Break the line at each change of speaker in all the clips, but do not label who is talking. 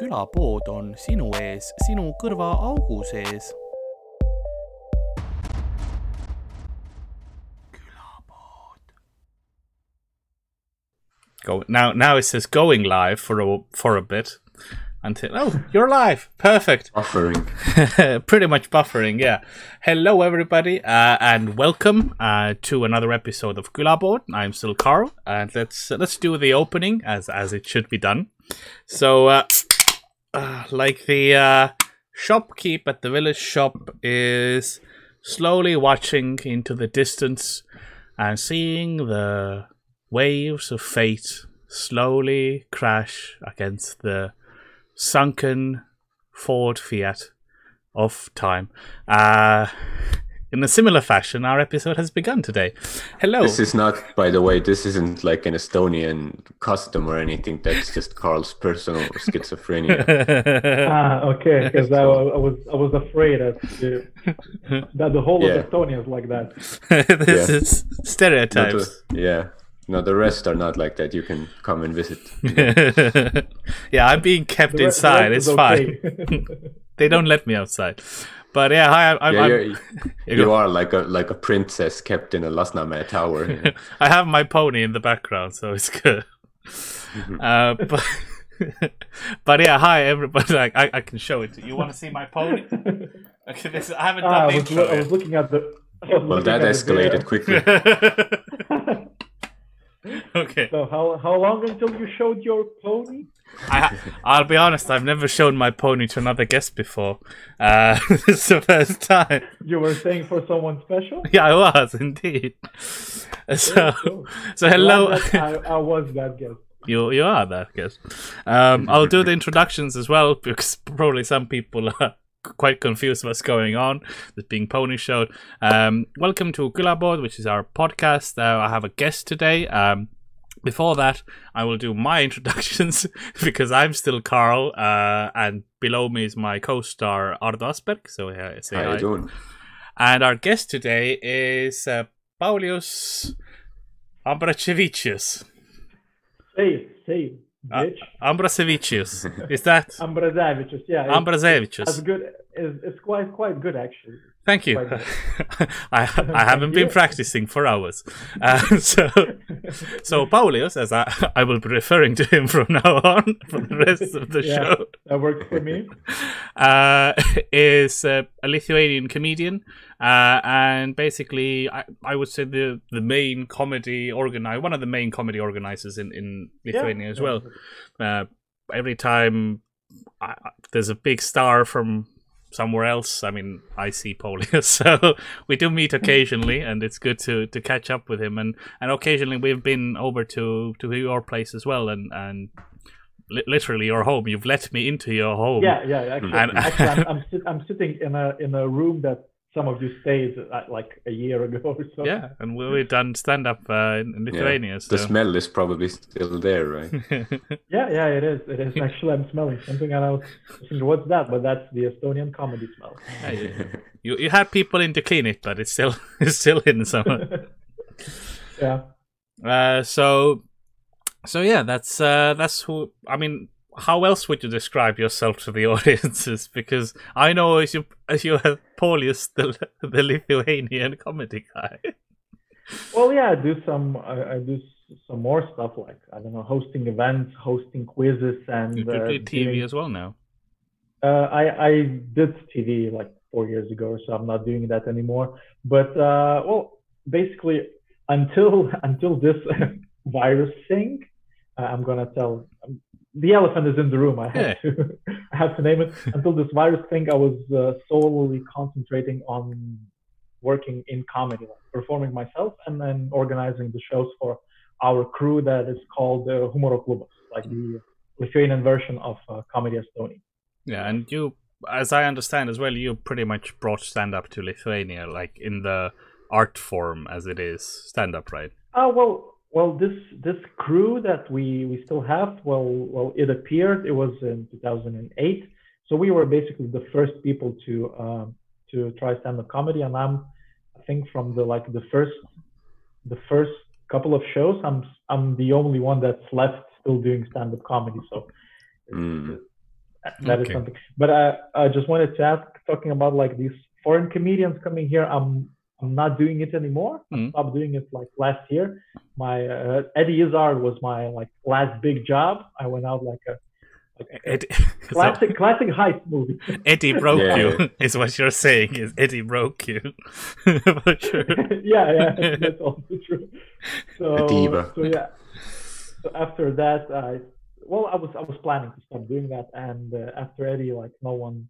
külapood on sinu ees, sinu kõrvaaugu sees. Go now. Now it says going live for a for a bit until oh you're live perfect
Buffering.
pretty much buffering yeah hello everybody uh, and welcome uh, to another episode of Külapood I'm still Carl and let's let's do the opening as as it should be done so uh, uh, like the uh, shopkeep at the village shop is slowly watching into the distance and seeing the waves of fate slowly crash against the sunken Ford Fiat of time. Uh, in a similar fashion, our episode has begun today. Hello.
This is not, by the way, this isn't like an Estonian custom or anything. That's just Carl's personal schizophrenia.
Ah, okay. Because I, I was I was afraid that the, that the whole
Yeah.
of Estonia is like that.
this
Yeah.
is
Not
stereotypes.
the- yeah. No, the rest are not like that. You can come and visit.
yeah, I'm being kept
The
inside. It's
is
fine. they don't let me outside. But yeah, hi. I'm,
Yeah,
I'm,
you're,
you
you are like a like a princess kept in a Lasnamäe tower.
I have my pony in the background, so it's good. uh, but but yeah, hi everybody. Like, I I can show it. to you. You want to see my pony? Okay, this I haven't
Ah,
done
I,
the
was, lo- I was looking at the. I
well, that escalated quickly.
Yet. okay,
So how how long until you showed your pony?
I, I'll be honest. I've never shown my pony to another guest before. Uh, this is the first time.
You were saying for someone special.
Yeah, I was indeed. So,
Cool.
so hello.
I, I was that guest.
You you are that guest. Um, I'll do the introductions as well because probably some people are quite confused what's going on. This being pony showed. Um, welcome to Külapood, which is our podcast. Uh, I have a guest today. Um, before that, I will do my introductions because I'm still Carl, uh, and below me is my co-star Ardo Asperg. So uh, say
How
hi.
you doing?
And our guest today is uh, Paulius Ambracevicius.
Say say
Uh,
bitch.
Ambracevicius. Is that
Ambrazavicius. Yeah. it's-
Ambracevicius?
good. It's, it's quite quite good actually.
Thank you. I I haven't been practicing for hours. Uh, so so Paulius, as I I will be referring to him from now on for the rest of the
Yeah.
show,
That works for me.
uh, is uh, a Lithuanian comedian, uh, and basically, I, I would say the the main comedy organizer, one of the main comedy organizers in in Lithuania
Yeah.
as well. Uh, every time I- there's a big star from somewhere else, I mean, I see Paulius, so we do meet occasionally, and it's good to to catch up with him, and and occasionally we've been over to to your place as well, and and. li- Literally your home. You've let me into your home.
Yeah, yeah. Actually,
And-
actually I'm, I'm, sit, I'm sitting in a in a room that some of you stayed at, like a year ago or so.
Yeah, and we- we've done stand up uh, in in Lithuania.
The
so.
smell is probably still there, right?
yeah, yeah. It is. It is. Actually, I'm smelling something, and I was thinking, what's that? But that's the Estonian comedy smell.
Yeah, you, you you had people in to clean it, but it's still it's still in somewhere.
yeah.
Uh, so so yeah, that's uh, that's who. I mean, how else would you describe yourself to the audiences? Because I know as you as you have Paulius, the the Lithuanian comedy guy.
Well, yeah. I do some. I, I do some more stuff like I don't know, hosting events, hosting quizzes, and
You
uh,
do TV
doing-
as well now.
Uh, I I did TV like four years ago, so I'm not doing that anymore. But uh, well, basically, until until this virus thing, uh, I'm gonna tell. The elephant is in the room. I have
Yeah.
to I have to name it. Until this virus thing, I was uh, solely concentrating on working in comedy, like performing myself, and then organizing the shows for our crew that is called uh, Humoro Klubas, like the Lithuanian version of uh, Comedy Estonia.
Yeah, and you, as I understand as well, you pretty much brought stand up to Lithuania, like in the art form as it is stand up, right?
Oh well, well this this crew that we we still have, well well it appeared it was in 2008, so we were basically the first people to um, to try stand up comedy, and I'm I think from the like the first the first couple of shows, I'm I'm the only one that's left still doing stand up comedy, so.
Mm.
that is
Okay.
something. But I, I just wanted to ask, talking about like these foreign comedians coming here. I'm I'm not doing it anymore. I
Mhm.
stopped doing it like last year. My uh, Eddie Izzard was my like last big job. I went out like a, like a
Eddie, so
classic classic heist movie.
Eddie broke
Yeah.
you, is what you're saying. Is Eddie broke you for sure?
yeah, yeah, that's also true. So,
diva.
so yeah. So after that, I well, I was I was planning to stop doing that, and uh, after Eddie, like no one,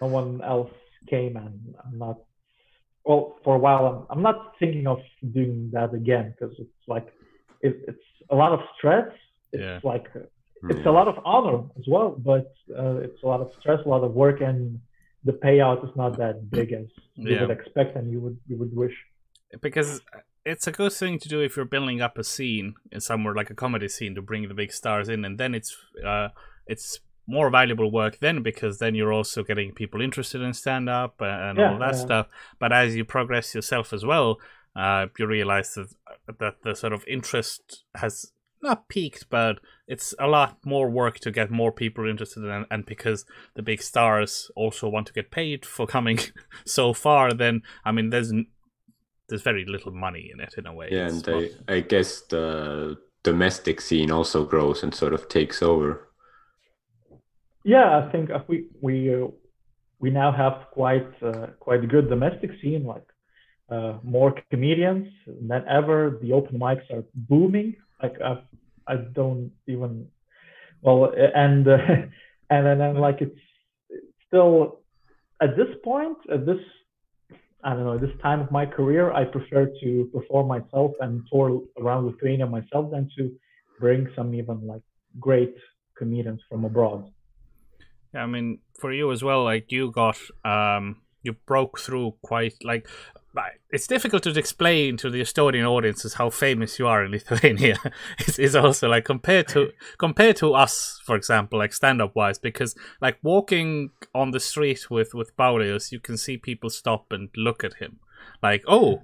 no one else came, and I'm not. Well, for a while, I'm I'm not thinking of doing that again because it's like it, it's a lot of stress. It's
Yeah.
like it's a lot of honor as well, but uh, it's a lot of stress, a lot of work, and the payout is not that big as you
Yeah.
would expect and you would you would wish.
because it's a good thing to do if you're building up a scene in somewhere like a comedy scene to bring the big stars in, and then it's uh, it's more valuable work then because then you're also getting people interested in stand up and
Yeah,
all that
yeah.
stuff. But as you progress yourself as well, uh, you realize that that the sort of interest has not peaked, but it's a lot more work to get more people interested in, and because the big stars also want to get paid for coming so far, then I mean, there's there's very little money in it in a way.
Yeah,
It's
and I, I guess the domestic scene also grows and sort of takes over.
Yeah, I think uh, we we uh, we now have quite uh, quite a good domestic scene, like uh, more comedians than ever. The open mics are booming. Like I I don't even well, and uh, and then and like it's it's still at this point at this I don't know this time of my career, I prefer to perform myself and tour around Lithuania myself than to bring some even like great comedians from abroad.
I mean, for you as well, like you got, um, you broke through quite like. like, It's difficult to explain to the Estonian audiences how famous you are in Lithuania. it's, it's also like compared to compared to us, for example, like stand up wise, because like walking on the street with with Paulius, you can see people stop and look at him, like oh,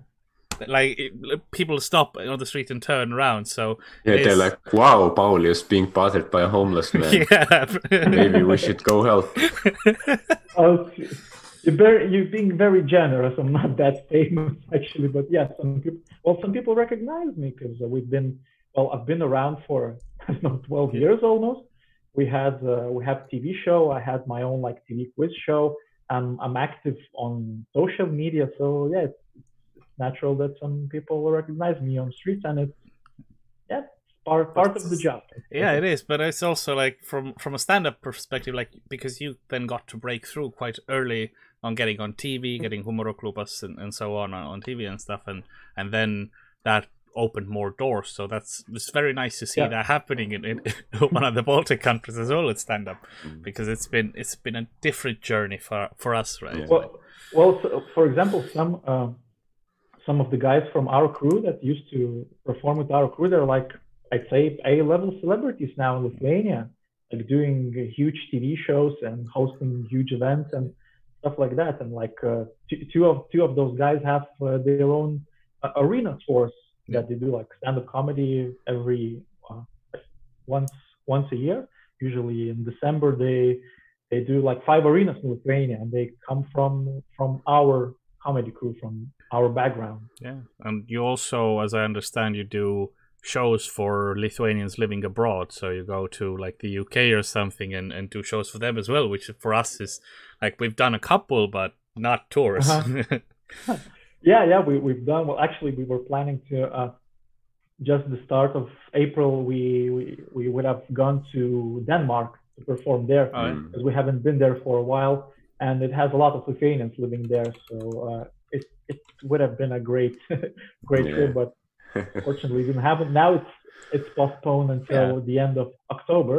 like it, people stop on the street and turn around. So
Yeah, they're like, wow, Paulius being bothered by a homeless man.
yeah,
Maybe we should go help.
Oh, you're very, you're being very generous. I'm not that famous actually, but yeah, some people. Well, some people recognize me because we've been. Well, I've been around for I don't know 12 years almost. We had uh, we have TV show. I had my own like TV quiz show. I'm I'm active on social media, so yeah, it's, it's natural that some people will recognize me on streets, and it's yeah, part part of the job.
Yeah, it is, but it's also like from from a stand-up perspective, like because you then got to break through quite early on getting on TV, mm-hmm. getting Humoro Klubas and, and so on uh, on on TV and stuff, and and then that opened more doors. So that's it's very nice to see
Yeah.
that happening in, in one of the Baltic countries as well at stand-up, mm. because it's been it's been a different journey for for us, right?
Yeah.
Well, well, so, for example, some um, some of the guys from our crew that used to perform with our crew, they're like I'd say A-level celebrities now in Lithuania, like doing huge TV shows and hosting huge events and stuff like that. And like uh, two, two of two of those guys have uh, their own uh, arena tours that they do, like stand-up comedy every uh, once once a year. Usually in December they they do like five arenas in Lithuania, and they come from from our comedy crew, from our background.
Yeah, and you also, as I understand, you do shows for Lithuanians living abroad. So you go to like the UK or something and, and do shows for them as well, which for us is like we've done a couple, but not tours.
Uh-huh. Yeah, yeah, we we've done well. Actually, we were planning to uh, just the start of April. We we we would have gone to Denmark to perform there
Oh,
because we haven't been there for a while, and it has a lot of Lithuanians living there. So uh, it it would have been a great great
Yeah.
trip, but Fortunately, it didn't happen. Now it's it's postponed until
Yeah.
the end of October,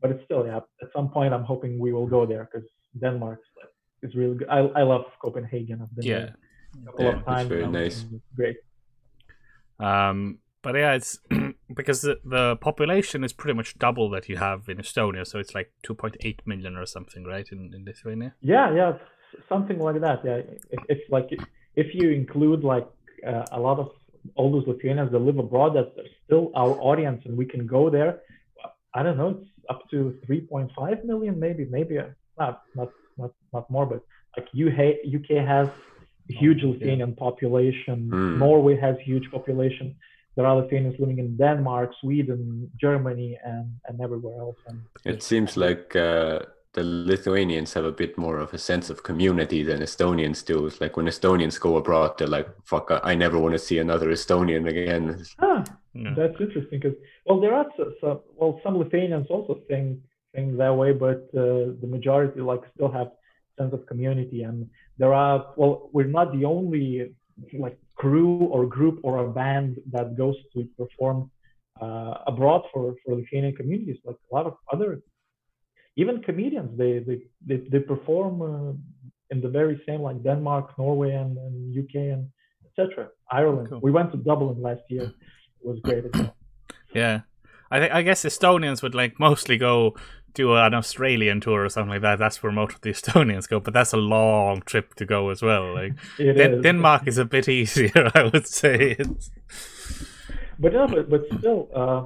but it's still yeah. At some point, I'm hoping we will go there because Denmark is really good. I I love Copenhagen. I've been
yeah.
there a couple
Yeah,
of
it's
times.
very
now,
nice.
It's great.
Um, but yeah, it's because the, the population is pretty much double that you have in Estonia. So it's like 2.8 million or something, right? In, in Lithuania.
Yeah, yeah, s- something like that. Yeah, it, it's like if you include like uh, a lot of all those Lithuanians that live abroad that are still our audience, and we can go there. I don't know. It's up to 3.5 million, maybe, maybe uh, not not not not more, but like UK UK has a huge Lithuanian population.
Mm.
Norway has huge population. There are Lithuanians living in Denmark, Sweden, Germany, and and everywhere else. And
It seems like uh, the Lithuanians have a bit more of a sense of community than Estonians do. It's like when Estonians go abroad, they're like, "Fuck, I I never want to see another Estonian again."
ah,
Yeah.
That's interesting because well, there are so- some well, some Lithuanians also think think that way, but uh, the majority like still have sense of community, and there are well, we're not the only like crew or group or a band that goes to perform uh, abroad for for Lithuanian communities. Like a lot of other, even comedians, they they they, they perform uh, in the very same like Denmark, Norway, and, and UK and etc. Ireland.
Cool.
We went to Dublin last year. It was great as well.
Yeah, I think I guess Estonians would like mostly go do an Australian tour or something like that. That's where most of the Estonians go, but that's a long trip to go as well. Like
It
Den-
is.
Denmark is a bit easier, I would say. It's,
but no, but, but still, uh,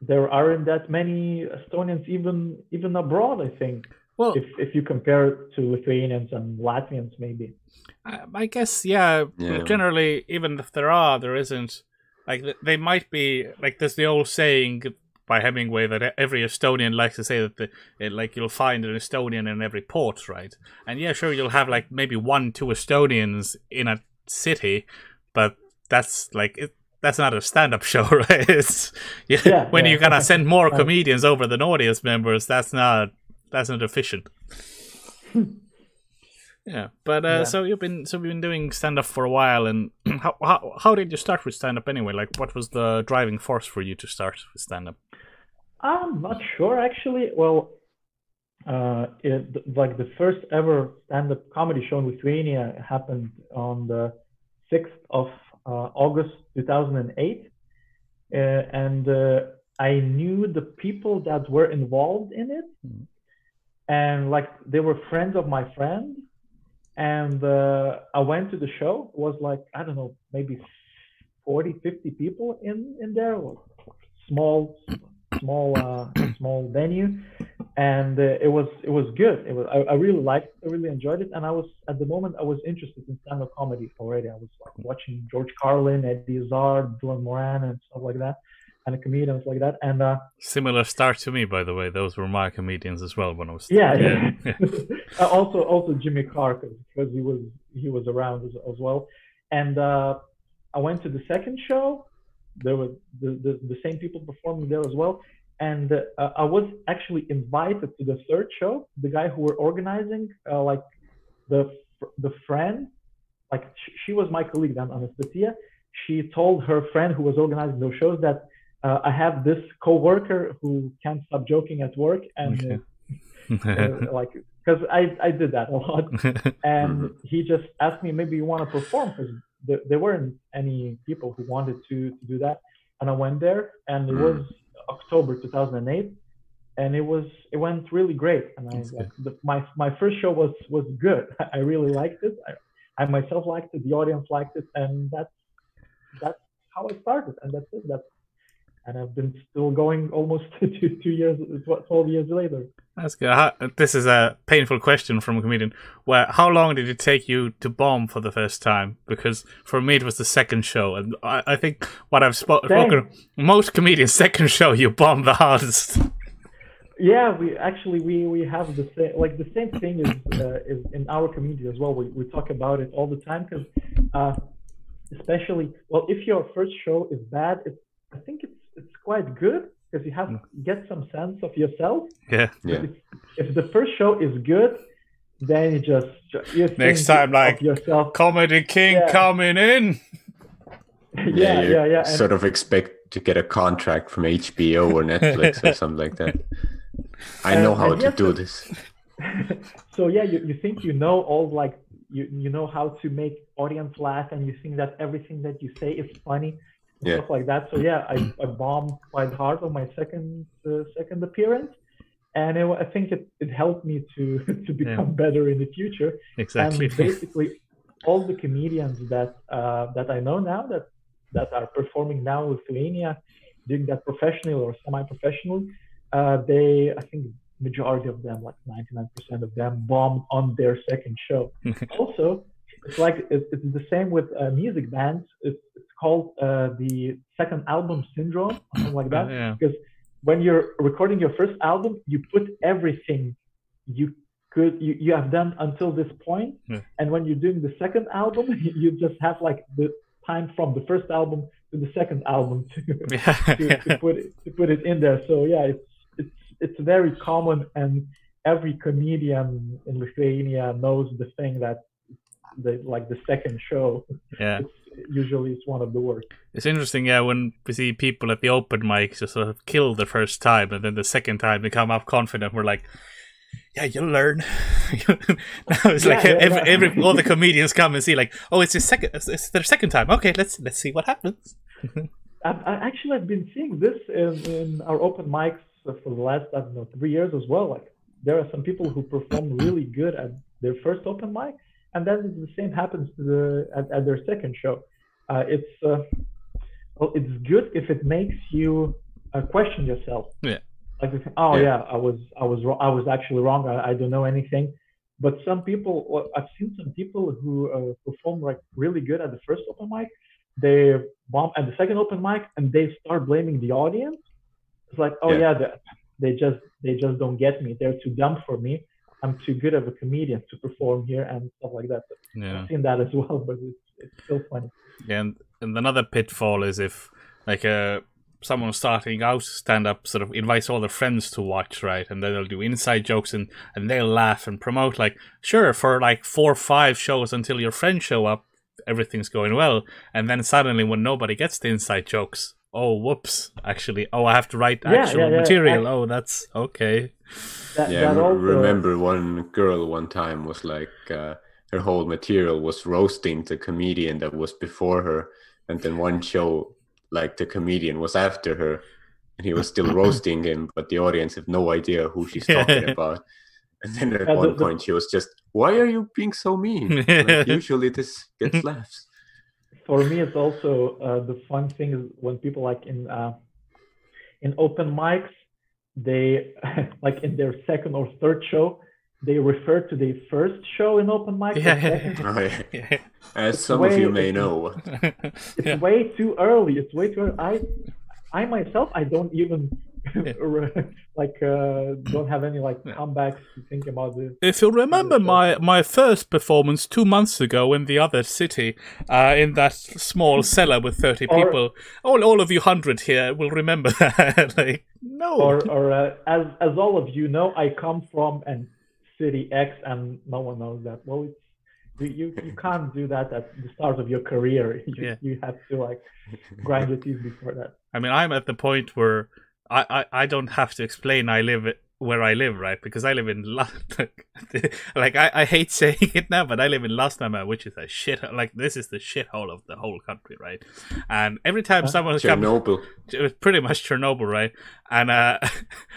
there aren't that many Estonians even even abroad. I think
well,
if if you compare it to Lithuanians and Latvians, maybe.
I, I guess yeah,
Yeah.
Generally, even if there are, there isn't. Like they might be like there's the old saying by Hemingway that every Estonian likes to say that the eh, like you'll find an Estonian in every port, right? And yeah, sure, you'll have like maybe one, two Estonians in a city, but that's like it, that's not a stand-up show, right? It's yeah,
Yeah,
when
yeah.
you gotta send more comedians over than audience members, that's not that's not efficient. Yeah, but uh,
Yeah.
so you've been so you've been doing stand up for a while, and how, how how did you start with stand up anyway? Like, what was the driving force for you to start with stand up?
I'm not sure actually. Well, uh, it, like the first ever stand-up comedy show in Lithuania happened on the 6th of August 2008, uh, and uh, I knew the people that were involved in it,
Mhm.
and like they were friends of my friend, and uh, I went to the show. It was like I don't know, maybe 40, 50 people in in there. Small small uh, small venue, and uh, it was it was good. It was I, I really liked, it, I really enjoyed it, and I was at the moment I was interested in stand-up comedy already. I was like watching George Carlin, Eddie Izzard, Dylan Moran, and stuff like that, and comedians like that. And uh,
Similar start to me, by the way. Those were my comedians as well when I was
yeah,
yeah,
yeah. Uh, also also Jimmy Carr because he was he was around as, as well. And uh, I went to the second show. There were the, the, the same people performing there as well. And uh, I was actually invited to the third show. The guy who were organizing, uh, like the the friend, like sh- she was my colleague then, Anastasia. She told her friend who was organizing those shows that uh, I have this coworker who can't stop joking at work, and
Okay.
uh, like because I I did that a lot, and he just asked me maybe you want to perform because there, there weren't any people who wanted to to do that, and I went there, and it
Mm.
was October 2008, and it was it went really great, and I like the, my my first show was was good. I really liked it. I, I myself liked it. The audience liked it, and that's that's how I started, and that's it. That's and I've been still going almost two two years, twelve years later.
That's good. How, this is a painful question from a comedian. Where how long did it take you to bomb for the first time? Because for me it was the second show, and I, I think what I've spo- spoken most comedians second show you bomb the hardest.
Yeah, we actually we we have the same like the same thing is uh, is in our community as well. We we talk about it all the time because uh, especially well if your first show is bad, it's I think it's it's quite good because you have
Mm.
get some sense of yourself.
yeah.
Yeah.
If, if the first show is good, then you just you
Next time, like,
yourself.
Comedy King
Yeah.
coming in.
yeah,
you
yeah, yeah. And,
Sort of expect to get a contract from HBO or Netflix or something like that. I
And-
know how
and
to
yes,
do this.
so yeah, you, you think you know all like you you know how to make audience laugh, and you think that everything that you say is funny, and
Yeah.
stuff like that. So yeah, I, I bombed quite hard on my second uh, second appearance, and it, I think it, it helped me to to become better in the future.
Exactly.
And basically, all the comedians that uh, that I know now that that are performing now in Lithuania, doing that professionally or semi-professionally, uh, they I think majority of them, like 99% of them, bombed on their second show. also, it's like it's, it's the same with uh, music bands. It's, it's called uh, the second album syndrome, or something like that.
yeah.
Because when you're recording your first album, you put everything you could you, you have done until this point,
Yeah.
and when you're doing the second album, you just have like the time from the first album to the second album to to, to put it to put it in there. So yeah, it's it's it's very common, and every comedian in Lithuania knows the thing that the like the second show.
yeah.
It's, usually, it's one of the worst.
It's interesting, yeah, when we see people at the open mic just sort of kill the first time, and then the second time they come up confident. We're like, yeah, you'll learn. now it's like
Yeah, yeah,
every,
yeah.
every all the comedians come and see like, oh, it's his second, it's, their second time. Okay, let's let's see what happens.
I've, I actually have been seeing this in, in our open mics for the last I don't know three years as well. Like there are some people who perform really good at their first open mic, and then the same happens to the at, at their second show. Uh, it's uh, well, it's good if it makes you uh, question yourself.
Yeah.
Like, oh
Yeah.
yeah. I was I was. I was actually wrong. I, I don't know anything. But some people, I've seen some people who uh, perform like really good at the first open mic, they bomb at the second open mic and they start blaming the audience. It's like, oh
Yeah.
yeah, they, they just they just don't get me. They're too dumb for me. I'm too good of a comedian to perform here and stuff like that.
Yeah.
I've seen that as well, but it's, it's still funny.
Yeah, and, and another pitfall is if like uh someone starting out stand up sort of invites all their friends to watch, right? And then they'll do inside jokes and, and they'll laugh and promote like sure for like four or five shows until your friends show up, everything's going well. And then suddenly when nobody gets the inside jokes, oh whoops, actually oh I have to write
Yeah,
actual
yeah, yeah.
material.
Ac-
oh that's okay.
That,
Yeah,
that also,
remember one girl one time was like uh, her whole material was roasting the comedian that was before her, and then one show like the comedian was after her, and he was still roasting him, but the audience have no idea who she's talking about. And then at
Yeah, the-
one
the-
point she was just, "Why are you being so mean? Like, usually this gets laughs."
for me it's also uh, the fun thing is when people like in uh, in open mics they like in their second or third show they refer to the first show in open mic as
Yeah.
second.
Oh, yeah.
Yeah.
As
It's
some of you may
it's-
know,
it's
Yeah.
way too early it's way too early i i myself i don't even like uh, don't have any like comebacks to think about this
If you remember my, my first performance two months ago in the other city, uh, in that small cellar with 30
Or-
people, all, all of you hundred here will remember that. like, no.
or or uh, as as all of you know i come from and city x and no one knows that well it's you, you, you can't do that at the start of your career you,
Yeah.
you have to like grind your teeth before that
I mean, I'm at the point where I, I, I don't have to explain I live where I live, right? Because I live in La- like I, I hate saying it now, but I live in Lasnamäe, which is a shit. Like this is the shithole of the whole country, right? And every time
Huh?
someone comes,
Chernobyl.
it was pretty much Chernobyl, right? And uh,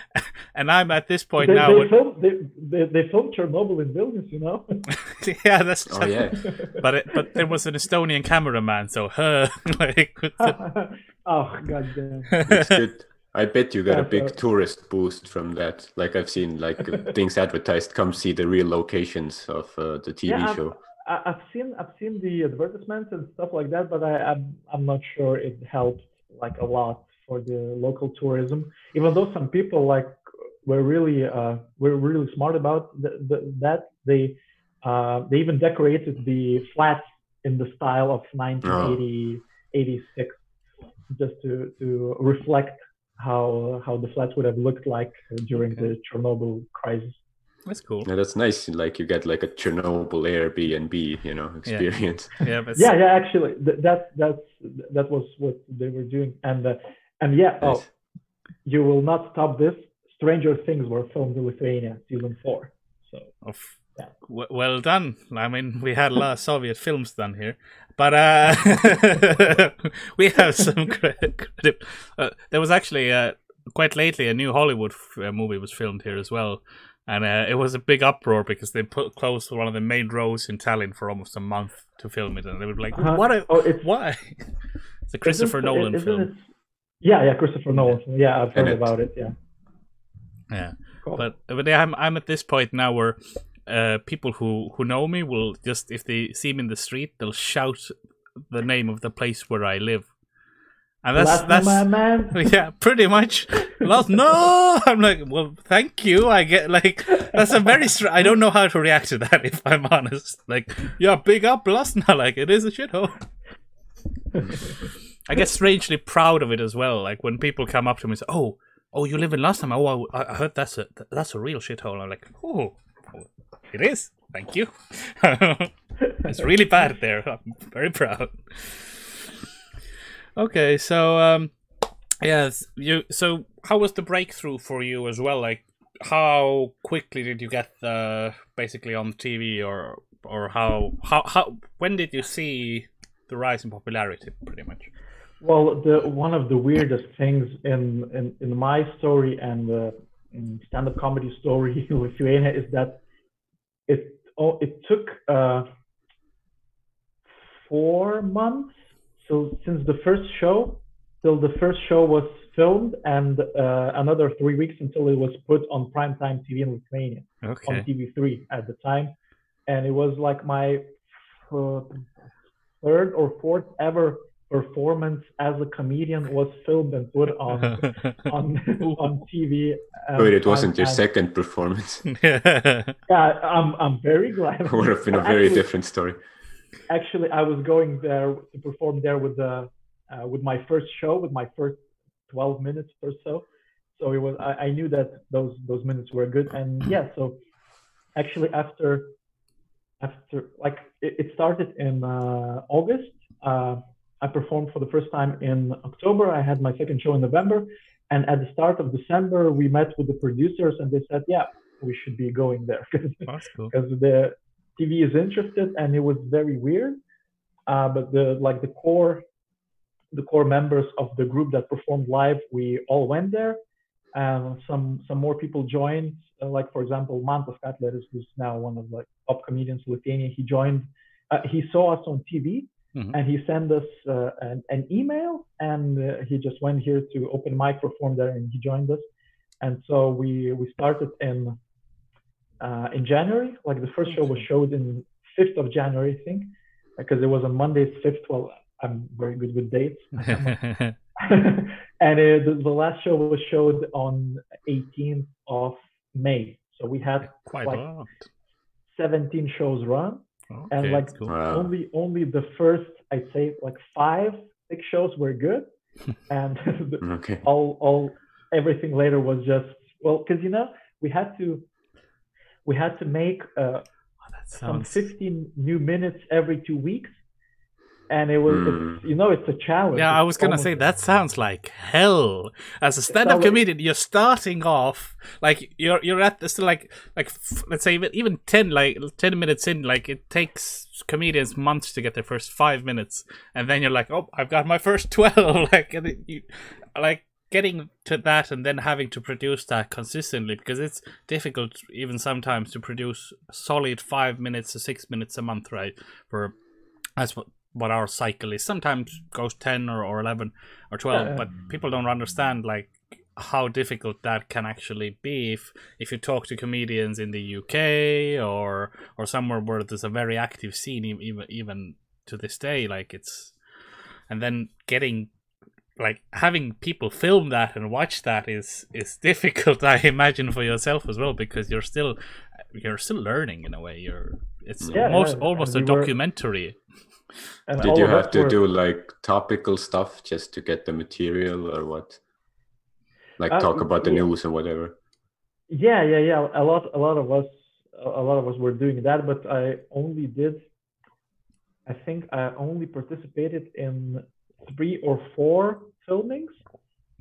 and I'm at this point
they,
now.
they,
when-
filmed, they, they, they filmed chernobyl in vilnius you know
yeah, that's
Oh yeah,
but it, but there was an Estonian cameraman, so her like
oh god damn
it's good. I bet you got a big tourist boost from that. Like I've seen, like things advertised. Come see the real locations of uh, the TV
Yeah, I've-
show.
I, I've seen I've seen the advertisements and stuff like that, but I, I'm I'm not sure it helped like a lot for the local tourism. Even though some people like were really uh, were really smart about the, the, that, they uh, they even decorated the flats in the style of 1980 86 just to to reflect how how the flats would have looked like during
Okay.
the Chernobyl crisis.
that's cool.
Yeah, that's nice. Like you get like a Chernobyl Airbnb, you know, experience.
Yeah, but
yeah yeah actually th- that that's that was what they were doing and uh, and yeah oh you will not stop this stranger things were filmed in lithuania season four so
Of,
Yeah.
w- well done. I mean, we had a lot of Soviet films done here, but uh, we have some credit. Uh, there was actually uh, quite lately a new Hollywood f- uh, movie was filmed here as well, and uh, it was a big uproar because they put closed one of the main roads in Tallinn for almost a month to film it, and they were like,
Uh-huh.
"What? A,
oh it's
why?" it's a Christopher Nolan film.
it- yeah yeah christopher nolan yeah i've heard about it yeah
Yeah,
Cool.
but but I'm I'm at this point now where uh, people who who know me will just if they see me in the street, they'll shout the name of the place where I live, and that's
Last
that's
my man.
yeah, pretty much. Last no, I'm like, well, thank you. I get like that's a very. Str- I don't know how to react to that if I'm honest. Like, yeah, big up Lasna. Like, it is a shithole. I get strangely proud of it as well. Like when people come up to me and say, "Oh, oh, you live in Lasna? Oh, I, I heard that's a that's a real shithole." I'm like, "Oh, it is. Thank you." it's really bad there. I'm very proud. Okay, so um, yes, you. So how was the breakthrough for you as well? Like, how quickly did you get uh, basically on TV, or or how how how when did you see the rise in popularity? Pretty much.
Well, the one of the weirdest things in in, in my story and uh, in stand-up comedy story in Lithuania is that it oh, it took uh, four months. So since the first show till the first show was filmed, and uh, another three weeks until it was put on primetime TV in Lithuania. On TV3 at the time, and it was like my uh, third or fourth ever performance as a comedian was filmed and put on on on TV. um,
But it wasn't your
primetime.
second performance.
yeah.
Yeah, I'm I'm very glad.
it would have been a very
actually-
different story.
Actually, I was going there to perform there with the uh, with my first show, with my first 12 minutes or so. So it was I, I knew that those those minutes were good, and yeah. So actually, after after like it, it started in uh, August. Uh, I performed for the first time in October. I had my second show in November, and at the start of December, we met with the producers, and they said, "Yeah, we should be going there."
That's cool.
because the TV is interested, and it was very weird. Uh, but the like the core, the core members of the group that performed live, we all went there. Um, some some more people joined. Uh, like for example, Mantas Katleris, who's now one of the top comedians in Lithuania, he joined. Uh, he saw us on TV,
Mhm.
and he sent us uh, an, an email, and uh, he just went here to open mic perform there, and he joined us. And so we we started in uh, in January. Like the first show was showed in 5th of January, I think, because it was on Monday, 5th. Well, I'm very good with dates. and uh, the, the last show was showed on 18th of May. So we had
Quite lot.
17 shows run,
Okay,
and like
that's cool.
Wow.
only only the first, I'd say, like five six shows were good, and the,
Okay.
all all everything later was just well because you know we had to we had to make uh,
Oh, that
some 15 new minutes every two weeks and it was it's, hmm. you know it's a challenge
Yeah, I was gonna
almost-
say that sounds like hell. As a stand-up
like-
comedian, you're starting off like you're you're at this like like f- let's say even, even ten like ten minutes in, like it takes comedians months to get their first five minutes, and then you're like, oh, I've got my first twelve. like and it- you, like getting to that and then having to produce that consistently because it's difficult even sometimes to produce solid five minutes to six minutes a month, right? For that's what what our cycle is. Sometimes goes ten or, or eleven or twelve,
Yeah.
but people don't understand like how difficult that can actually be if if you talk to comedians in the UK or or somewhere where there's a very active scene even even to this day like it's and then getting like having people film that and watch that is is difficult i imagine for yourself as well because you're still you're still learning in a way you're it's
Yeah,
almost
yeah,
almost a
we were-
documentary
and
Did you have to
were-
do like topical stuff just to get the material or what? Like
Uh,
talk about the news and whatever.
yeah yeah yeah a lot a lot of us a lot of us were doing that but i only did i think i only participated in three or four filmings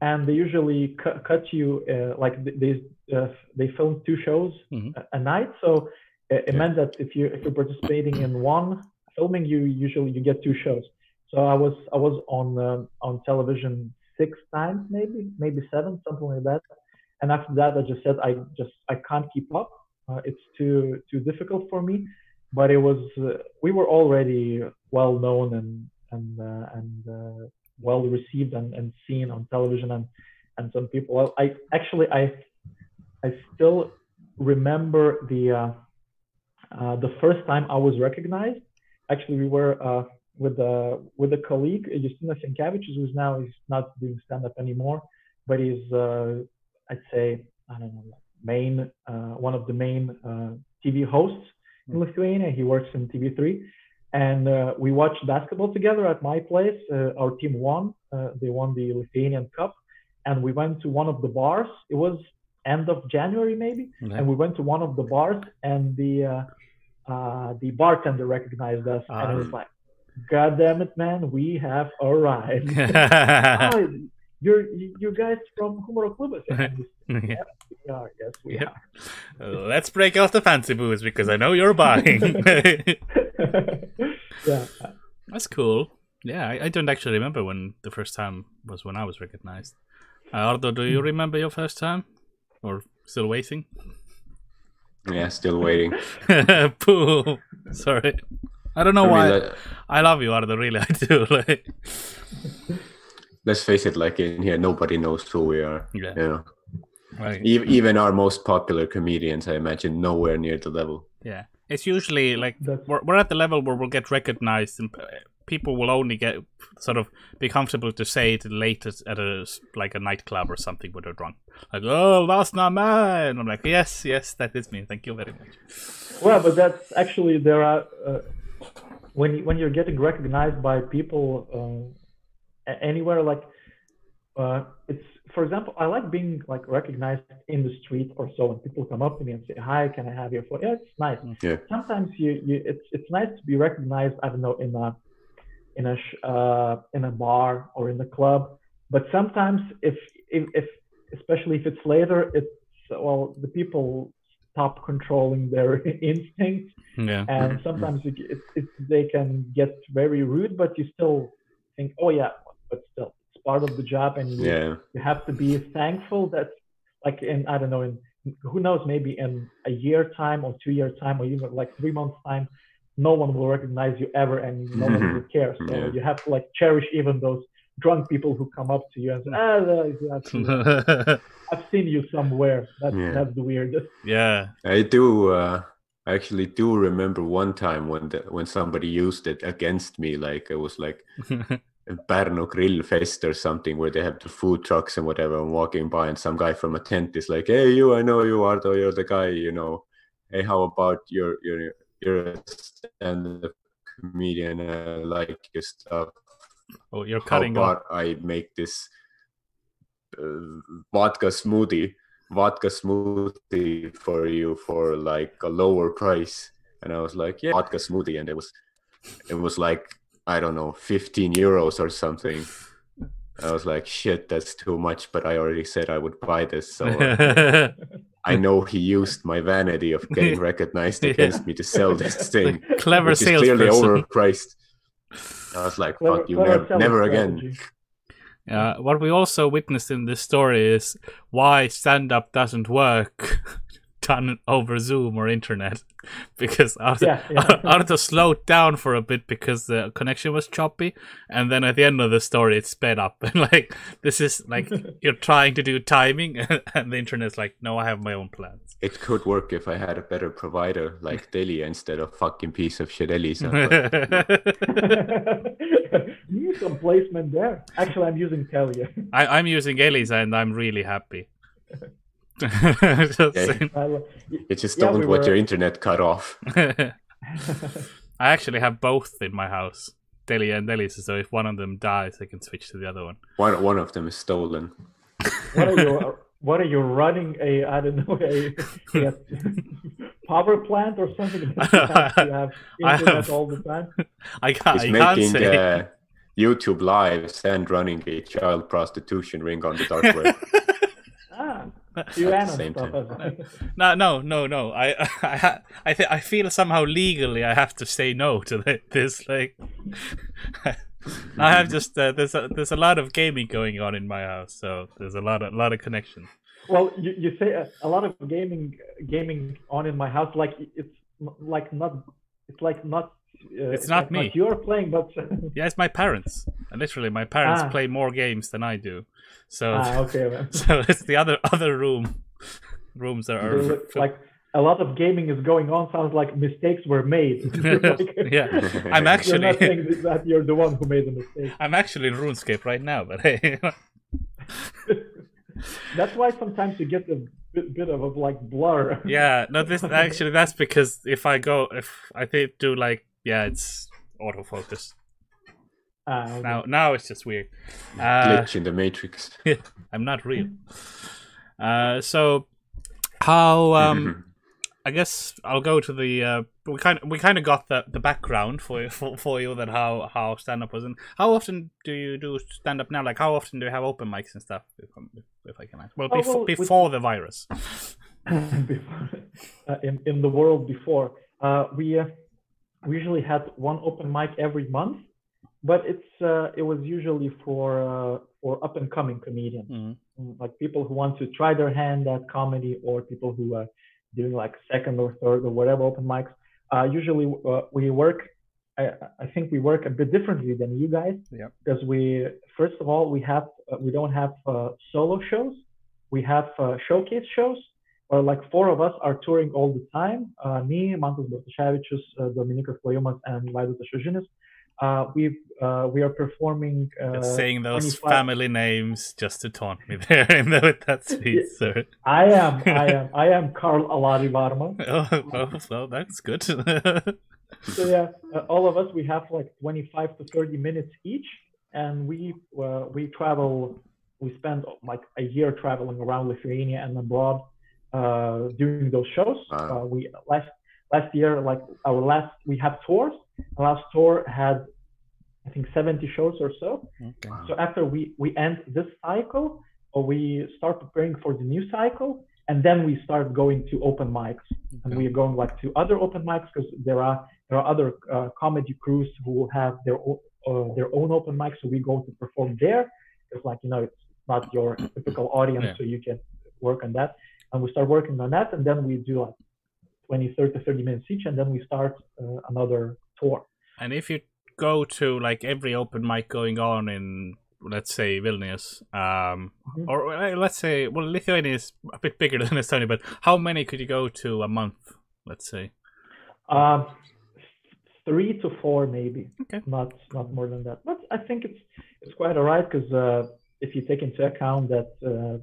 and they usually cu- cut you uh, like they uh, they film two shows
Mhm.
a, a night so uh, it
Yeah.
meant that if you if you're participating in one filming you usually you get two shows. So i was i was on um on television six times maybe maybe seven something like that. And after that i just said i just i can't keep up. Uh, it's too too difficult for me. But it was uh, we were already well known and and uh, and uh, well received and, and seen on television and and some people. Well, i actually i I still remember the uh, uh, the first time I was recognized. Actually, we were uh, with a with a colleague, Justinas Jankevičius, who's now is not doing stand up anymore, but is uh, I'd say I don't know main uh, one of the main uh, TV hosts in Lithuania. He works in TV3, and uh, we watched basketball together at my place. Uh, our team won. Uh, they won the Lithuanian Cup, and we went to one of the bars. It was end of January maybe,
Okay.
and we went to one of the bars, and the uh, the bartender recognized us, and it was
Ah.
like, "God damn it, man, we have arrived." oh, you're you guys from Humor Club? Said, "We are, yes, we are.
Let's break out the fancy booze because I know you're buying.
yeah.
That's cool. Yeah, I, I don't actually remember when the first time was when I was recognized. Uh, Ardo, do you remember your first time? Or still waiting?
Yeah, still waiting.
Pooh. Sorry. I don't know
I mean,
why. I love you, Ardo. Really, I do. Like,
let's face it, like in here, nobody knows who we are.
Yeah.
You know,
like,
E- even our most popular comedians, I imagine, nowhere near the level.
yeah. It's usually like we're, we're at the level where we'll get recognized, and people will only get sort of be comfortable to say it later at a s- like a nightclub or something when they're drunk. Like, oh, that's not mine. I'm like, yes, yes, that is me. Thank you very much.
Well, but that's actually there are uh, when you, when you're getting recognized by people uh, anywhere like uh, it's for example I like being like recognized in the street or so when people come up to me and say hi can I have your phone yeah it's nice
Yeah.
sometimes you, you it's it's nice to be recognized I don't know in a in a sh- uh, in a bar or in the club but sometimes if if, if especially if it's later it's well the people stop controlling their instincts
Yeah.
and sometimes it, it, it, they can get very rude but you still think oh yeah but still it's part of the job and you,
Yeah.
you have to be thankful that like in i don't know in who knows maybe in a year time or two year time or even like three months time no one will recognize you ever and no one will care so
Yeah.
you have to like cherish even those drunk people who come up to you and say ah that's- that's- i've seen you somewhere that's
Yeah.
that's the weirdest
yeah.
I do. Uh, I actually do remember one time when the, when somebody used it against me. Like it was like a Pärnu Grill Fest or something where they have the food trucks and whatever. I'm walking by and some guy from a tent is like, "Hey, you! I know you, Ardo. You're the guy. You know. Hey, how about your your you're a stand-up comedian? I like your stuff.
oh, you're cutting off.
about I make this uh, vodka smoothie, vodka smoothie for you for like a lower price? And I was like, yeah, vodka smoothie, and it was, it was like I don't know, fifteen euros or something. I was like, shit, that's too much, but I already said I would buy this, so uh, I know he used my vanity of getting recognized
Yeah.
against me to sell this thing,
Clever
which is clearly
salesperson.
overpriced. I was like,
Clever-
fuck you, never, never again.
Uh, what we also witnessed in this story is why stand up doesn't work done over Zoom or internet. Because Ardo,
Yeah, yeah.
Ardo slowed down for a bit because the connection was choppy, and then at the end of the story it sped up. And like this is like you're trying to do timing, and the internet's like, no, I have my own plans.
It could work if I had a better provider like Telia instead of fucking piece of shit Elisa. but-
you need some placement there. Actually, I'm using Telia.
I, I'm using Elisa, and I'm really happy. Just
Yeah.
saying.
I lo- y-
you just
Yeah,
don't
we
want
were-
your internet cut off.
I actually have both in my house, Telia and Elisa. So if one of them dies, I can switch to the other one.
One one of them is stolen.
what are you? What are you running? A I don't know a, a power plant or something? That you have, to have
I
internet
have-
all the time.
I can't.
He's
I can't
making
say.
uh, YouTube lives and running a child prostitution ring on the dark web. At
you
the
and
same
stuff.
time.
No, no, no, no. I, I, ha- I, th- I feel somehow legally I have to say no to this. Like, I have just uh, there's a there's a lot of gaming going on in my house, so there's a lot of lot of connection.
Well, you, you say a, a lot of gaming gaming on in my house. Like it's like not. It's like not. Uh,
It's not
like
me.
you're playing, but
Yeah, it's my parents. And literally, my parents
Ah.
play more games than I do. So,
ah, okay.
So it's the other other room. rooms that are
look like a lot of gaming is going on. Sounds like mistakes were made. Like,
yeah. I'm
You're
actually
not saying that you're the one who made the mistake.
I'm actually in RuneScape right now, but hey,
That's why sometimes you get a bit, bit of a like blur.
yeah. No, this actually that's because if I go if I do like yeah, it's autofocus.
Ah, okay.
Now now it's just weird. Uh,
Glitch in the matrix.
I'm not real. Uh, so how um I guess I'll go to the uh, we kind of we kind of got the, the background for for, for you that how how stand up was and how often do you do stand up now like how often do you have open mics and stuff if, I'm- if I can ask well,
Oh,
befo-
well, with-
before the virus
before, uh, in in the world before. Uh, we uh, we usually had one open mic every month, but it's uh, it was usually for uh, for up and coming comedians,
Mhm.
Mm, like people who want to try their hand at comedy or people who are doing like second or third or whatever open mics. Uh, usually uh, we work. I, I think we work a bit differently than you guys
Yep.
because we first of all we have uh, we don't have uh, solo shows we have uh, showcase shows where like four of us are touring all the time uh, me mantas bartuševičius uh, dominikas klajumas and vaidotas šužinis uh, we uh, we are performing uh,
Just saying those
25
family names just to taunt me there in the, with that speech sir
i am i am i am carl alari varma
oh, well, well that's good.
So yeah uh, all of us we have like 25 to 30 minutes each and we uh, we travel we spend like a year traveling around lithuania and abroad uh, doing those shows.
Wow.
uh, we last last year like our last we have tours. The last tour had i think 70 shows or so.
Okay.
so after we we end this cycle or we start preparing for the new cycle and then we start going to open mics. And we are going like to other open mics because there are there are other uh, comedy crews who have their own uh, their own open mics so we go to perform there. It's like you know it's not your typical audience
Yeah.
so you can work on that. And we start working on that and then we do like 20 30 30 minutes each and then we start uh, another tour
And if you go to like every open mic going on in, let's say Vilnius, um,
Mhm.
or uh, let's say, well, Lithuania is a bit bigger than Estonia, but how many could you go to a month? Let's say.
Um, three to four, maybe.
Okay.
Not not more than that. But I think it's it's quite alright because uh, if you take into account that uh,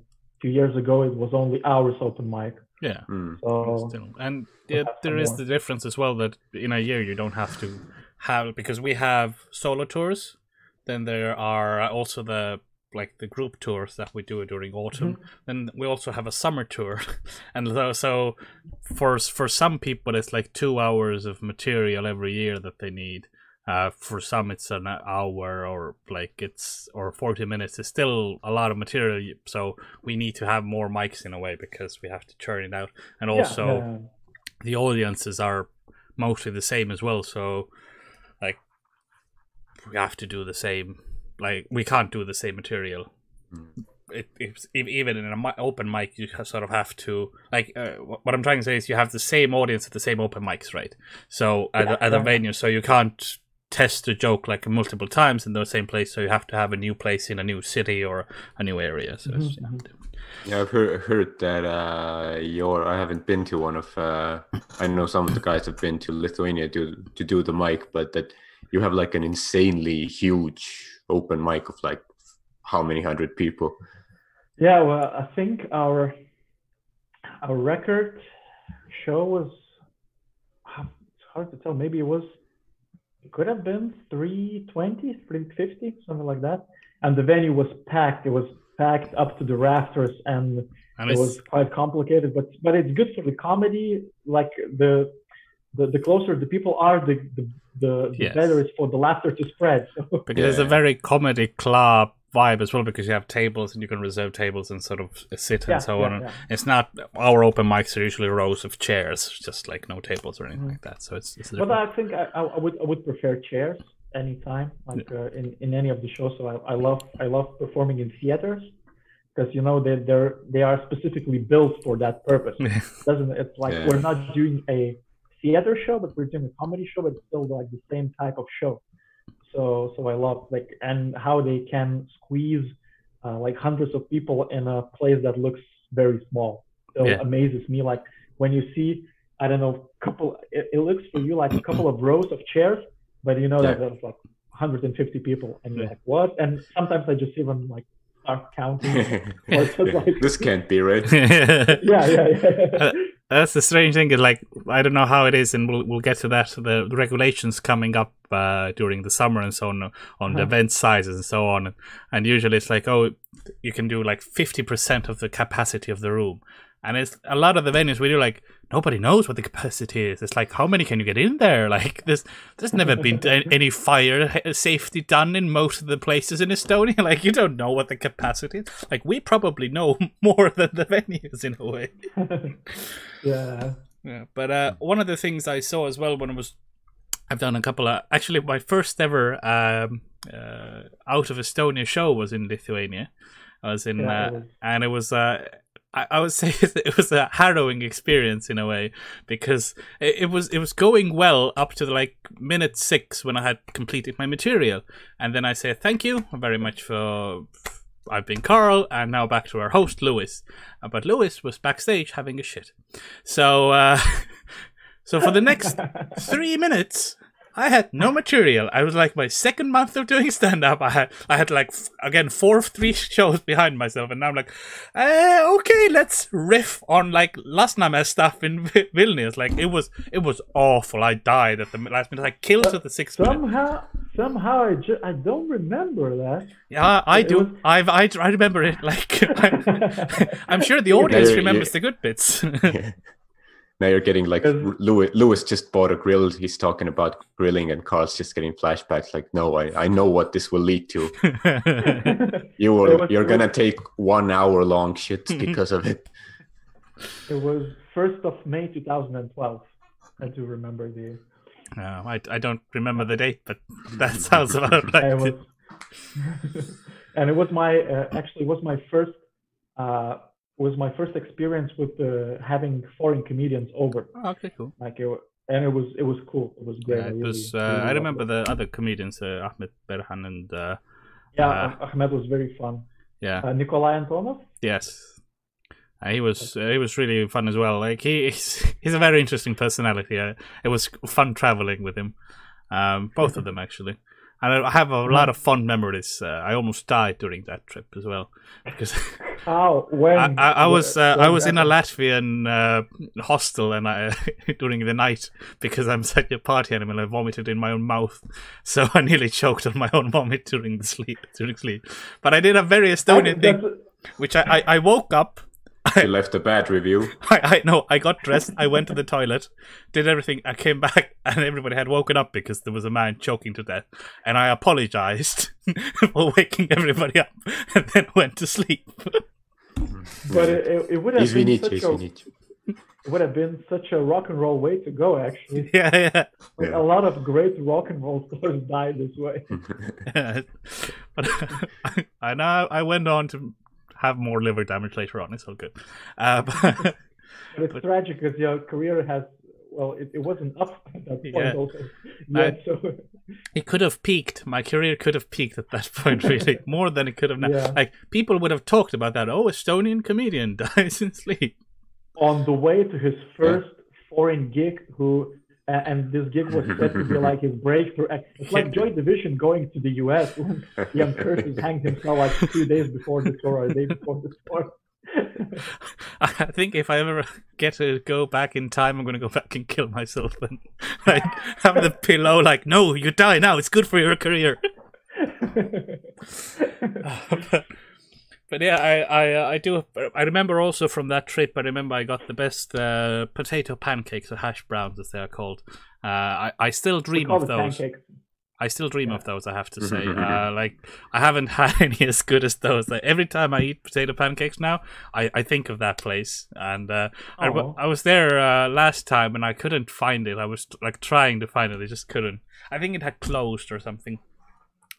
two years ago it was only hours open mic,
Yeah.
Mm.
so
Still. And
we'll
yeah,
have
there
some
is
more.
the difference as well that in a year you don't have to have because we have solo tours. Then there are also the like the group tours that we do during autumn.
Mm-hmm.
Then we also have a summer tour, and so, so for for some people it's like two hours of material every year that they need. Uh, for some it's an hour or like it's or 40 minutes. It's still a lot of material so we need to have more mics in a way because we have to churn it out. And
yeah,
also
uh,
the audiences are mostly the same as well so like we have to do the same like we can't do the same material.
Mm.
it, it's even in an open mic you sort of have to like uh, what i'm trying to say is you have the same audience at the same open mics right? So at,
Yeah,
the, at the venue so you can't test a joke like multiple times in the same place so you have to have a new place in a new city or a new area so it's,
Mhm,
Yeah, I've heard, heard that uh, your I haven't been to one of uh, I know some of the guys have been to Lithuania to to do the mic, but that you have like an insanely huge open mic of like how many hundred people?
yeah. Well, I think our our record show was it's hard to tell. Maybe it was it could have been 320, 350, something like that. And the venue was packed. It was packed up to the rafters and
and
it was quite complicated but but it's good for the comedy like the the, the closer the people are the the, the, the
Yes.
better it's for the laughter to spread so
because it's a very comedy club vibe as well because you have tables and you can reserve tables and sort of sit
yeah,
and so
yeah,
on
yeah.
it's not our open mics are usually rows of chairs just like no tables or anything
Mhm.
like that so it's, it's
but
different.
i think I, I I would i would prefer chairs anytime like uh, in in any of the shows so I, I love i love performing in theaters because you know they they're they are specifically built for that purpose doesn't it's like
Yeah.
we're not doing a theater show but we're doing a comedy show but it's still like the same type of show so so i love like and how they can squeeze uh, like hundreds of people in a place that looks very small still
Yeah.
amazes me. Like when you see, I don't know, couple. It, it looks for you like a couple of rows of chairs, but you know that there's like 150 people, and you're
Yeah.
like, what? And sometimes I just even like start counting. Just like-
this can't be right.
yeah, yeah, yeah.
That's the strange thing. Is like I don't know how it is, and we'll we'll get to that. The, the regulations coming up uh, during the summer and so on on the
Uh-huh.
event sizes and so on. And usually it's like oh, you can do like fifty percent of the capacity of the room. And it's a lot of the venues we do like nobody knows what the capacity is. It's like how many can you get in there? Like there's there's never been any fire safety done in most of the places in Estonia. Like you don't know what the capacity is. Like we probably know more than the venues in a way.
yeah.
Yeah, but uh, one of the things I saw as well when I was, I've done a couple of actually my first ever um, uh, out of Estonia show was in Lithuania. I was in,
Yeah,
uh, and it was. Uh, I, I would say it was a harrowing experience in a way because it, it was it was going well up to the, like minute six when I had completed my material, and then I said thank you very much for. I've been Carl, and now back to our host Lewis. Uh, But Lewis was backstage having a shit. So, uh, so for the next three minutes, I had no material. I was like my second month of doing stand up. I had, I had like f- again four of three shows behind myself, and now I'm like, uh, okay, let's riff on like last Lasnamäe stuff in Vi- Vilnius. Like it was, it was awful. I died at the last minute. I killed at the sixth minute.
Somehow, somehow, I ju- I don't remember that.
Yeah, I
it
do.
was-
I've, I, I remember it. Like I'm, I'm sure the audience
Yeah,
remembers
yeah.
the good bits.
Now you're getting like
Because-
Lewis, Lewis just bought a grill. He's talking about grilling, and Carl's just getting flashbacks. Like, no, I, I know what this will lead to. You
It
will, you're gonna take one hour long shit because of it.
It was first of May 2012. I do remember the.
No, I, I don't remember the date, but that sounds about right.
it was, and it was my uh, actually it was my first uh, was my first experience with uh, having foreign comedians over.
Oh, okay, cool.
Like it, and it was it was cool. It was great.
Yeah,
I
it
really-
was. Uh,
really
I remember
it.
the other comedians, uh, Ahmed Berhan and uh,
Yeah,
uh,
Ahmed was very fun.
yeah,
Uh, Nikolai Antonov.
yes. Uh, he was uh, he was really fun as well. Like he he's, he's a very interesting personality. It was fun traveling with him, um, both of them actually. And I have a lot of fond memories. Uh, I almost died during that trip as well because
How when
I, I, I was uh, I was in a Latvian uh, hostel and I during the night because I'm such a party animal. I vomited in my own mouth, so I nearly choked on my own vomit during the sleep during sleep. But I did a very Estonian thing, which I, I, I woke up.
you left a bad review.
I, I know. I got dressed. I went to the toilet, did everything. I came back, and everybody had woken up because there was a man choking to death. And I apologized for waking everybody up, and then went to sleep.
but it, it, would have been such a, it would have been such a rock and roll way to go, actually.
Yeah, yeah.
Like,
yeah.
A lot of great rock and roll stars died this way.
But I, I now I went on to have more liver damage later on. It's all good. Uh, but,
But it's tragic because your career has well, it, it wasn't up at that point
Yeah.
also.
I-
so
it could have peaked. My career could have peaked at that point, really, more than it could have now.
Yeah.
Like people would have talked about that. Oh, Estonian comedian dies in sleep.
on the way to his first foreign gig, who and this gig was said to be like his breakthrough. It's like Joy Division going to the U.S. when Ian Curtis hanged himself like two days before the tour or a day before the tour.
I think if I ever get to go back in time, I'm going to go back and kill myself and like have the pillow. Like, no, you die now. It's good for your career. But, but yeah, I I uh, I do. I remember also from that trip. I remember I got the best uh, potato pancakes or hash browns, as they are called. Uh, I I still dream of those.
pancakes.
I still dream of those. I have to say, uh, like I haven't had any as good as those. Like, every time I eat potato pancakes now, I, I think of that place. And uh, I, w-
Aw.
I was there uh, last time and I couldn't find it. I was like trying to find it, I just couldn't. I think it had closed or something.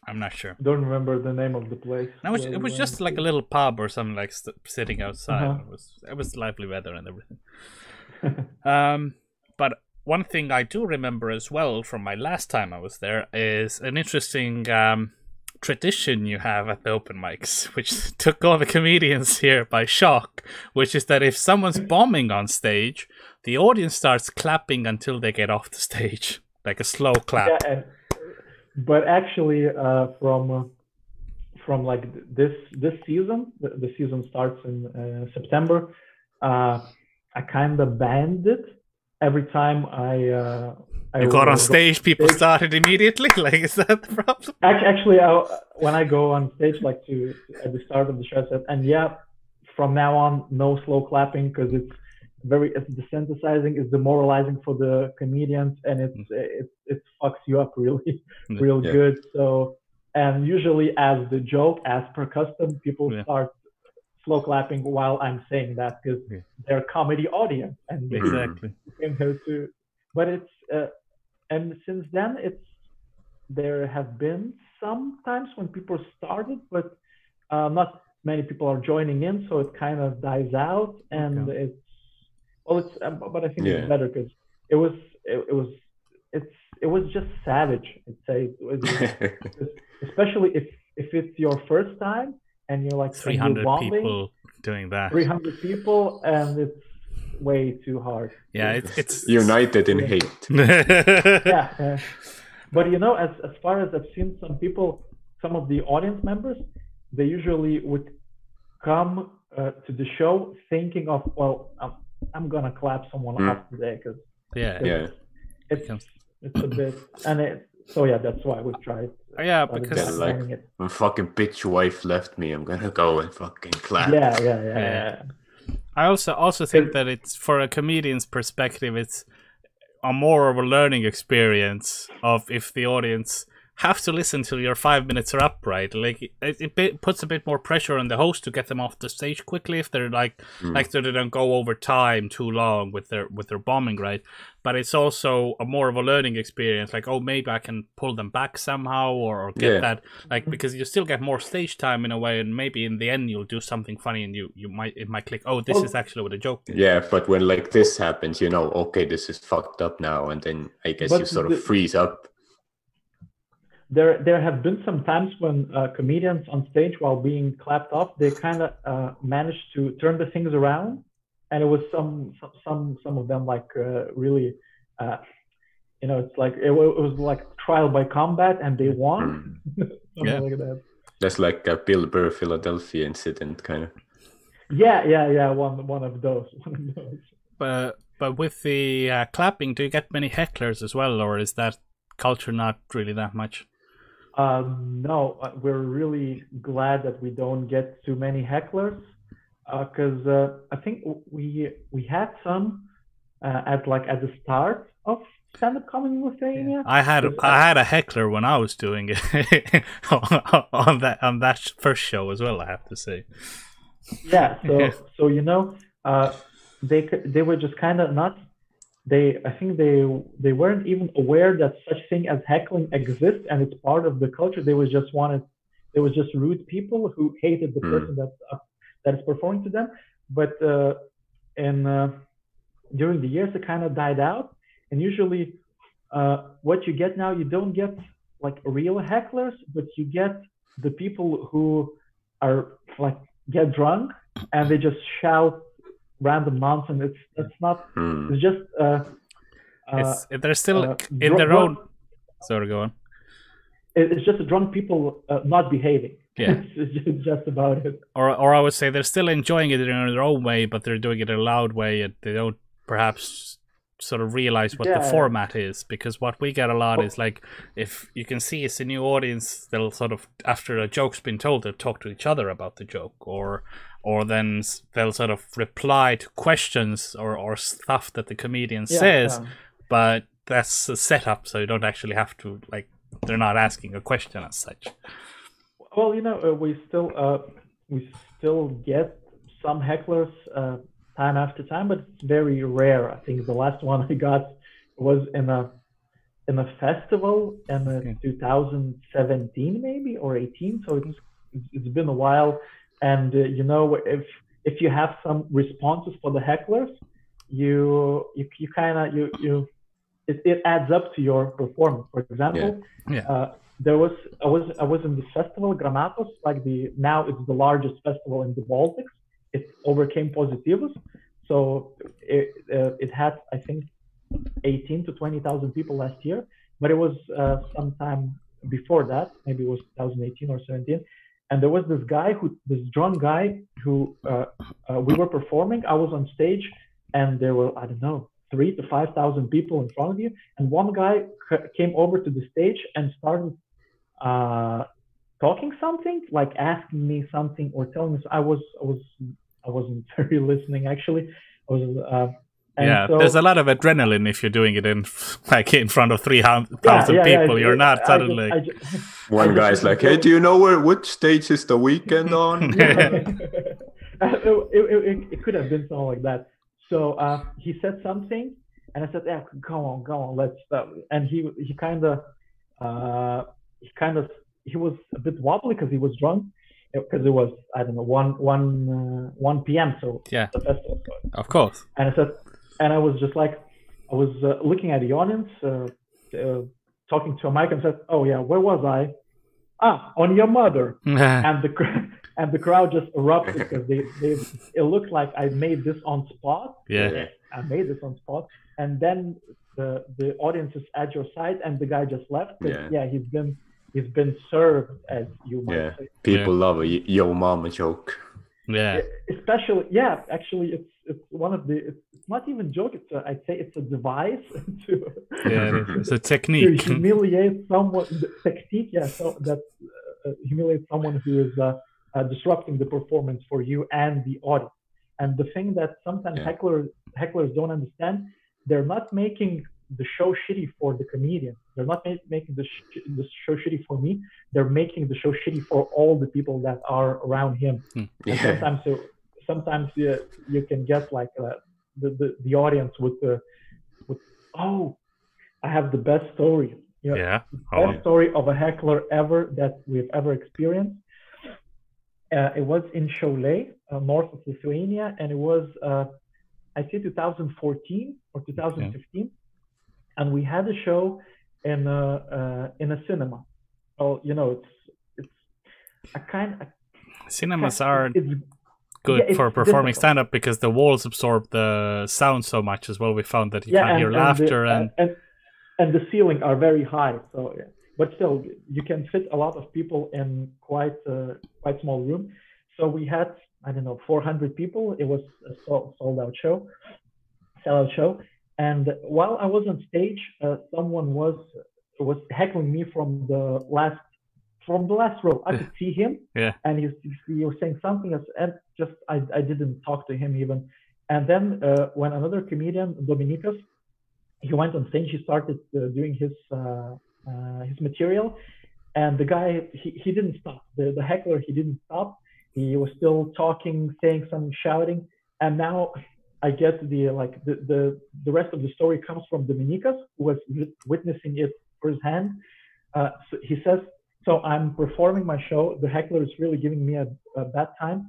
I'm not sure.
Don't remember the name of the place.
No, it was, it was just like a little pub or something, like st- sitting outside.
Uh-huh.
It was it was lively weather and everything. um, but one thing I do remember as well from my last time I was there is an interesting um, tradition you have at the open mics, which took all the comedians here by shock, which is that if someone's bombing on stage, the audience starts clapping until they get off the stage, like a slow clap.
Yeah, and, but actually, uh, from from like this this season, the, the season starts in uh, September. Uh, I kind of banned it every time I. Uh, I
You got on stage, people
stage.
started immediately. Like, is that the problem?
Actually, I, when I go on stage, like to at the start of the show, I said, and yeah, from now on, no slow clapping because it's very it's desensitizing, it's demoralizing for the comedians, and it's it it fucks you up really, real
Yeah.
good. So, and usually, as the joke, as per custom, people
Yeah.
start slow clapping while I'm saying that because
Yeah.
they're comedy audience and they
Exactly.
came here to but it's uh, and since then it's there have been some times when people started but uh, not many people are joining in so it kind of dies out and
Okay.
it's well it's um, but i think
Yeah.
it's better because it was it, it was it's it was just savage i'd say It was- especially if if it's your first time and you're like
300 people doing that.
300 people and it's way too hard
Yeah, it's, it's
United in
Yeah.
hate.
yeah, yeah. But you know, as as far as I've seen, some people, some of the audience members, they usually would come uh, to the show thinking of, well, I'm, I'm gonna clap someone
Mm.
off today because
yeah.
Yeah.
it's
Becomes-
it's a bit, and it. So yeah, that's why we tried.
Yeah, because
Yeah, like-
it.
When fucking bitch wife left me, I'm gonna go and fucking clap.
yeah, yeah, yeah,
Yeah.
yeah.
I also also think that it's for a comedian's perspective, it's a more of a learning experience of if the audience have to listen till your five minutes are up, right? Like it, it bit, puts a bit more pressure on the host to get them off the stage quickly if they're like
Mm.
like so they don't go over time too long with their with their bombing, right? But it's also a more of a learning experience. Like oh, maybe I can pull them back somehow or, or get
Yeah.
that like because you still get more stage time in a way, and maybe in the end you'll do something funny and you you might it might click. Oh, this
Well-
is actually what a joke. is.
Yeah, but when like this happens, you know, okay, this is fucked up now, and then I guess
But
you sort of
the-
freeze up.
There there have been some times when uh, comedians on stage while being clapped off they kind of uh, managed to turn the things around and it was some some some, some of them like uh, really uh, you know it's like it, it was like trial by combat and they won
Mm.
something
Yeah.
like that
That's like a Bill Burr Philadelphia incident, kind of.
yeah yeah yeah one one of those one of those
But but with the uh, clapping, do you get many hecklers as well, or is that culture not really that much?
Uh, no, uh, we're really glad that we don't get too many hecklers because uh, I think we we had some uh, at like at the start of stand-up comedy in Lithuania.
I had
Yes,
I had a heckler when I was doing it on that on that first show as well. I have to say.
Yeah, so so you know, uh, they they were just kind of not. They I think they they weren't even aware that such thing as heckling exists and it's part of the culture. They was just wanted. They was just rude people who hated the
Hmm.
person that uh, that is performing to them. But uh, in uh, during the years, it kind of died out. And usually, uh, what you get now, you don't get like real hecklers, but you get the people who are like get drunk and they just shout random nonsense. It's it's not.
Hmm.
It's just. Uh, uh,
It's they're still
uh,
in
dr-
their own. Sorry, go on.
it's just drunk people uh, not behaving.
Yeah.
it's just, just about it.
Or or I would say they're still enjoying it in their own way, but they're doing it in a loud way, and they don't perhaps sort of realize what the format is. Because what we get a lot is like if you can see it's a new audience, they'll sort of after a joke's been told, they'll talk to each other about the joke, or or then they'll sort of reply to questions or or stuff that the comedian
Yeah,
says,
um,
but that's a setup, so you don't actually have to like they're not asking a question as such.
Well, you know, uh, we still uh, we still get some hecklers uh, time after time, but it's very rare. I think the last one I got was in a in a festival in uh,
Okay.
2017 maybe or 18. So it's it's been a while, and uh, you know if if you have some responses for the hecklers, you you, you kind of you you it, it adds up to your performance. For example,
Yeah.
uh, there was I was I was in this festival Granatos, like the now it's the largest festival in the Baltics. It overcame Positivus, so it uh, it had I think 18 to 20 thousand people last year, but it was uh, sometime before that, maybe it was 2018 or 17, and there was this guy who this drunk guy who uh, uh, we were performing. I was on stage, and there were I don't know three to five thousand people in front of you, and one guy c- came over to the stage and started uh, talking something, like asking me something or telling me. I was I was I wasn't very listening actually. I was. Uh,
yeah,
so-
there's a lot of adrenaline if you're doing it in like in front of three thousand
Yeah, yeah, yeah,
people. You're
I
not suddenly.
I ju-
One
I just
guy's like, "Hey, do you know where which stage is the weekend on?"
it, it, it, it could have been something like that. So uh, he said something, and I said, "Yeah, go on, go on, let's." Start. And he he kind of uh, he kind of he was a bit wobbly because he was drunk because it was I don't know one one uh, one p.m. So
Yeah.
the festival. started.
Of course.
And I said, and I was just like, I was uh, looking at the audience, uh, uh, talking to a mic, and said, "Oh yeah, where was I? Ah, on your mother." and the and the crowd just erupted because they, they it looked like I made this on spot.
Yeah.
I made this on spot, and then the the audience is at your side, and the guy just left.
Yeah.
yeah, he's been he's been served, as you might
Yeah.
say.
People love a y- yo mama joke.
yeah.
Especially, yeah, actually, it's it's one of the it's, not even joke. It's a, I'd say it's a device to
Yeah. It's a technique to
humiliate someone. Technique, yeah, so that uh, humiliate someone who is uh, uh, disrupting the performance for you and the audience. And the thing that sometimes
Yeah.
hecklers hecklers don't understand, they're not making the show shitty for the comedian. They're not ma- making the, sh- the show shitty for me. They're making the show shitty for all the people that are around him. And
Yeah.
sometimes you, sometimes you, you can get like uh, the, the the audience with the with oh I have the best story. You know,
Yeah.
best
Oh,
story of a heckler ever that we've ever experienced. Uh, it was in Šiauliai, uh, north of Lithuania, and it was uh, I think 2014 or 2015, and we had a show in a uh, in a cinema. Well, you know, it's it's a kind of
cinemas are
it's
good
yeah,
for performing stand up because the walls absorb the sound so much as well. We found that you can't hear
the-
laughter and,
and and the ceiling are very high. So, yeah. but still, you can fit a lot of people in quite a quite small room. So we had I don't know 400 people. It was a sold, sold out show, sell out show. And while I was on stage, uh, someone was was heckling me from the last from the last row. I could see him,
Yeah.
and he, he was saying something, else, and just I, I didn't talk to him even. And then uh, when another comedian, Dominikas, he went on stage, he started uh, doing his uh, uh, his material, and the guy he, he didn't stop. The the heckler he didn't stop. He was still talking, saying some shouting, and now I get the like the the, the rest of the story comes from Dominikas, who was witnessing it firsthand. Uh, so he says, "So I'm performing my show. The heckler is really giving me a, a bad time,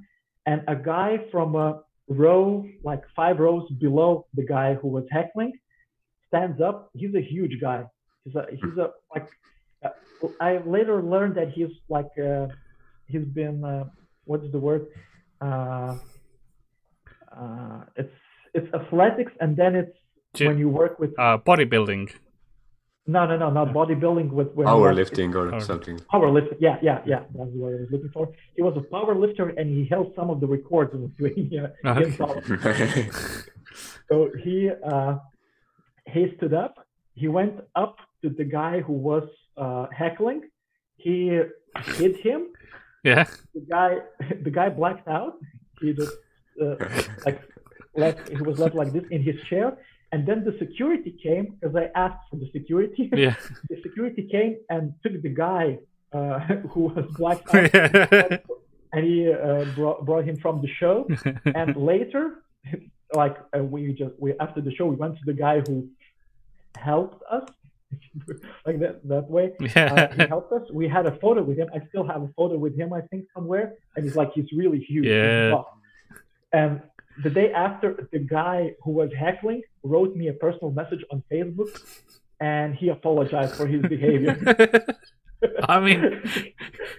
and a guy from a row, like five rows below the guy who was heckling, stands up. He's a huge guy. He's a he's a like. Uh, I later learned that he's like uh, he's been uh, what's the word? Uh, uh, it's it's athletics, and then it's when you work with
uh, bodybuilding.
No no no not bodybuilding with
Powerlifting or
Power-
something.
Powerlifting, yeah, yeah, yeah. That's what I was looking for. He was a power lifter, and he held some of the records in Lithuania.
Okay.
So he uh, he stood up. He went up to the guy who was uh, heckling. He hit him.
Yeah.
The guy the guy blacked out. He just uh, like left. He was left like this in his chair. And then the security came because I asked for the security.
Yeah.
the security came and took the guy uh, who was black and he uh, brought, brought him from the show. and later, like uh, we just we after the show, we went to the guy who helped us, like that that way. Uh, he helped us. We had a photo with him. I still have a photo with him, I think, somewhere. And he's like, he's really huge.
Yeah.
And the day after, the guy who was heckling wrote me a personal message on Facebook, and he apologized for his behavior.
I mean,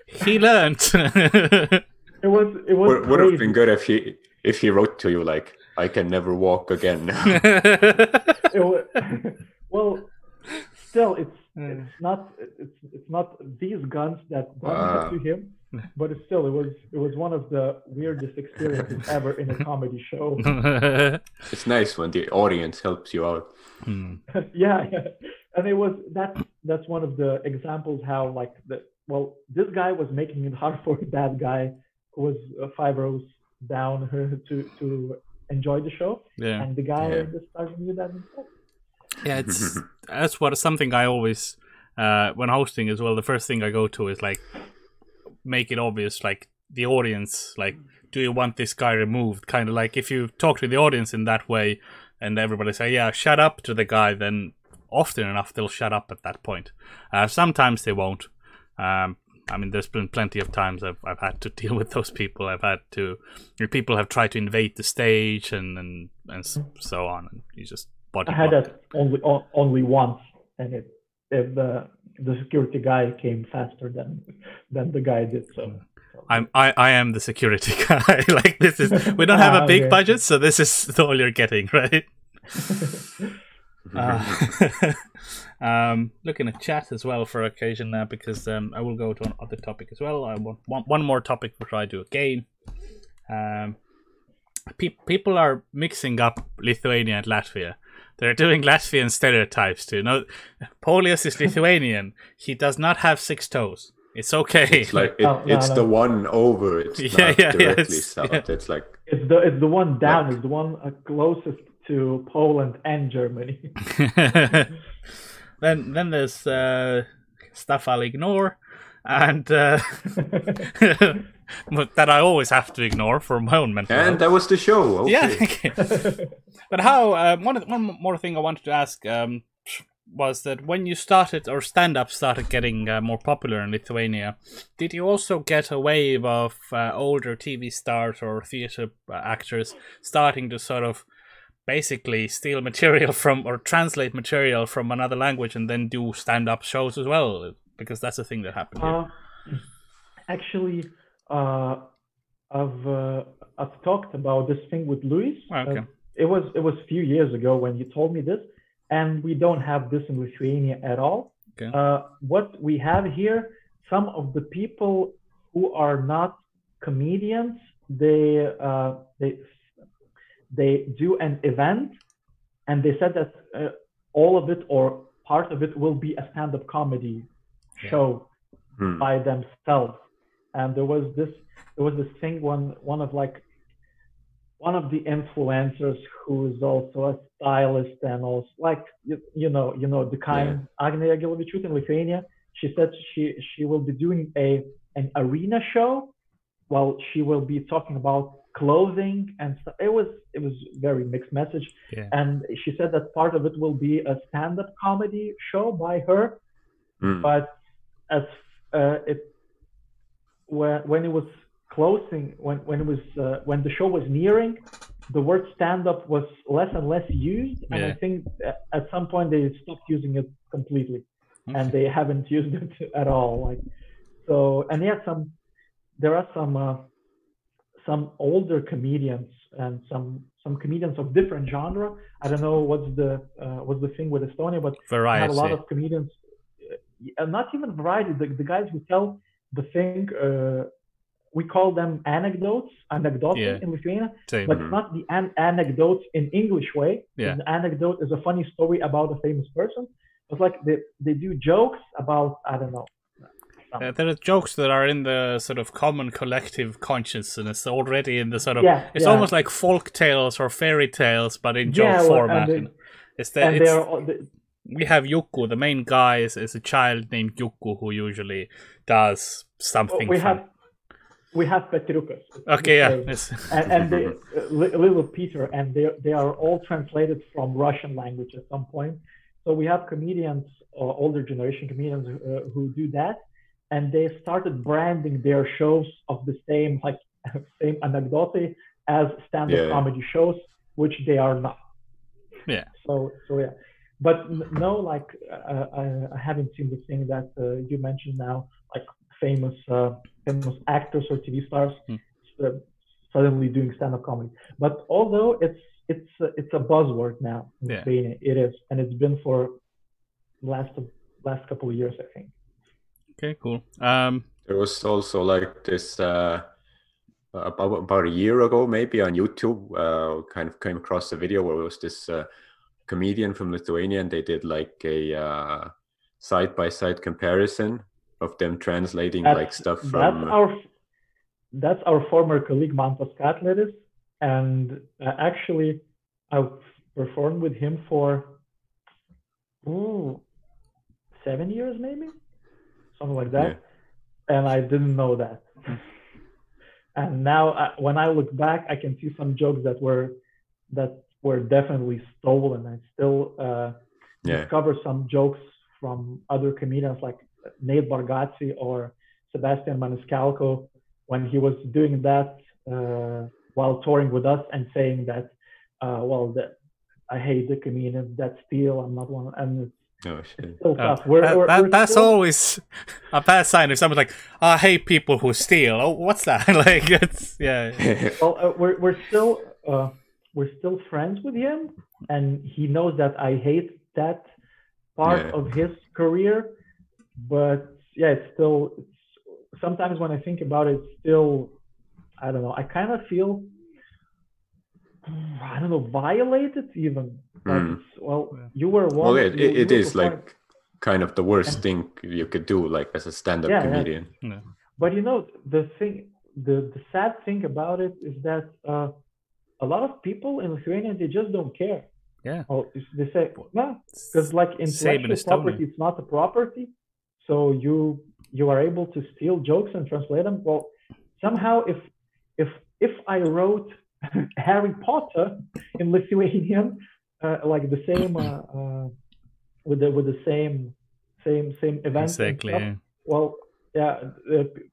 he learned.
It was it was
Would, would have been good if he if he wrote to you like, "I can never walk again."
It wa- well, still, it's
Mm.
it's not it's it's not these guns that done
Ah.
to him, but it's still it was it was one of the weirdest experiences ever in a comedy show.
it's nice when the audience helps you out.
Hmm.
yeah, yeah, and it was that's that's one of the examples how like the well this guy was making it hard for that guy who was uh, five rows down to to enjoy the show,
yeah.
and the guy
Yeah.
just started to do that himself.
Yeah, it's that's what something I always uh when hosting as well, the first thing I go to is like make it obvious like the audience like do you want this guy removed kind of like if you talk to the audience in that way and everybody say yeah shut up to the guy then often enough they'll shut up at that point uh, sometimes they won't um, I mean, there's been plenty of times I've, I've had to deal with those people. I've had to, people have tried to invade the stage and and, and so on. And you just body
I had
block.
that only only once, and it if the the security guy came faster than than the guy did. So
I'm I, I am the security guy. like this is we don't have
Ah,
a big
okay.
budget, so this is all you're getting, right? Uh, um, looking at chat as well for occasion now because um, I will go to another topic as well. I want one, one more topic before I do a game. Um, pe- people are mixing up Lithuania and Latvia. They're doing Latvian stereotypes too. No, Paulius is Lithuanian. He does not have six toes. It's okay.
It's like it,
Oh, no,
it's
no.
the one over. It's
Yeah,
not
yeah,
directly
yes,
south.
yeah.
It's like
it's the it's the one down. It's the one uh, closest to Poland and Germany.
then then there's uh, stuff I'll ignore, and uh, that I always have to ignore for my own mental.
and
health.
that was the show. Okay.
Yeah. okay. but how? Uh, one one more thing I wanted to ask um, was that when you started or stand up started getting uh, more popular in Lithuania, did you also get a wave of uh, older TV stars or theater uh, actors starting to sort of basically steal material from or translate material from another language and then do stand up shows as well? Because that's a thing that happened. Here.
Uh, actually, uh, I've uh, I've talked about this thing with Luis.
Oh, okay.
Uh, it was it was a few years ago when you told me this, and we don't have this in Lithuania at all.
Okay.
Uh, what we have here, some of the people who are not comedians, they uh, they they do an event, and they said that uh, all of it or part of it will be a stand-up comedy. Show
Hmm.
by themselves. And there was this there was this thing one one of like one of the influencers who is also a stylist and also like you, you know you know the kind Agnė Jagelavičiūtė in Lithuania. She said she she will be doing a an arena show while she will be talking about clothing and stuff. It was it was very mixed message.
Yeah.
And she said that part of it will be a stand-up comedy show by her
Hmm.
but as uh, it when when it was closing when when it was uh, when the show was nearing the word stand up was less and less used and i think at some point they stopped using it completely and they haven't used it at all like so and yeah some there are some uh, some older comedians and some some comedians of different genre. I don't know what's the uh, what's the thing with estonia but
Variety.
a lot of comedians, uh, not even variety. The, the guys who tell the thing, uh, we call them anecdotes, anecdotes
Yeah.
in Lithuania,
Same.
but
Mhm.
not the an- anecdotes in English way.
Yeah.
An anecdote is a funny story about a famous person. It's like they, they do jokes about I don't know.
Uh, there are jokes that are in the sort of common collective consciousness already in the sort of.
Yeah,
it's
yeah.
almost like folk tales or fairy tales, but in joke
Yeah, well,
format.
and they-
you know. It's the,
and
it's,
they are all- they-
we have Juku. The main guy is, is a child named Juku who usually does something.
we
fun.
have we have Petriukas.
Okay, yeah.
Okay.
it's-
and, and they, uh, Little Peter, and they they are all translated from Russian language at some point. So we have comedians, uh, older generation comedians, uh, who do that, and they started branding their shows of the same like same anecdote as stand-up
Yeah.
comedy shows, which they are not.
Yeah.
So so yeah, but no, like uh, I, I haven't seen the thing that uh, you mentioned now, like famous uh, famous actors or TV stars uh, suddenly doing stand-up comedy. But although it's it's uh, it's a buzzword now in
Yeah.
Lithuania, it is, and it's been for last last couple of years, I think.
Okay, cool. Um,
There was also like this uh, about about a year ago, maybe on YouTube. Uh, kind of came across a video where it was this uh, comedian from Lithuania, and they did like a side by side comparison of them translating like stuff
that's
from.
our that's our former colleague Mantas Katleris, and uh, actually I've performed with him for ooh, seven years maybe, something like that, and I didn't know that. and now uh, when I look back, I can see some jokes that were that were definitely stolen. I still uh,
yeah,
discover some jokes from other comedians like Nate Bargatze or Sebastian Maniscalco when he was doing that uh, while touring with us and saying that, uh, well, that I hate the comedians that steal. I'm not one, and it's
oh shit.
still tough. We're,
that-
we're,
that-
we're
that's
still,
always a bad sign if someone's like, "I hate people who steal." Oh, what's that? like, it's yeah.
Well, uh, we're we're still uh, we're still friends with him, and he knows that I hate that part
Yeah.
of his career. But yeah, it's still. It's, sometimes when I think about it, still, I don't know. I kind of feel, I don't know, violated even.
Mm.
it's, well,
Yeah.
you were one.
well, it,
you-
it, it
you
is
performing-
like kind of the worst thing you could do, like as a stand-up
Yeah, yeah.
comedian.
No.
But you know, the thing, the the sad thing about it is that uh, a lot of people in Lithuania they just don't care.
Yeah.
Oh, they say no, because like intellectual property, it's not a property, so you you are able to steal jokes and translate them. Well, somehow if if if I wrote Harry Potter in Lithuanian, uh, like the same uh, uh, with the with the same same same events and
Exactly.
stuff, well yeah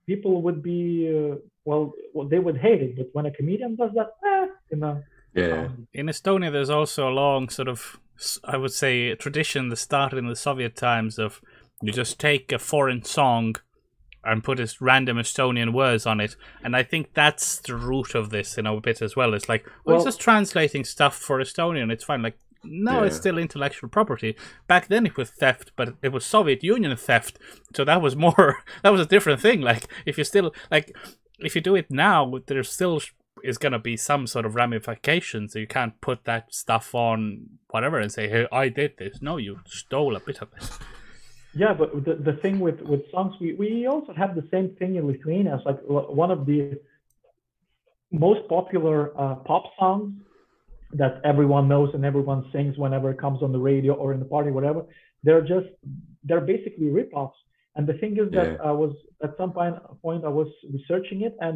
people would be uh, well, well they would hate it but when a comedian does that eh, you know
Yeah,
um,
In Estonia, there's also a long sort of, I would say, tradition that started in the Soviet times of you just take a foreign song and put this random Estonian words on it, and I think that's the root of this, you know, a bit as well. It's like well, it's just translating stuff for Estonian. It's fine. Like no, it's still intellectual property. Back then it was theft, but it was Soviet Union theft, so that was more. That was a different thing. Like if you still like, if you do it now, there's still is going to be some sort of ramifications. So you can't put that stuff on whatever and say, "Hey, I did this." No, you stole a bit of it.
yeah but the, the thing with with songs we we also have the same thing in lithuania it's like one of the most popular uh, pop songs that everyone knows and everyone sings whenever it comes on the radio or in the party whatever they're just they're basically rip-offs and the thing is that
Yeah.
i was at some point point i was researching it and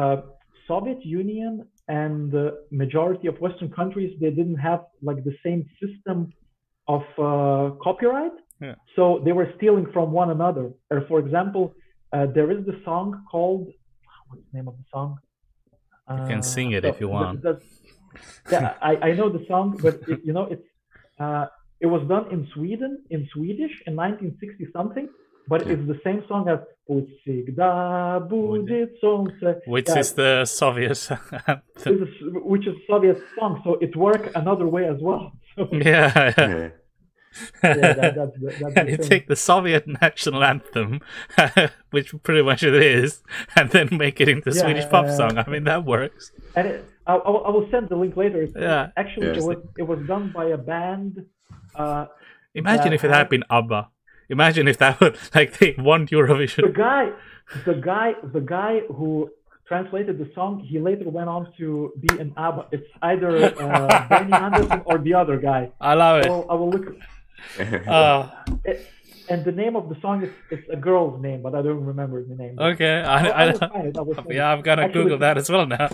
uh, soviet union and the majority of western countries they didn't have like the same system of uh, copyright
Yeah.
so they were stealing from one another or for example uh, there is the song called what's the name of the song
You can
Uh,
sing it
so
if you want.
the- yeah, I, I know the song, but it, you know it's uh, it was done in Sweden in Swedish in 1960 something, but
Yeah.
it's the same song as Всегда будет солнце,
Which
Yeah.
is the Soviet anthem.
This is, which is Soviet song, so it worked another way as well. So,
Yeah, yeah.
yeah.
yeah, that, that's the, that's the
you
thing.
take the Soviet national anthem, which pretty much it is, and then make it into
Yeah,
Swedish
yeah,
pop
yeah.
song. I mean, that works.
And it, I, I will- I will send the link later. It's,
Yeah.
Actually,
Yes.
it was it was done by a band. Uh,
Imagine
That
if it had
had-
been ABBA. Imagine if that would like they won Eurovision.
The guy, the guy, the guy who translated the song, he later went on to be an ABBA. It's either uh, Benny Andersson or the other guy.
I love
I
it.
will, I will look.
Uh,
It, and the name of the song is it's a girl's name, but I don't remember the name.
okay,
I,
I,
I will
I,
find it. I will find
yeah, I'm gonna
Actually,
Google that as well now.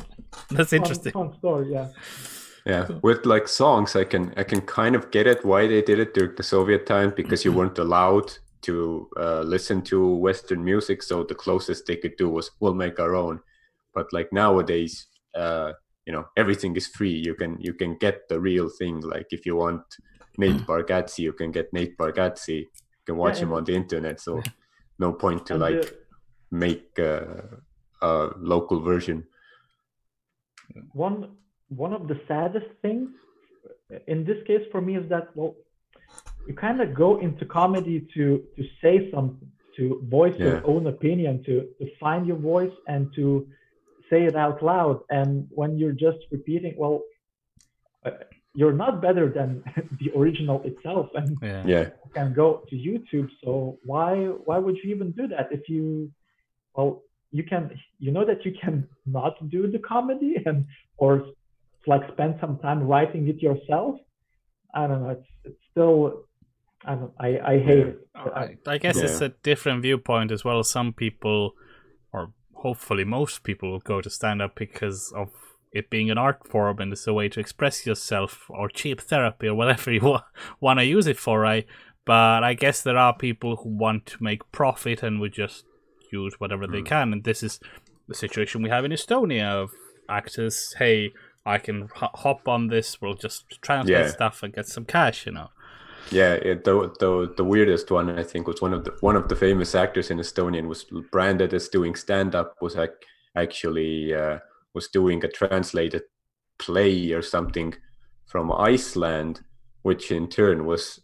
That's
Fun,
interesting.
fun story, yeah.
Yeah, with like songs, I can I can kind of get it why they did it during the Soviet time because you weren't allowed to uh, listen to Western music, so the closest they could do was we'll make our own. But like nowadays, uh, you know, everything is free. You can you can get the real thing. Like if you want Nate Bargatze, you can get Nate Bargatze. You can watch
Yeah,
him
and-
on the internet. So no point to
And
like
the-
make uh, a local version.
one one of the saddest things in this case for me is that well you kind of go into comedy to to say something to voice
Yeah.
your own opinion to to find your voice and to say it out loud. And when you're just repeating well uh, you're not better than the original itself. And
Yeah.
Yeah,
you can go to youtube. So why why would you even do that? If you well you can you know that you can not do the comedy and or like spend some time writing it yourself i don't know it's it's still i don't i i hate it
I, I guess it's a different viewpoint as well. Some people, or hopefully most people, will go to stand up because of it being an art form and it's a way to express yourself or cheap therapy or whatever you wa- want to use it for, right? But I guess there are people who want to make profit and would just use whatever they
Mm.
can. And this is the situation we have in Estonia of actors, hey, I can hop on this, we'll just translate
Yeah.
stuff and get some cash, you know.
yeah. It, the, the the weirdest one I think was one of the one of the famous actors in Estonian was branded as doing stand up. Was like actually uh, was doing a translated play or something from Iceland, which in turn was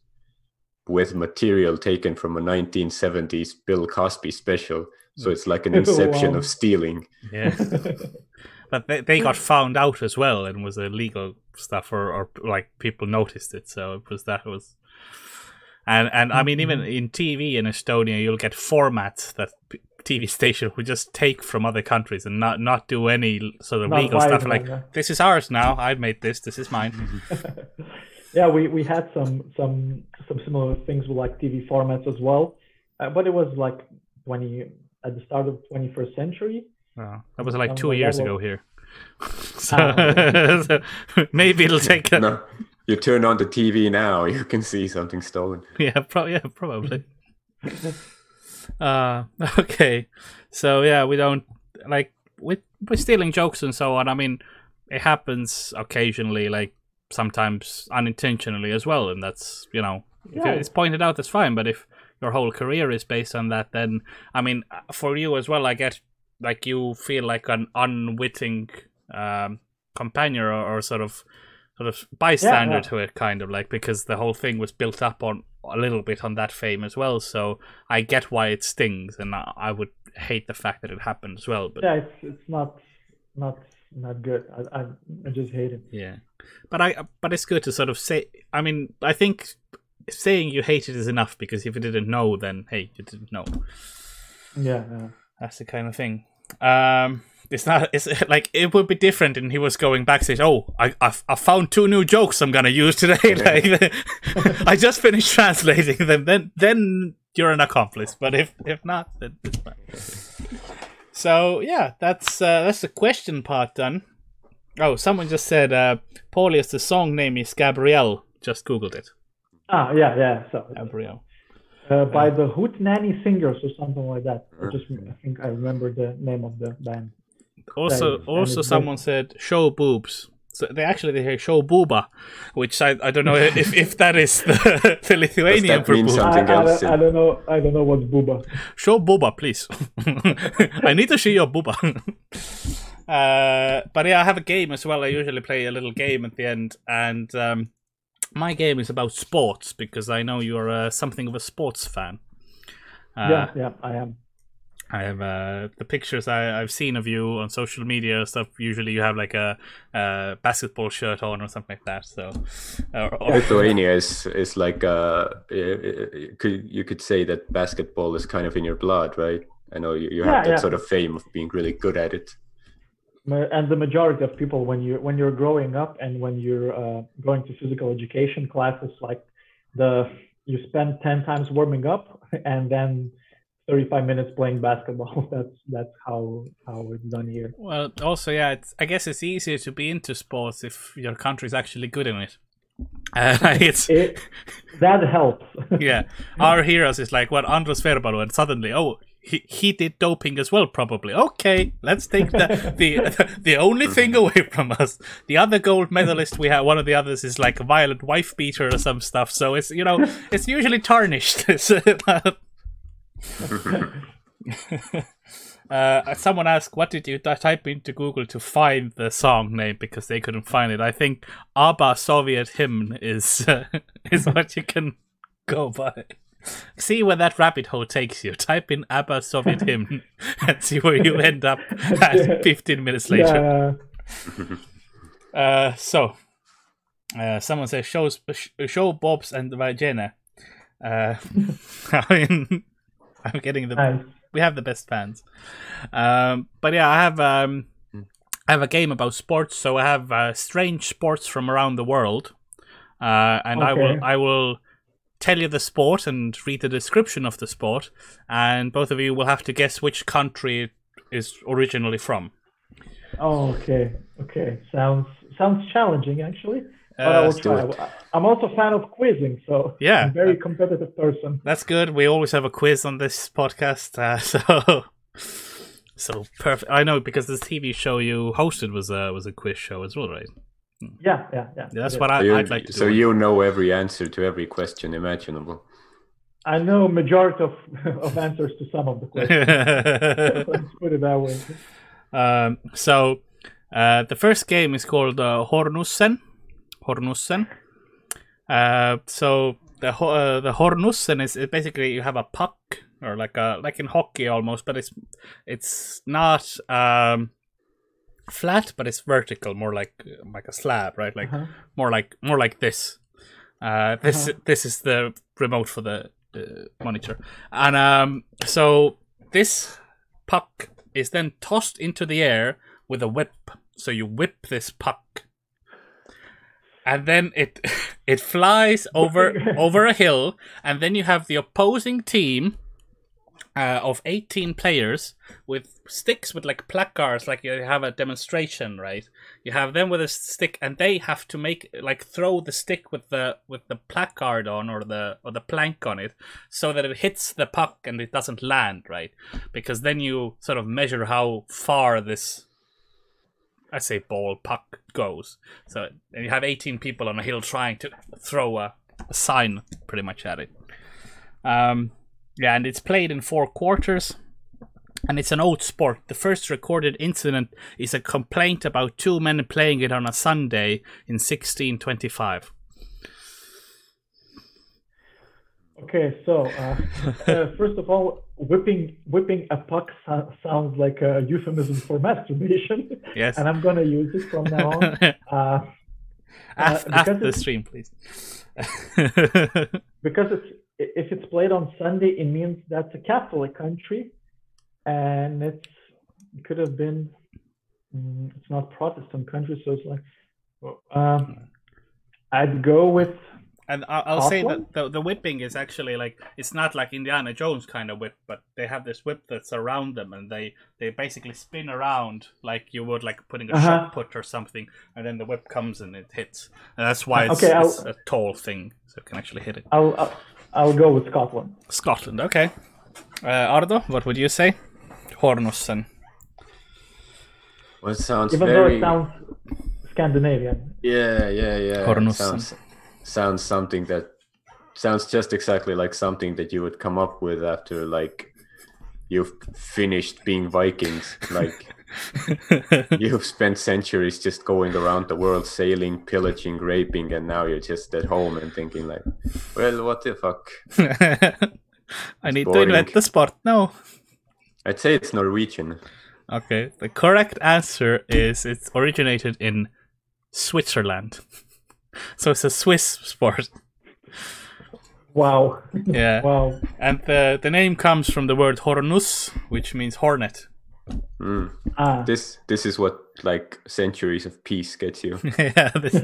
with material taken from a 1970s Bill Cosby special. So it's like an inception
Wow.
of stealing.
Yeah. but they, they got found out as well and was illegal stuff or, or like people noticed it so it was that was and and i mean even in tv in estonia you'll get formats that p- tv station will just take from other countries and not not do any sort of
Not
legal stuff like
yeah.
this is ours now i made this this is mine.
Yeah we we had some some some similar things with like tv formats as well. Uh, but it was like 20 at the start of 21st century
Oh, that was like two years ago here so,
Ah,
so maybe it'll take a,
No, you turn on the TV now, you can see something stolen.
yeah, pro- yeah, probably. uh, okay, so yeah, we don't like with with stealing jokes and so on. I mean, it happens occasionally, like sometimes unintentionally as well, and that's you know, if
Yeah.
it's pointed out, that's fine. But if your whole career is based on that, then I mean, for you as well, I get like you feel like an unwitting um, companion or, or sort of sort of bystander
yeah.
to it, kind of like because the whole thing was built up on a little bit on that fame as well. So I get why it stings, and I, I would hate the fact that it happened as well. But
yeah it's it's not not not good i i, I just hate it
yeah, but I but it's good to sort of say. I mean, I think saying you hate it is enough because if you didn't know, then hey, you didn't know.
yeah, yeah.
That's the kind of thing. Um, it's not. It's like it would be different, and he was going backstage. Oh, I I, I found two new jokes I'm gonna use today. like, I just finished translating them. Then then you're an accomplice. But if if not, then it's fine. So yeah, that's uh, that's the question part done. Oh, someone just said uh, Paulius, the song name is Gabrielle. Just googled it.
ah yeah yeah so
Gabrielle.
Uh, by the Hootenanny Singers or something like that. I just I think I remember the name of the band.
Also,
Right, and
also,
it's
someone said show boobs. So they actually they hear show booba, which I, I don't know if, if that is the, the Lithuanian
that
for
mean
boob.
I, I,
else,
don't, I don't know. I don't know what's booba.
Show booba, please. I need to see your booba. uh, but yeah, I have a game as well. I usually play a little game at the end, and um, my game is about sports because I know you're uh, something of a sports fan. Uh,
yeah, yeah, I am.
I have uh, the pictures I, I've seen of you on social media and stuff. Usually, you have like a, a basketball shirt on or something like that. So, or, or-
Lithuania is is like uh, uh, could you could say that basketball is kind of in your blood, right? I know you, you have
Yeah,
that
yeah.
sort of fame of being really good at it.
And the majority of people, when you when you're growing up and when you're uh, going to physical education classes, like the you spend ten times warming up and then 35 minutes playing basketball. That's that's how how it's done here.
well, also, yeah, it's, I guess it's easier to be into sports if your country's actually good in it. Uh, it's
It that helps.
yeah, our heroes is like what Andrus Veerpalu, and suddenly, oh, he, did doping as well, probably. Okay, let's take the the the only thing away from us. The other gold medalist we have, one of the others is like a violent wife beater or some stuff. So it's you know it's usually tarnished. uh, someone asked, "What did you type into Google to find the song name?" Because they couldn't find it. I think ABBA Soviet Hymn is uh, is what you can go by. See where that rabbit hole takes you. Type in ABBA Soviet Hymn and see where you end up at 15 minutes later.
Yeah.
Uh, so, uh, someone says, shows, show Bob's and Vagina. Uh, I mean, I'm getting the. We have the best fans. Um, but yeah, I have. Um, I have a game about sports, so I have uh, strange sports from around the world, uh, and I will I will tell you the sport and read the description of the sport, and both of you will have to guess which country it is originally from.
Oh, okay. Okay. Sounds sounds challenging actually. But
Uh.
I'm also a fan of quizzing, so
Yeah.
I'm a very competitive person.
That's good. We always have a quiz on this podcast, uh, so so perfect. I know because this TV show you hosted was a was a quiz show as well, right?
Yeah, yeah, yeah.
That's what. I,
so
I'd like to
so
do.
So you know every answer to every question imaginable.
I know majority of, of answers to some of the questions. Let's put it that way.
um, so uh, the first game is called uh, Hornussen. Hornussen. Uh, so the uh, the Hornussen is is basically you have a puck or like a like in hockey almost, but it's it's not um, flat, but it's vertical, more like like a slab, right? Like
Uh-huh.
more like more like this. Uh, this this is the remote for the uh, monitor, and um, so this puck is then tossed into the air with a whip. So you whip this puck, and then it it flies over over a hill, and then you have the opposing team uh, of 18 players with sticks with like placards like you have a demonstration right? You have them with a stick and they have to make like throw the stick with the with the placard on or the or the plank on it so that it hits the puck and it doesn't land right? Because then you sort of measure how far this I say ball puck goes. So and you have 18 people on a hill trying to throw a, a sign pretty much at it. Um yeah, and it's played in four quarters. And it's an old sport. The first recorded incident is a complaint about two men playing it on a Sunday in 1625.
Okay, so uh, uh, first of all, whipping whipping a puck so- sounds like a euphemism for masturbation,
Yes.
and I'm gonna use it from now on. Uh,
Af-
because
after the stream, please.
because it's if it's played on Sunday, it means that's a Catholic country, and it's it could have been mm, it's not Protestant country, so it's like um, I'd go with
and I- I'll say that the, the whipping is actually like it's not like Indiana Jones kind of whip, but they have this whip that's around them, and they they basically spin around like you would like putting a
Uh-huh.
shot put or something, and then the whip comes and it hits, and that's why it's,
Okay,
it's a tall thing, so it can actually hit it.
I'll I'll, I'll go with Scotland.
Scotland, okay. Uh, Ardo, what would you say? Hornussen.
Well, it sounds
Even though it sounds Scandinavian.
Yeah, yeah, yeah. It
Hornussen.
Sounds sounds something that sounds just exactly like something that you would come up with after like you've finished being Vikings. Like you've spent centuries just going around the world sailing, pillaging, raping, and now you're just at home and thinking like, well, what the fuck?
I need to
boring.
invent the sport now.
I'd say it's Norwegian.
Okay, the correct answer is it's originated in Switzerland. So it's a Swiss sport.
Wow.
Yeah.
wow.
And the, the name comes from the word hornus, which means hornet.
Mm.
Ah.
This this is what like centuries of peace gets you.
yeah, this,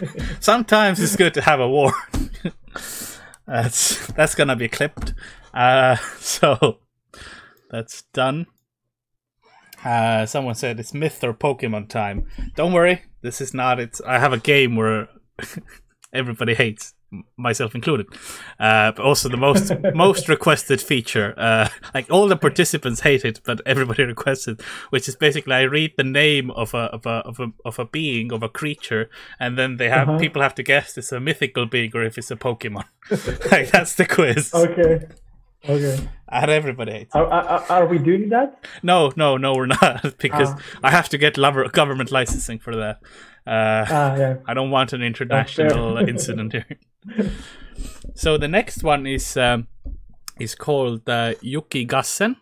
sometimes it's good to have a war. that's that's gonna be clipped. Uh, so that's done. Uh, someone said it's myth or Pokemon time. Don't worry, this is not. It's I have a game where everybody hates myself included. Uh, but also the most most requested feature. Uh, like all the participants hate it, but everybody requested, which is basically I read the name of a of a of a, of a being of a creature, and then they have
Uh-huh.
people have to guess if it's a mythical being or if it's a Pokemon. like that's the quiz,
Okay. Okay.
and everybody hates. it.
Are, are, are we doing that?
No, no, no, we're not because
Ah.
I have to get lover- government licensing for that. Uh,
Ah, yeah.
I don't want an international incident here. so the next one is um, is called uh, Yuki Gassen.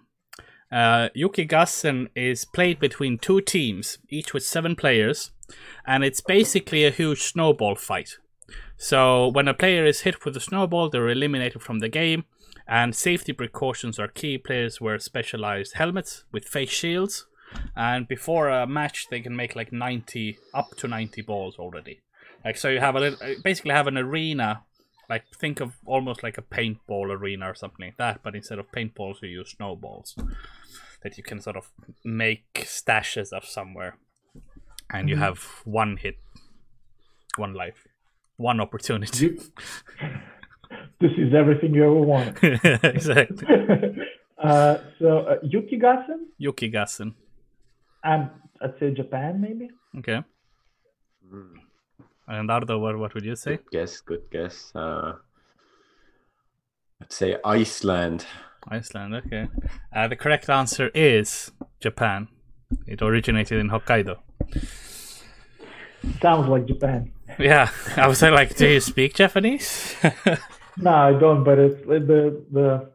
Uh, Yuki Gassen is played between two teams, each with seven players, and it's basically a huge snowball fight. So when a player is hit with a snowball, they're eliminated from the game, and safety precautions are key. Players wear specialized helmets with face shields, and before a match, they can make like 90 up to 90 balls already. Like so, you have a little, uh, basically have an arena. Like think of almost like a paintball arena or something like that, but instead of paintballs, you use snowballs that you can sort of make stashes of somewhere, and you have one hit, one life, one opportunity.
You- this is everything you ever wanted.
exactly.
uh, so uh, Yuki Gassen,
Yuki Gassen.
and I'd say Japan maybe.
Okay.
Mm,
And Ardo, what, what would you say?
Good guess. Good guess. Uh, I'd say Iceland.
Iceland, okay. Uh, the correct answer is Japan. It originated in Hokkaido.
Sounds like Japan.
Yeah, I was like, do you speak Japanese?
No, I don't. But it's the the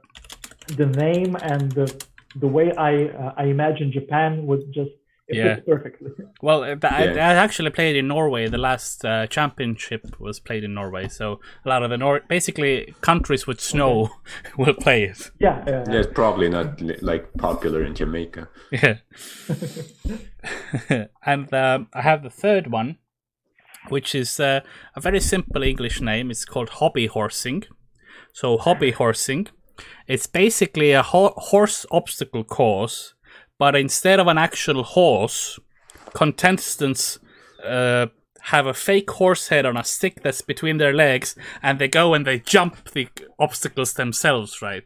the name and the the way I uh, I imagine Japan would just it
Yeah.
perfectly.
well, uh, I,
Yeah.
I actually played in Norway. The last uh, championship was played in Norway, so a lot of the Nor- basically countries with snow will play it.
Yeah, yeah.
Yeah, it's probably not like popular in Jamaica.
Yeah. and um, I have the third one, which is uh, a very simple English name. It's called hobby horsing. So hobby horsing, it's basically a ho- horse obstacle course, but instead of an actual horse, contestants uh, have a fake horse head on a stick that's between their legs, and they go and they jump the obstacles themselves, right?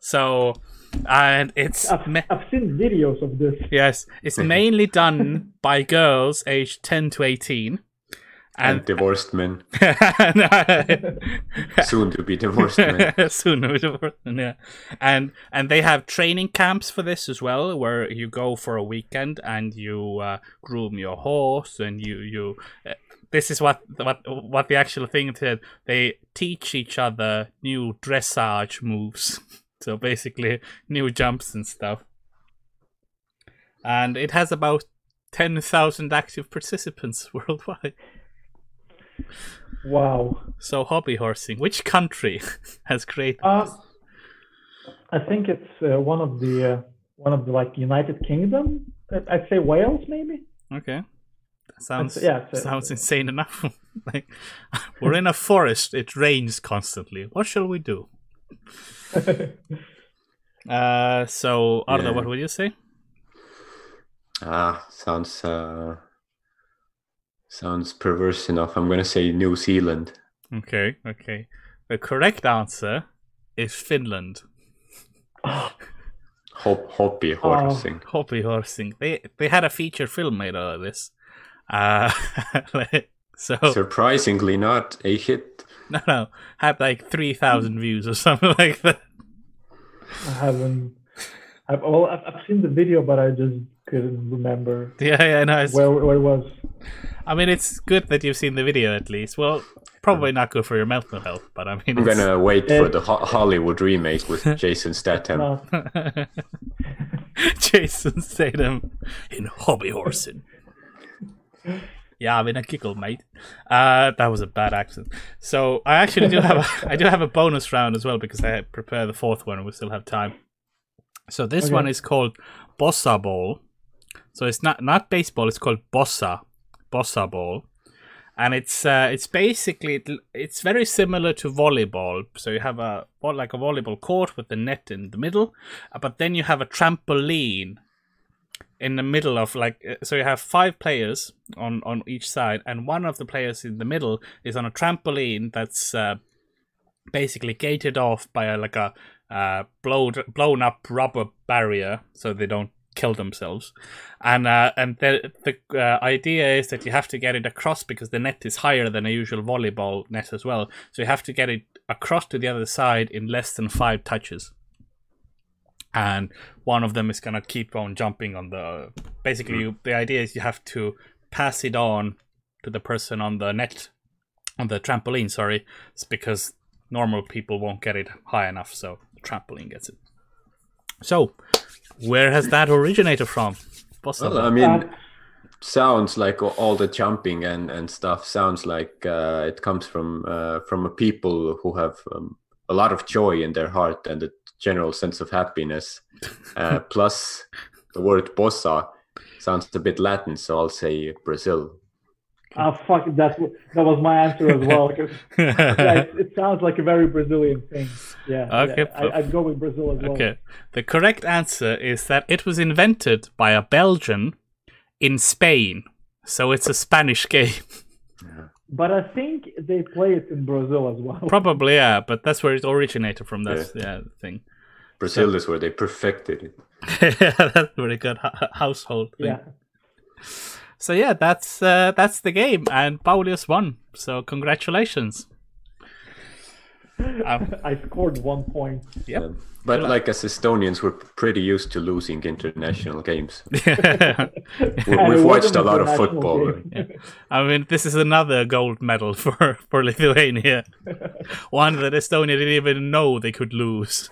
So, and it's
I've, I've seen videos of this.
Yes, it's mainly done by girls aged 10 to 18.
And,
And,
divorced men, soon to be divorced men.
soon we divorce them, yeah. And and they have training camps for this as well, where you go for a weekend and you uh, groom your horse, and you you. Uh, this is what what what the actual thing said. They teach each other new dressage moves. So basically, new jumps and stuff. And it has about ten thousand active participants worldwide.
Wow.
So hobby horsing. Which country has created
Uh,
this?
I think it's uh, one of the uh, one of the like United Kingdom. I'd say Wales maybe.
Okay. That sounds
yeah, it's a-
sounds insane enough. like we're in a forest, it rains constantly. What shall we do? Uh so Ardo,
Yeah.
what would you say?
Ah, sounds uh, sounds perverse enough. I'm gonna say New Zealand.
Okay, okay. The correct answer is Finland.
Hop, hoppy horsing.
Hobby horsing. They they had a feature film made out of this. Uh so
Surprisingly, not a hit.
no no had like three thousand views or something like that.
I haven't. I've, well, I've, I've seen the video, but I just couldn't remember
Yeah, yeah, no, it's
where where it was.
I mean, it's good that you've seen the video at least. Well, probably not good for your mental health, but I mean,
I'm
it's-
gonna wait for the Ho- Hollywood remake with Jason Statham.
Jason Statham in hobby horsing. Yeah, I'm in a giggle, mate. Uh, that was a bad accent. So I actually do have a, I do have a bonus round as well because I prepare the fourth one and we still have time. So this
Okay.
one is called Bossa Ball. So it's not not baseball. It's called Bossa Bossa Ball, and it's uh, it's basically it's very similar to volleyball. So you have a like a volleyball court with the net in the middle, uh, but then you have a trampoline in the middle of like uh, so you have five players on on each side and one of the players in the middle is on a trampoline that's uh, basically gated off by a, like a uh, blown blown up rubber barrier so they don't kill themselves. And uh, and the the uh, idea is that you have to get it across because the net is higher than a usual volleyball net as well. So you have to get it across to the other side in less than five touches. And one of them is gonna keep on jumping on the basically you, the idea is you have to pass it on to the person on the net on the trampoline sorry it's because normal people won't get it high enough so trampoline gets it so where has that originated from
well, i mean sounds like all the jumping and and stuff sounds like uh, it comes from uh, from a people who have um, a lot of joy in their heart and a general sense of happiness. Uh, plus, the word bossa sounds a bit Latin, so I'll say Brazil.
Ah, oh, fuck, that that was my answer as well. yeah, it, it, sounds like a very Brazilian thing. Yeah. Okay. Yeah, I, would go with Brazil as well. Okay.
The correct answer is that it was invented by a Belgian in Spain, so it's a Spanish game.
But I think they play it in Brazil as well.
Probably, yeah. But that's where it originated from. That yeah, yeah thing.
Brazil so. is where they perfected it.
yeah, that's really good household thing. Yeah. So yeah, that's uh, that's the game, and Paulius won. So congratulations.
Um, I scored one point.
Yep. Um,
but like as Estonians, we're pretty used to losing international games. We've watched a lot of football.
Yeah. I mean, this is another gold medal for, for Lithuania. One that Estonia didn't even know they could lose.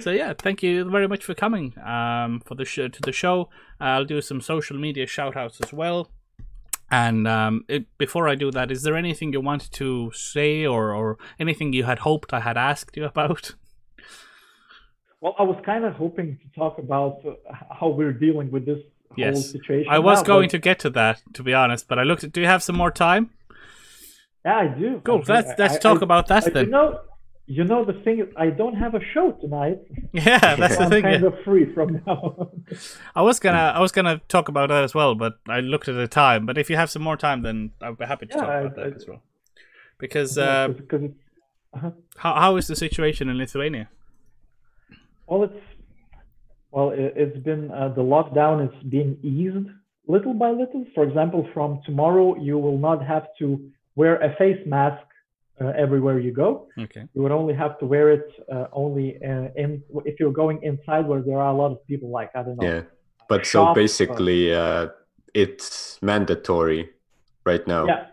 So yeah, thank you very much for coming um, for the show to the show. I'll do some social media shout outs as well. And um, it, before I do that, is there anything you wanted to say or, or anything you had hoped I had asked you about?
Well, I was kind of hoping to talk about uh, how we're dealing with this yes. whole situation.
I was now, going but... to get to that, to be honest, but I looked at. Do you have some more time?
Yeah, I do.
Cool.
I.
Let's let's I, talk
I,
about that then.
You know, you know the thing is, I don't have a show tonight.
Yeah, that's
so
the
I'm
thing.
kind
yeah.
of free from now.
I was gonna, I was gonna talk about that as well, but I looked at the time. But if you have some more time, then I'd be happy to yeah, talk about I, that I, as well. Because, uh, because uh-huh. how how is the situation in Lithuania?
Well, it's well, it, has been uh, the lockdown is being eased little by little. For example, from tomorrow, you will not have to wear a face mask uh, everywhere you go.
Okay.
You would only have to wear it uh, only uh, in if you're going inside where there are a lot of people, like I don't know.
Yeah, but so basically, uh, it's mandatory right now.
Yeah,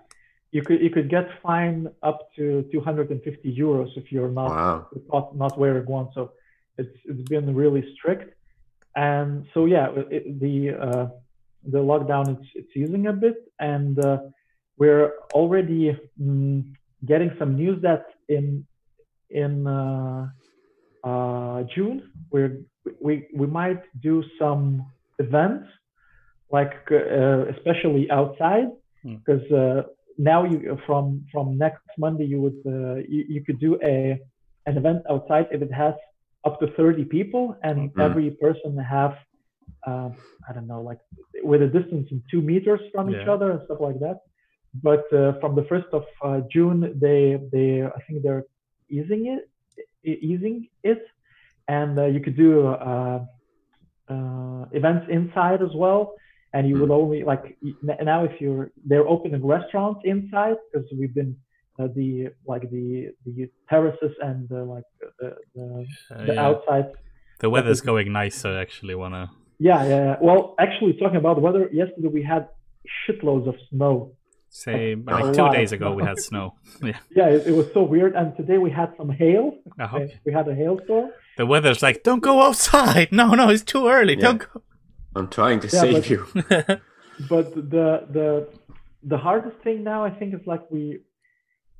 you could you could get fined up to 250 euros if you're not wow. not, not wearing one. So it's it's been really strict, and so yeah, it, the uh, the lockdown it's it's easing a bit, and uh, we're already. Mm, getting some news that in in uh, uh, June we we we might do some events like uh, especially outside because hmm. mm. now you from from next Monday you would uh, you, you could do a an event outside if it has up to 30 people and mm. every person have uh, I don't know like with a distance in two meters from yeah. each other and stuff like that but uh, from the first of uh, June, they they I think they're easing it, easing it, and uh, you could do uh, uh, events inside as well. And you mm. would only like now if you're they're opening restaurants inside because we've been uh, the like the the terraces and like the the, the yeah. outside.
The weather's going nice, so I actually wanna.
Yeah, yeah, yeah. Well, actually, talking about the weather, yesterday we had shitloads of snow
Say like two days ago we had snow. Yeah.
Yeah, it, it, was so weird. And today we had some hail.
Uh-huh.
We had a hailstorm.
The weather's like, don't go outside. No, no, it's too early. Yeah. Don't go.
I'm trying to yeah, save
but,
you.
but the the the hardest thing now, I think, is like we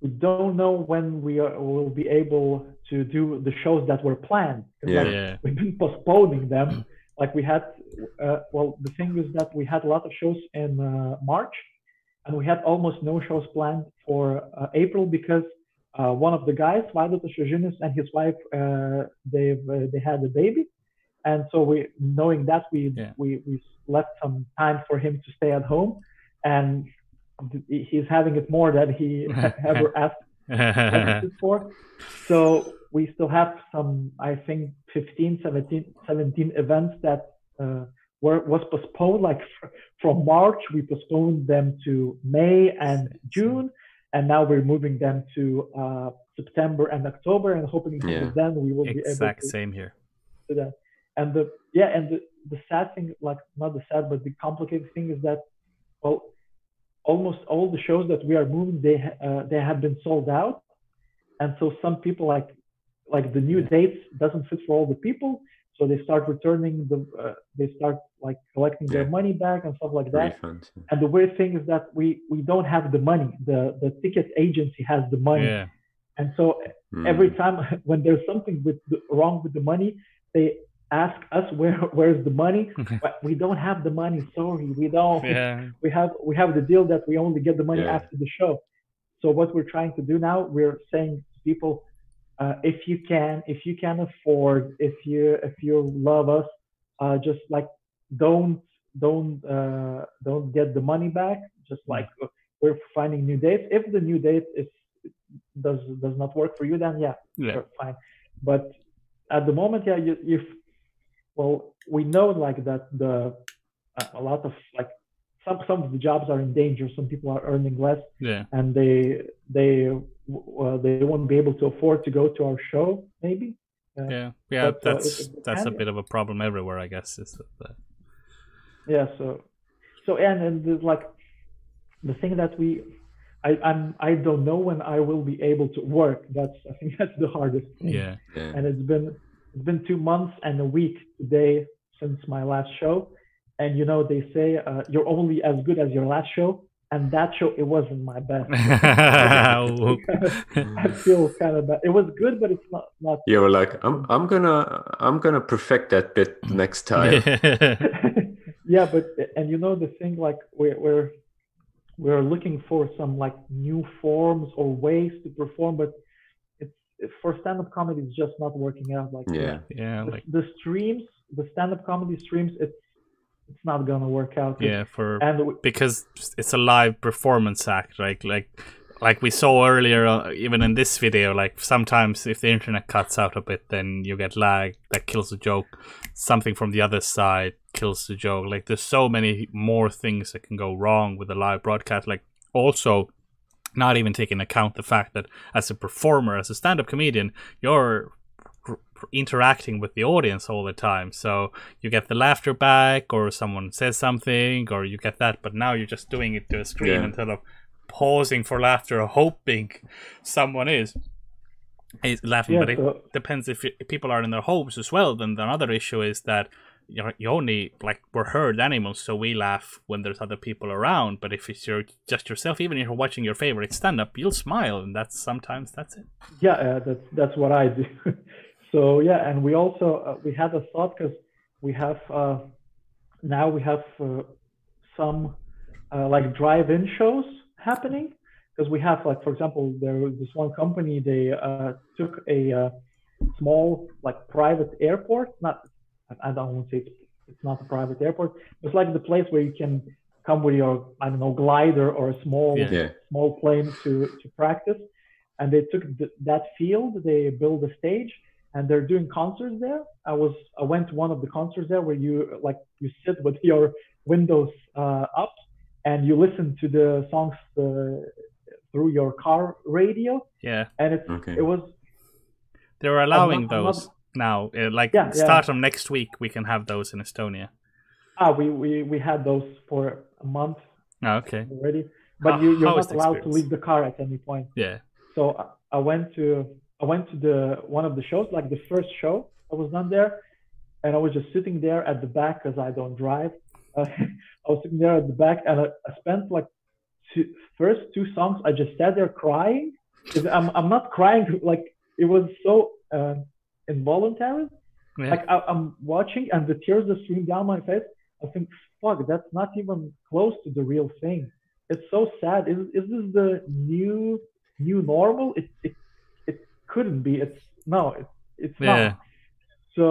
we don't know when we are, will be able to do the shows that were planned.
Yeah.
Like,
yeah.
We've been postponing them. like we had, uh, well, the thing is that we had a lot of shows in uh, March and we had almost no shows planned for uh, April because uh, one of the guys, Vaidotas Šiožinis, and his wife, uh, they uh, they had a baby, and so we knowing that we
Yeah.
we we left some time for him to stay at home, and he's having it more than he ever asked for. So we still have some, I think, 15, 17, 17 events that uh, were was postponed. Like from March, we postponed them to May and June, and now we're moving them to uh, September and October, and hoping that
Yeah.
then we will be able
exact
to
same here.
to that. And the yeah, and the, the sad thing, like not the sad, but the complicated thing is that, well, almost all the shows that we are moving, they uh, they have been sold out, and so some people like like the new
Yeah.
dates doesn't fit for all the people, so they start returning the uh, they start like collecting their money back and stuff like that.
Refund.
And the weird thing is that we we don't have the money. The the ticket agency has the money,
Yeah.
and so
Mm.
every time when there's something with the, wrong with the money they ask us where where's the money but we don't have the money sorry we don't
Yeah.
we have we have the deal that we only get the money
Yeah.
after the show so what we're trying to do now we're saying to people uh, if you can if you can afford if you if you love us uh, just like don't don't uh, don't get the money back just like we're finding new dates if the new date is does does not work for you then yeah
Yeah.
fine. But at the moment, yeah, you, you well, we know like that the a a lot of like some some of the jobs are in danger. Some people are earning less,
Yeah.
and they they uh, they won't be able to afford to go to our show. Maybe.
Yeah. Yeah.
But, uh,
that's
if- if they
that's a bit of a problem everywhere, I guess. Is that the,
Yeah. So so and and like the thing that we. I, I'm. I don't know when I will be able to work. That's. I think that's the hardest. Thing.
yeah.
Yeah.
and it's been it's been two months and a week today since my last show and you know they say uh, you're only as good as your last show and that show it wasn't my best i feel kind of bad it was good but it's not not
You were like, I'm, I'm gonna, I'm gonna perfect that bit next time.
yeah but and you know the thing like we're we're we're looking for some like new forms or ways to perform but it's for stand-up comedy it's just not working out like
Yeah.
yeah.
the,
Like
the streams the stand-up comedy streams it's it's not gonna work out
yeah. For
and
because it's a live performance act like like like we saw earlier uh, even in this video like sometimes if the internet cuts out a bit then you get lag that kills the joke. Something from the other side kills the joke. Like there's so many more things that can go wrong with a live broadcast. Like also not even taking account the fact that as a performer as a stand-up comedian you're interacting with the audience all the time. So you get the laughter back or someone says something or you get that but now you're just doing it to a screen
Yeah.
instead of pausing for laughter or hoping someone is is laughing.
Yeah,
but it
so,
depends if, if people are in their homes as well then another issue is that you, know, you only like we're herd animals so we laugh when there's other people around. But if it's your just yourself even if you're watching your favorite stand-up you'll smile and that's sometimes that's it.
Yeah uh, that's that's what i do so yeah and we also uh, we had a thought because we have uh, now we have uh, some uh, like drive-in shows happening because we have like for example there was this one company they uh, took a uh, small like private airport not i don't want to say it's, it's not a private airport it's like the place where you can come with your i don't know glider or a small
Yeah.
Yeah.
small plane to to practice and they took th- that field they built a stage and they're doing concerts there. I was i went to one of the concerts there where you like you sit with your windows uh, up and you listen to the songs uh, through your car radio.
Yeah.
And it's
Okay.
it was
they're allowing
not- I'm not-
those now. Uh, like
Yeah, yeah.
start from next week we can have those in estonia.
Ah we we, we had those for a month
oh, okay.
already. But
How-
you, you're not
the
allowed to leave the car at any point.
Yeah.
So I- I went to I went to the one of the shows, like the first show I was done there, and I was just sitting there at the back because I don't drive. Uh, I was sitting there at the back, and I, I spent like two, first two songs. I just sat there crying. I'm I'm not crying like it was so uh, involuntary.
yeah
Like I, I'm watching, and the tears just stream down my face. I think, fuck, that's not even close to the real thing. It's so sad. Is is this the new new normal? It it couldn't be. It's no, it, it's
Yeah.
not. so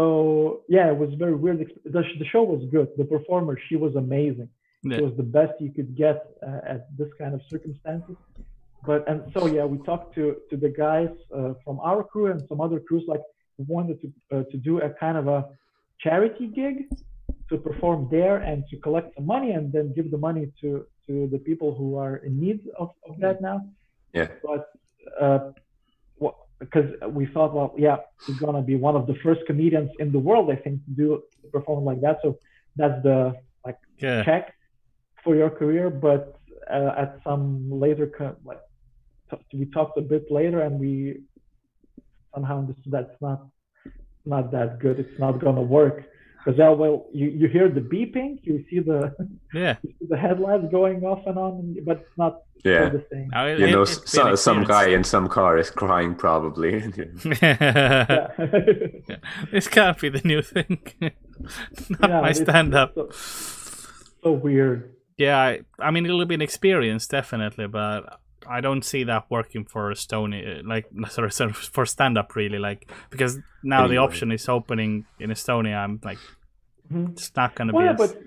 yeah, it was very weird. The, the show was good. The performer, she was amazing.
Yeah.
It was the best you could get uh, at this kind of circumstances. But and so yeah, we talked to to the guys uh, from our crew and some other crews like who wanted to uh, to do a kind of a charity gig to perform there and to collect some money and then give the money to to the people who are in need of, of that now.
Yeah.
But uh, what, because we thought, well, yeah, he's gonna be one of the first comedians in the world, I think, to do to perform like that. So that's the like
Yeah.
check for your career. But uh, at some later, like we talked a bit later, and we somehow understood that's not not that good. It's not gonna work. Because well, you, you hear the beeping, you see the
Yeah.
see the headlights going off and on, but it's not
Yeah.
the same.
Now, it-
You know,
it-
s- so, some guy in some car is crying probably.
Yeah.
this can't be the new thing. Not
Yeah,
my stand up.
so, so weird.
Yeah, I, I mean it'll be an experience definitely, but I don't see that working for Estonia. Like sorry, sorry for stand up really. Like because now the option is opening in Estonia. I'm like,
Mhm.
it's not gonna
Well, yeah,
be. as-
but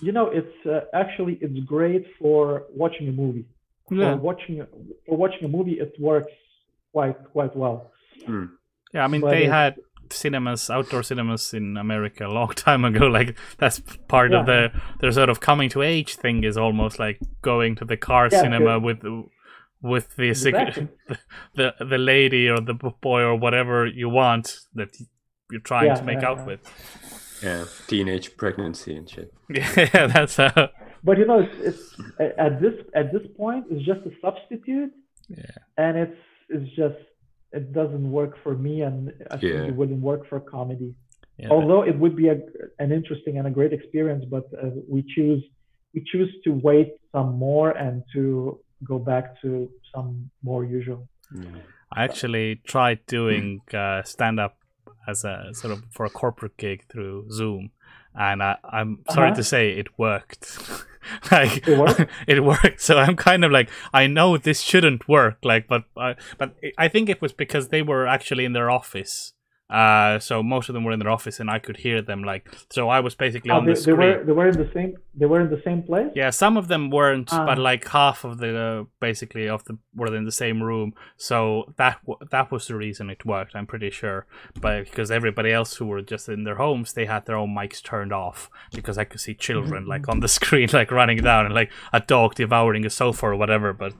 you know, it's uh, actually it's great for watching a movie.
yeah,
For watching for watching a movie, it works quite quite well.
yeah. I mean
but
they
it-
had cinemas, outdoor cinemas in America a long time ago. Like that's part of
Yeah.
the their sort of coming to age thing. Is almost like going to the car
Yeah,
cinema
good.
with with the cig-
Exactly.
the the lady or the boy or whatever you want that you're trying
Yeah,
to make
yeah,
out
yeah.
with.
yeah, teenage pregnancy and shit.
Yeah, that's uh,
But you know, it's, it's at this at this point, it's just a substitute,
yeah.
and it's it's just it doesn't work for me, and I think
Yeah.
it wouldn't work for comedy.
yeah
Although it would be a, an interesting and a great experience, but uh, we choose we choose to wait some more and to go back to some more usual.
Yeah.
I actually tried doing uh, stand up as a sort of for a corporate gig through Zoom, and I, I'm sorry
Uh-huh.
to say it worked. like
It worked?
it worked. So I'm kind of like I know this shouldn't work. Like, but I but I think it was because they were actually in their office. Uh, so most of them were in their office, and I could hear them. Like, so I was basically
Oh,
on
they,
the
they
screen.
were they were in the same they were in the same place.
Yeah, some of them weren't,
Ah.
but like half of the uh, basically of the were in the same room. So that that was the reason it worked. I'm pretty sure, but because everybody else who were just in their homes, they had their own mics turned off because I could see children like on the screen, like running down and like a dog devouring a sofa or whatever. But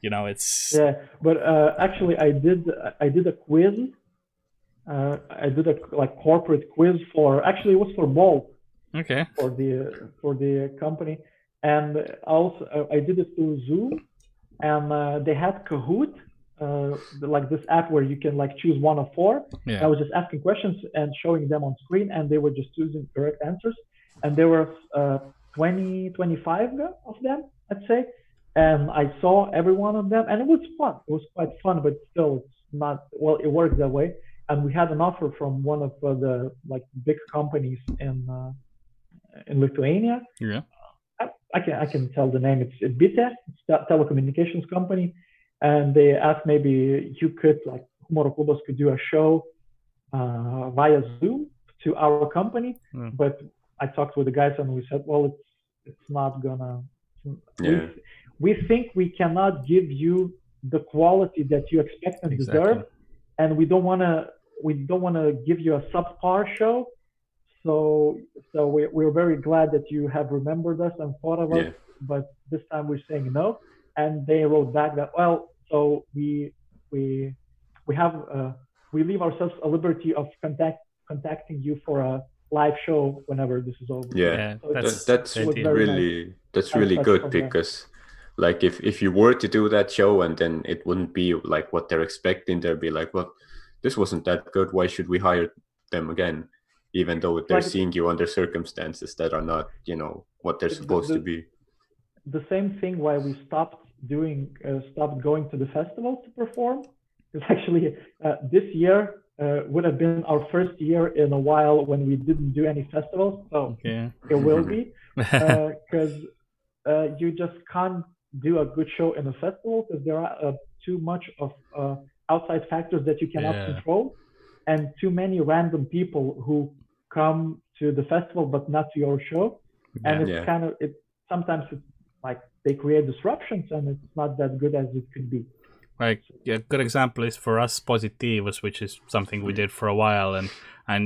you know, it's
Yeah, but uh, actually, I did I did a quiz. Uh, I did a like corporate quiz for actually it was for Bolt
okay.
for the for the company, and also I did it through Zoom, and uh, they had Kahoot, uh, like this app where you can like choose one of four. I was just asking questions and showing them on screen, and they were just choosing correct answers. And there were uh, 20, 25 of them, I'd say. And I saw every one of them, and it was fun. It was quite fun, but still, it's not well. It works that way. And we had an offer from one of uh, the like big companies in uh, in Lithuania.
Yeah.
I, I can I can tell the name. It's Bitė, it's a telecommunications company, and they asked maybe you could like Humoro Klubas could do a show uh, via Zoom to our company.
Mm.
But I talked with the guys and we said, well, it's it's not gonna.
Yeah.
We, we think we cannot give you the quality that you expect and
Exactly.
deserve, and we don't wanna we don't wanna give you a subpar show. So so we, we're very glad that you have remembered us and thought of us
Yeah.
but this time we're saying no. And they wrote back that well, so we we we have uh, we leave ourselves a liberty of contact contacting you for a live show whenever this is over.
Yeah.
Yeah,
So
that's
that's
the
was
idea.
really that's really good
on that.
because like if if you were to do that show and then it wouldn't be like what they're expecting they'd be like well this wasn't that good why should we hire them again even though they're
Like-
seeing you under circumstances that are not you know what they're
The-
supposed to be
The same thing why we stopped doing uh, stopped going to the festival to perform is actually uh, this year uh, would have been our first year in a while when we didn't do any festivals. So
Yeah.
it will be. because uh, you just can't do a good show in a festival because there are uh, too much of uh, outside factors that you cannot
Yeah.
control and too many random people who come to the festival but not to your show, and it's
Yeah.
kind of it. Sometimes it's like they create disruptions, and it's not that good as it could be.
Like a good example is for us Positivus, which is something we mm. did for a while, and and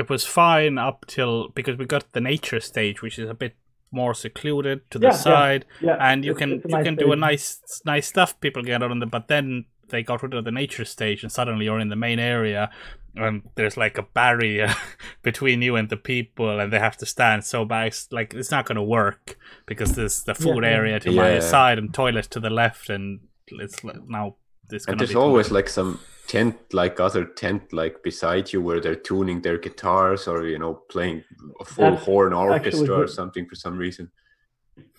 it was fine up till because we got the nature stage, which is a bit more secluded to the
Yeah, yeah.
side,
Yeah,
and you
it's-
can
it's a
you
nice
can do a nice nice stuff. People get on them, but then they got rid of the nature stage, and suddenly you're in the main area, and there's like a barrier between you and the people, and they have to stand so back. Like it's not going to work because there's the food
yeah.
area to my side and toilets to the left, and it's now. It's
And
gonna
there's
be
always like some tent, like other tent, like beside you, where they're tuning their guitars or you know playing a full
That's
horn orchestra or something for some reason.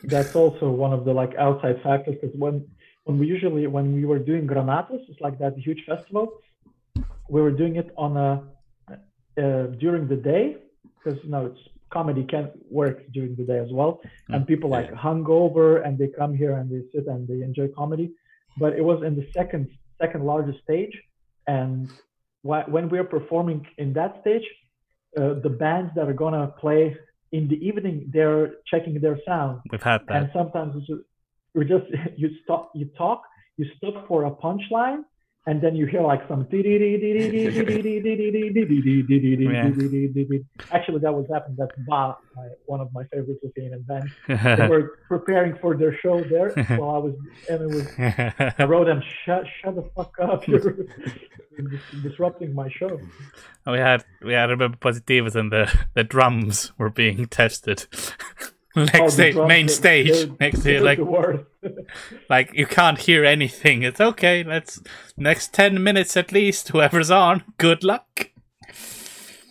that's also one of the like outside factors because when when we usually when we were doing granatos it's like that huge festival. We were doing it on a uh, during the day because you know it's comedy can work during the day as well. And people like hungover and they come here and they sit and they enjoy comedy. But it was in the second second largest stage. And wh- when we are performing in that stage uh, the bands that are gonna play in the evening they're checking their sound.
We've had that.
and sometimes it's we just you stop you talk you stop for a punchline and then you hear like some actually that was happened that's Ba, one of my favorite Lithuanian bands they were preparing for their show there while I was and it was I wrote them shut shut the fuck up you're disrupting my show
we had we had remember Positivus and the the drums were being tested. next
Oh,
stage, main
they-
stage,
they're-
next to like like you can't hear anything. It's okay. Let's next ten minutes at least. Whoever's on, good luck.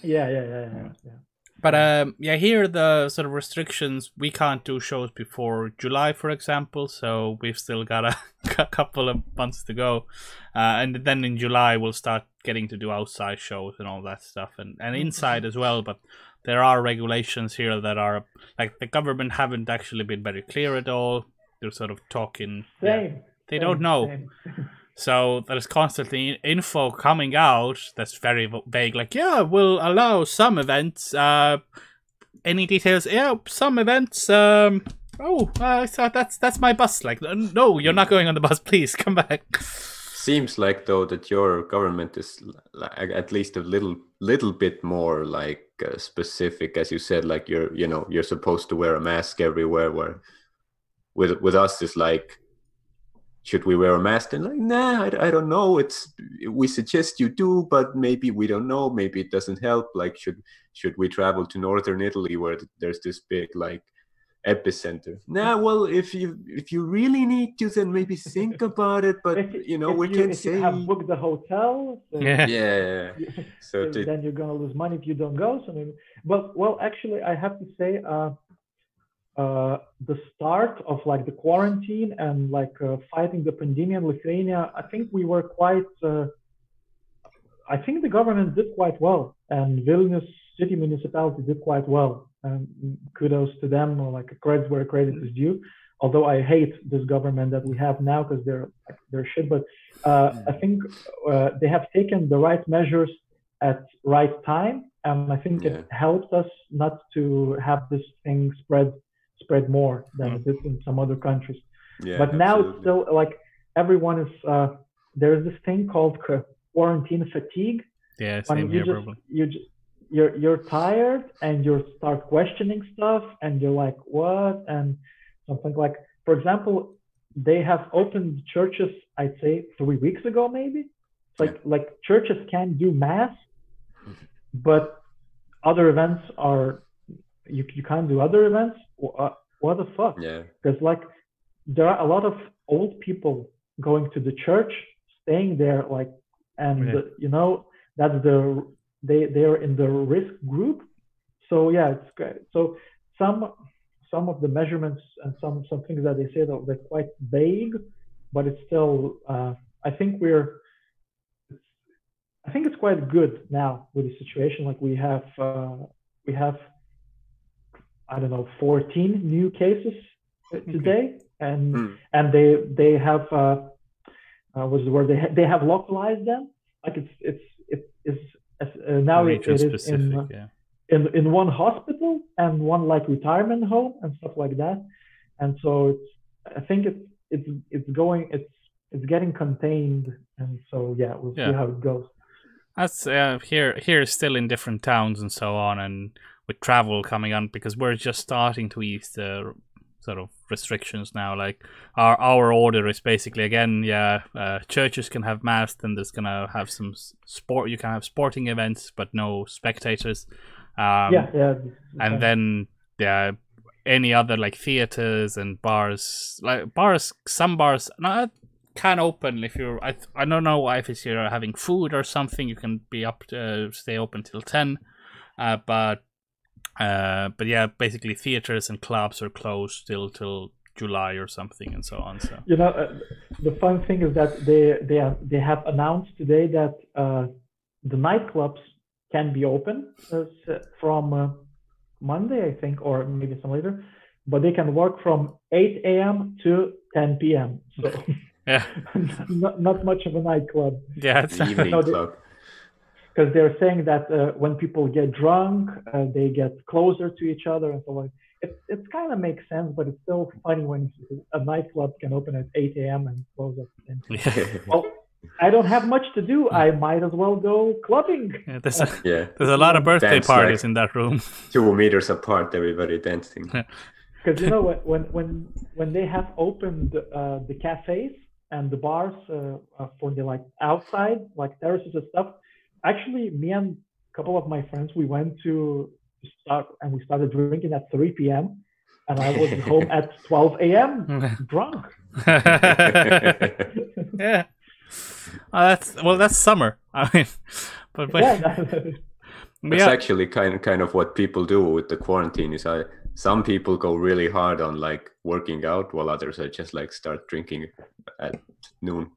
yeah yeah yeah yeah, yeah.
But um, yeah, here the sort of restrictions. We can't do shows before July, for example. So we've still got a, a couple of months to go, uh, and then in July we'll start getting to do outside shows and all that stuff, and and inside as well. But there are regulations here that are like the government haven't actually been very clear at all. They're sort of talking. yeah,
Same.
they
same,
don't know. So there's constantly info coming out that's very vague, like, yeah, we'll allow some events. Uh, any details? Yeah, some events. Um, oh, uh, so that's that's my bus. Like, no, you're not going on the bus. Please come back.
Seems like though that your government is at least a little little bit more like uh, specific, as you said. Like you're you know you're supposed to wear a mask everywhere. Where with with us is like should we wear a mask and like nah I, I don't know it's we suggest you do but maybe we don't know maybe it doesn't help like should should we travel to northern italy where there's this big like epicenter nah well if you if you really need to then maybe think about it but
If-
you know we
you,
can
if
say
you have booked the hotel, then,
Yeah.
yeah so the,
then you're gonna lose money if you don't go. So maybe, but well, actually, I have to say, uh, uh, the start of like the quarantine and like uh, fighting the pandemic in Lithuania, I think we were quite. Uh, I think the government did quite well, and Vilnius city municipality did quite well. And kudos to them, or like credit where credit is due. Although I hate this government that we have now because they're they're shit, but uh, I think uh, they have taken the right measures at right time, and I think
Yeah.
it helped us not to have this thing spread spread more than
Mm.
it did in some other countries.
yeah
but now it's still like everyone is. Uh, there's this thing called quarantine fatigue
Yeah,
when
same
you
here,
just
probably.
you just you're you're tired and you start questioning stuff and you're like what? and something like for example they have opened churches i'd say three weeks ago maybe. It's like like churches can do mass but other events are you, you can't do other events? Wha- uh, what the fuck?
Yeah.
Because like there are a lot of old people going to the church staying there like and
Yeah.
you know that's the they they're in the risk group. So yeah it's great so some some of the measurements and some some things that they say that they're quite vague but it's still uh, i think we're i think it's quite good now with the situation. Like we have uh, we have i don't know 14 new cases today. And
Hmm.
and they they have uh, uh what's the word? They ha- they have localized them. Like it's it's it is As, uh, now it, it is in,
yeah.
in in one hospital and one like retirement home and stuff like that. And so it's I think it's it's it's going it's it's getting contained and so yeah we'll
Yeah.
see how it goes.
That's uh, here. Here is still in different towns and so on, and with travel coming on because we're just starting to ease the sort of restrictions now. Like our our order is basically again, yeah, uh, churches can have mass, then there's gonna have some sport. You can have sporting events, but no spectators. Um,
yeah, yeah.
and then yeah, any other like theaters and bars, like bars, some bars not can open if you're. I I don't know if it's you're having food or something. You can be up to stay open till ten, uh, but uh, but yeah, basically theaters and clubs are closed till till July or something and so on. So
You know, uh, the fun thing is that they they are, they have announced today that uh, the nightclubs can be open uh, from uh, Monday, I think, or maybe some later, but they can work from 8 a.m. to 10 p.m. So
yeah,
not, not much of a nightclub
yeah, it's,
The evening
No, they-
club.
Because they're saying that uh, when people get drunk, uh, they get closer to each other and so on. It, it kind of makes sense, but it's still funny when a nightclub can open at 8 a.m. and close at 10 well, I don't have much to do. I might as well go clubbing.
yeah, there's a,
yeah,
there's a lot of birthday
Dance
parties
like-
in that room.
two meters apart, everybody dancing.
Because you know when when when when they have opened uh, the cafes and the bars uh, uh, for the like outside like terraces and stuff. Actually, me and a couple of my friends we went to start and we started drinking at 3 p.m. and I was home at 12 a.m. drunk.
yeah. Oh, that's well. That's summer. I mean, but but
yeah,
yeah,
actually kind of kind of what people do with the quarantine. Is I some people go really hard on like working out, while others are just like start drinking at noon.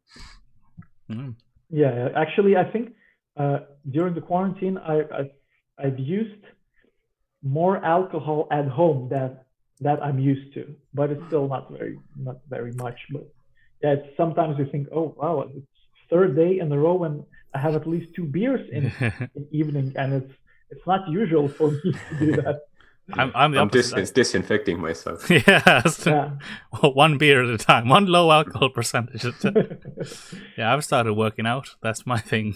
Mm.
Yeah, actually, I think uh, during the quarantine, I, I I've used more alcohol at home than that I'm used to, but it's still not very not very much. But yeah, it's, sometimes you think, oh wow, it's third day in a row when I have at least two beers in, in evening, and it's it's not usual for me to do that.
I'm I'm the
I'm dis-
opposite.
disinfecting myself.
yes.
Yeah.
one beer at a time, one low alcohol percentage. at a time. yeah, I've started working out. That's my thing.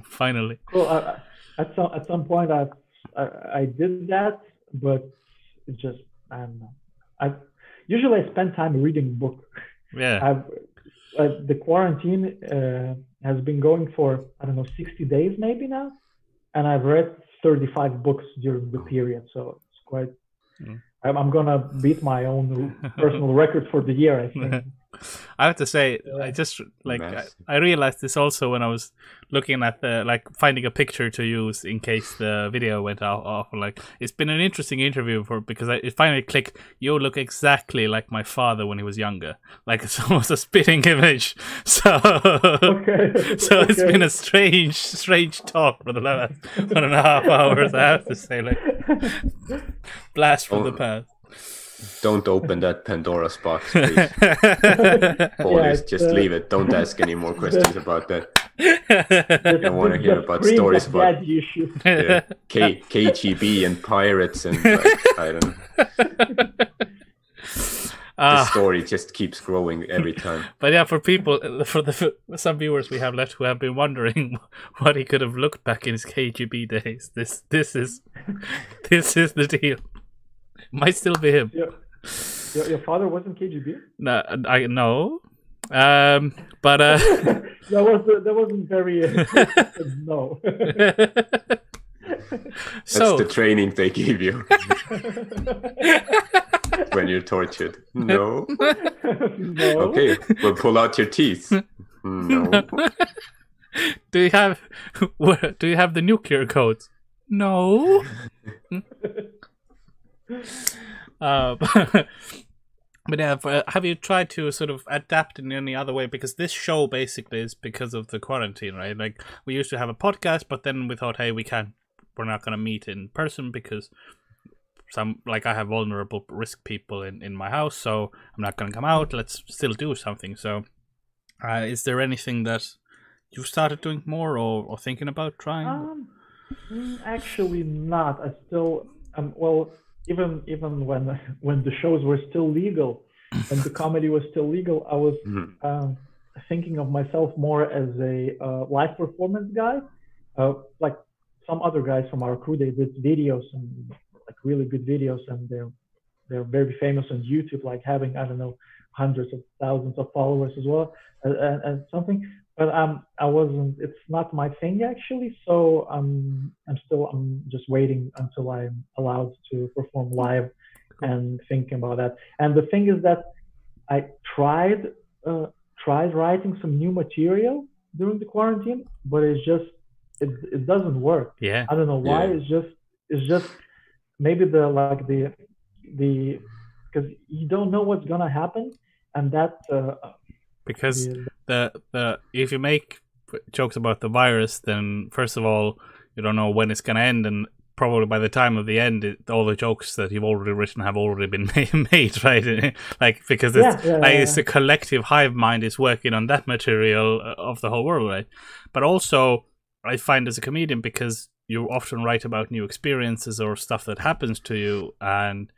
Finally.
Well, I, at some at some point I, I I did that, but it just I don't know. I usually I spend time reading book.
Yeah.
I've uh, the quarantine uh, has been going for I don't know 60 days maybe now, and I've read 35 books during the period, so it's quite.
Mm.
I'm, I'm gonna beat my own personal record for the year. I think.
I have to say, I just like I, I realized this also when I was looking at the like finding a picture to use in case the video went off. off. Like it's been an interesting interview for because I, it finally clicked. You look exactly like my father when he was younger. Like it's almost a spitting image. So
Okay.
so it's been a strange, strange talk for the last one and a half hours. I have to say, like blast from the
Oh.
past.
Don't open that Pandora's box, please.
yeah,
just
uh,
leave it. Don't ask any more questions about that.
The-
don't wanna hear about stories about-
daddy.
Yeah. K- KGB and pirates and like, I don't know. The
Ah,
story just keeps growing every time.
but yeah, for people, for the for some viewers we have left who have been wondering what he could have looked back in his KGB days, this this is this is the deal. Might still be him.
Your, your, your father wasn't KGB.
No, I no. Um, but uh,
that was that wasn't very uh, no.
That's
so
the training they give you when you're tortured. No.
no.
Okay, well, pull out your teeth. No.
do you have do you have the nuclear codes? No. Uh, but yeah, have you tried to sort of adapt in any other way? Because this show basically is because of the quarantine, right? Like we used to have a podcast, but then we thought, hey, we can't, we're not going to meet in person because some, like I have vulnerable risk people in in my house, so I'm not going to come out. Let's still do something. So, uh, is there anything that you started doing more or, or thinking about trying?
Um, mm, actually, not. I still, um, well, even even when when the shows were still legal and the comedy was still legal, I was
Mhm.
um, thinking of myself more as a uh, live performance guy. Uh, like some other guys from our crew, they did videos and like really good videos, and they're they're very famous on YouTube, like having I don't know hundreds of thousands of followers as well, and, and, and something. But um, I wasn't. It's not my thing actually. So I'm I'm still I'm just waiting until I'm allowed to perform live and thinking about that. And the thing is that I tried uh, tried writing some new material during the quarantine, but it's just it it doesn't work.
yeah.
I don't know why.
Yeah.
It's just it's just maybe the like the the because you don't know what's gonna happen, and that uh,
Because
the-
the the if you make jokes about the virus, then first of all, you don't know when it's gonna end, and probably by the time of the end, it, all the jokes that you've already written have already been made, right? like because it's
Yeah, yeah,
like
yeah,
it's the collective hive mind is working on that material uh, of the whole world, right? But also, I find as a comedian because you often write about new experiences or stuff that happens to you, and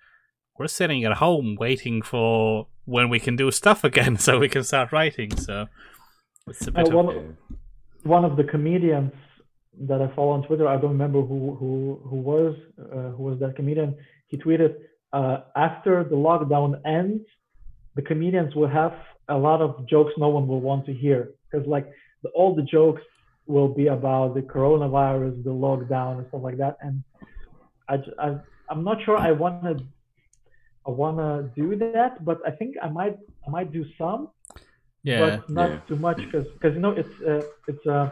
we're sitting at home waiting for when we can do stuff again, so we can start writing. So it's a bit
Uh, one,
Yeah.
one of the comedians that I follow on Twitter, I don't remember who who who was uh, who was that comedian. He tweeted, uh, "After the lockdown ends, the comedians will have a lot of jokes no one will want to hear because like the, all the jokes will be about the coronavirus, the lockdown, and stuff like that." And I, j- I I'm not sure I want to I want to do that, but I think I might I might do some
yeah.
but not
Yeah.
too much because because you know it's uh, it's uh,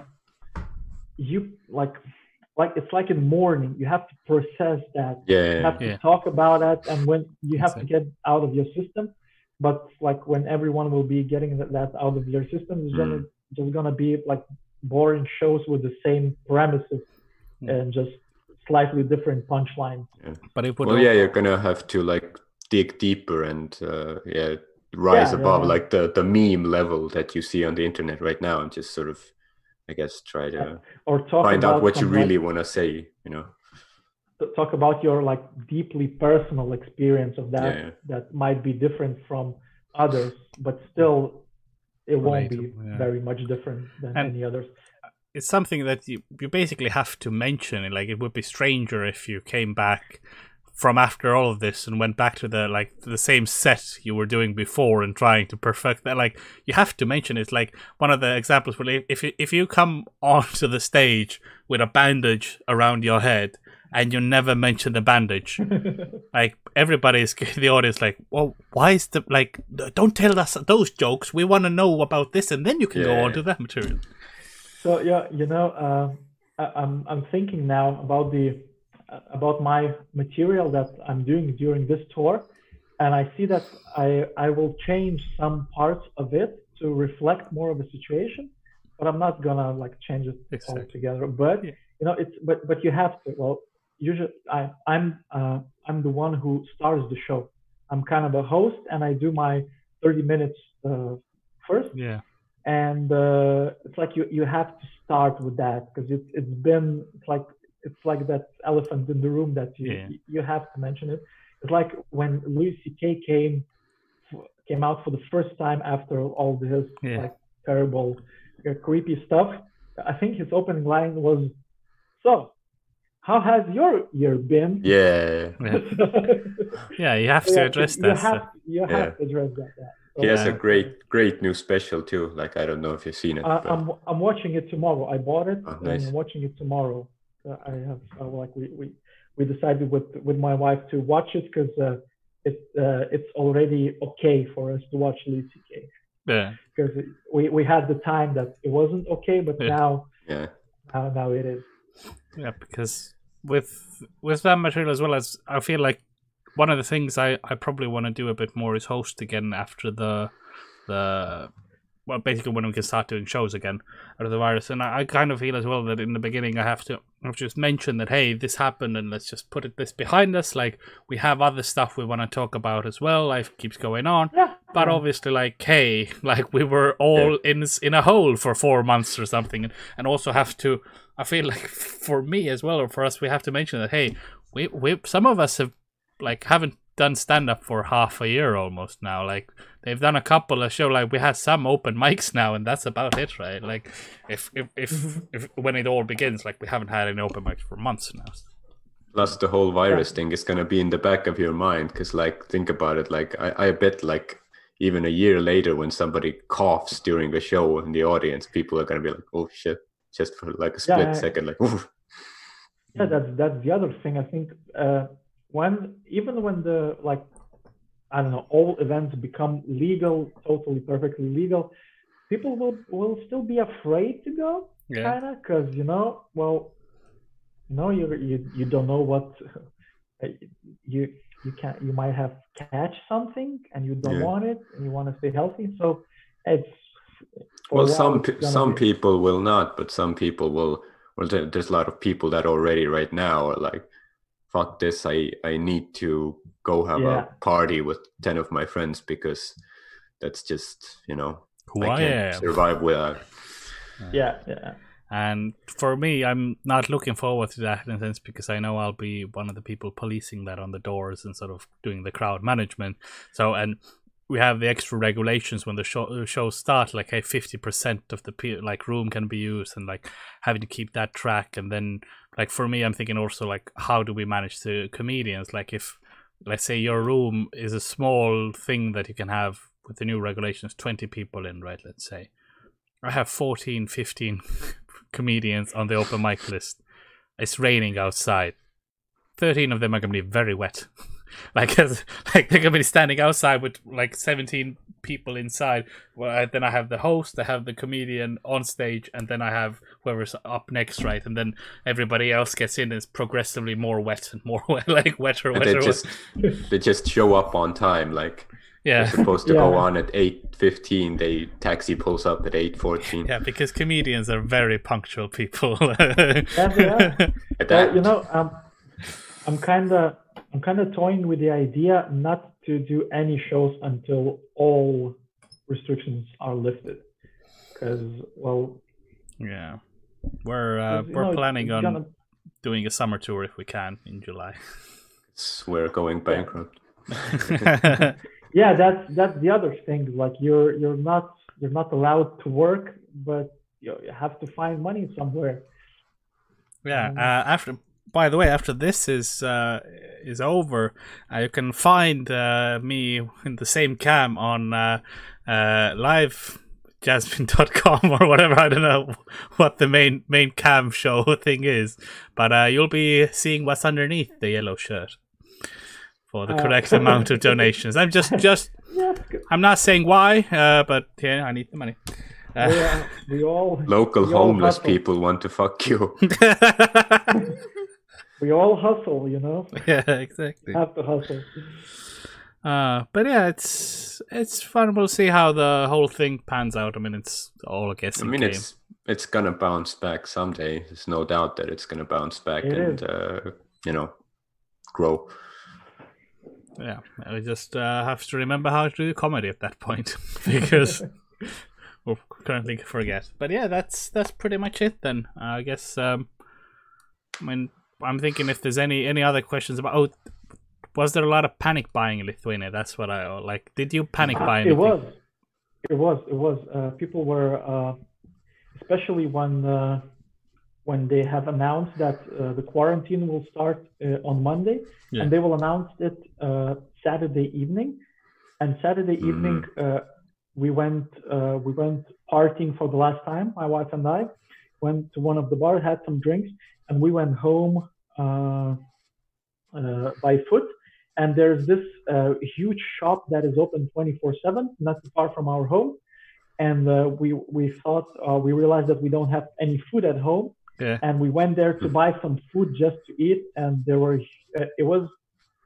you like like it's like in mourning you have to process that Yeah, you
Yeah.
have to talk about it and when you have to get out of your system but like when everyone will be getting that, that out of their system it's gonna just gonna be like boring shows with the same premises
Mm.
and just slightly different punchlines
But it would
Well,
al-
yeah, you're gonna have to like dig deeper and uh, yeah, rise
Yeah, yeah,
above
yeah.
like the the meme level that you see on the internet right now, and just sort of, I guess, try to
or talk
find out what you
some, like,
really want to say. You know?
talk about your like deeply personal experience of that
Yeah.
that might be different from others but still it won't be
yeah.
very much different than
And-
any others
it's something that you, you basically have to mention. Like it would be stranger if you came back from after all of this and went back to the like the same set you were doing before and trying to perfect that. Like you have to mention it. Like one of the examples where if you, if you come onto the stage with a bandage around your head and you never mention the bandage, like everybody's the audience like, well, why is the like? Don't tell us those jokes. We want to know about this, and then you can go on to that material.
so yeah you know um, I, i'm i'm thinking now about the uh, about my material that i'm doing during this tour and i see that i i will change some parts of it to reflect more of the situation but i'm not gonna like change it
Exactly.
altogether but
Yeah.
you know it's but but you have to well usually i i'm uh, i'm the one who stars the show i'm kind of a host and i do my 30 minutes uh, first
Yeah.
and uh, it's like you you have to start with that because it's it's been it's like it's like that elephant in the room that you
Yeah.
you have to mention it. It's like when Louis C.K. came came out for the first time after all this
Yeah.
like terrible, uh, creepy stuff. I think his opening line was, "So, how has your year been?"
Yeah.
Yeah. Yeah, you have to
Yeah,
address
you
that.
have
so-
you have
Yeah.
to address that. that.
He has a great, great new special too. Like I don't know if you've seen it.
Uh, I'm I'm watching it tomorrow. I bought it
Oh,
and
nice.
I'm watching it tomorrow. Uh, I have uh, like we, we we decided with with my wife to watch it because uh, it uh, it's already okay for us to watch Louis C.K.
yeah.
because we we had the time that it wasn't okay, but
Yeah.
now
yeah.
now now it is.
Yeah, because with with that material as well as I feel like one of the things I, I probably want to do a bit more is host again after the the well basically when we can start doing shows again out of the virus and I, I kind of feel as well that in the beginning I have to I have just mentioned that hey this happened and let's just put it this behind us. Like we have other stuff we want to talk about as well. Life keeps going on.
Yeah,
but obviously like hey like we were all in in a hole for four months or something. And, and also have to i feel like for me as well or for us we have to mention that hey we, we some of us have like haven't done stand up for half a year almost now like they've done a couple of show like we had some open mics now and that's about it right like if if if, if when it all begins like we haven't had any open mics for months now
Plus, the whole virus thing is gonna be in the back of your mind because, like, think about it. Like, I, I bet, like, even a year later, when somebody coughs during a show in the audience, people are gonna be like, "Oh shit!" Just for like a split
I-
second, like, Oof.
yeah that's that's the other thing i think uh when even when the like i don't know all events become legal totally perfectly legal people will will still be afraid to go
yeah
kind of because you know well you know you you, you don't know what uh, you you can you might have catch something and you don't
Yeah.
want it and you want to stay healthy so it's
well,
while
some
it's
pe-
gonna
some
be-
people will not, but some people will. Well, there's a lot of people that already right now are like, "Fuck this! I I need to go have
Yeah.
a party with ten of my friends because that's just you know
who
I
I
can't survive without."
yeah yeah
And for me, I'm not looking forward to that in a sense because I know I'll be one of the people policing that on the doors and sort of doing the crowd management. So, and we have the extra regulations when the show shows start, like hey, fifty percent of the pe- like room can be used, and like having to keep that track. And then, like for me, I'm thinking also like how do we manage the comedians? Like if let's say your room is a small thing that you can have with the new regulations, twenty people in, right? Let's say. I have 14, 15 comedians on the open mic list. It's raining outside. 13 of them are going to be very wet. like, as, like they're going to be standing outside with like 17 people inside. Well, I- then I have the host, I have the comedian on stage, and then I have whoever's up next, right? And then everybody else gets in and it's progressively more wet and more wet, like wetter,
And
wetter.
they just they just show up on time. Like
yeah.
they're supposed to go on at eight fifteen. They taxi pulls up at eight fourteen.
Yeah, because comedians are very punctual people.
Yeah, they are.
At
Well, you know, um, I'm kind of I'm kind of toying with the idea not to do any shows until all restrictions are lifted, because well,
Yeah, we're uh,
'cause, you
we're
know,
planning on
gonna-
doing a summer tour if we can in July.
we're going bankrupt.
yeah, that's that's the other thing. Like you're you're not you're not allowed to work, but you you have to find money somewhere.
yeah.
Um,
Uh, after, by the way, after this is uh, is over, uh, you can find uh, me in the same cam on uh, uh, live jasmine.com or whatever i don't know what the main main cam show thing is but uh, you'll be seeing what's underneath the yellow shirt for the
Uh,
correct amount of donations i'm just just
Yeah.
I'm not saying why, uh, but yeah, I need the money.
we,
Uh,
uh, we all
Local
we
homeless
hustle.
people want to fuck you.
We all hustle, you know.
yeah, exactly.
Have to hustle.
Uh, but yeah, it's it's fun. We'll see how the whole thing pans out. I mean, it's all a
I
guessing I
mean,
game.
it's it's gonna bounce back someday. There's no doubt that it's gonna bounce back
It
and uh, you know grow.
Yeah, we just uh, have to remember how to do comedy at that point because we'll currently forget. But yeah, that's that's pretty much it then. Uh, I guess. Um, I mean, I'm thinking if there's any any other questions about. Oh, was there a lot of panic buying in Lithuania? That's what I like. Did you panic buy Anything?
It was, it was, it was. Uh, people were, uh, especially when uh, when they have announced that uh, the quarantine will start uh, on Monday,
Yeah.
and they will announce it uh, Saturday evening. And Saturday
Mhm.
evening, uh, we went uh, we went partying for the last time. My wife and I went to one of the bars, had some drinks, and we went home by foot and there's this uh, huge shop that is open 24/7, not too far from our home. And uh, we we thought uh, we realized that we don't have any food at home,
Yeah.
and we went there to buy some food just to eat. And there were uh, it was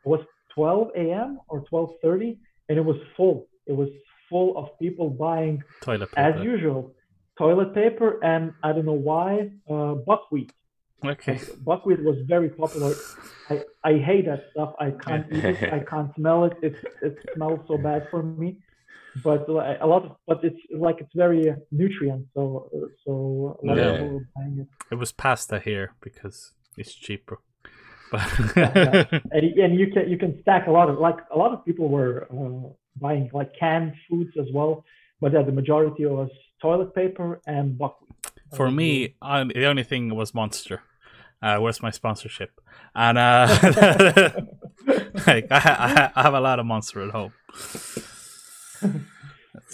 it was 12 a.m. or 12:30, and it was full. It was full of people buying,
Toilet paper.
as usual, toilet paper and I don't know why uh, buckwheat.
Okay.
Buckwheat was very popular. I, I hate that stuff. I can't eat it. I can't smell it. It it smells so bad for me. but li- a lot of but it's like it's very uh, nutrient. So uh, so a lot
Yeah.
of people were buying it.
It was pasta here because it's cheaper. But
and, and you can you can stack a lot of like a lot of people were uh, buying like canned foods as well, but yeah, the majority was toilet paper and buckwheat. That
for me, I, the only thing was Monster. Uh, where's my sponsorship? And uh, like I, I, I have a lot of Monster at home.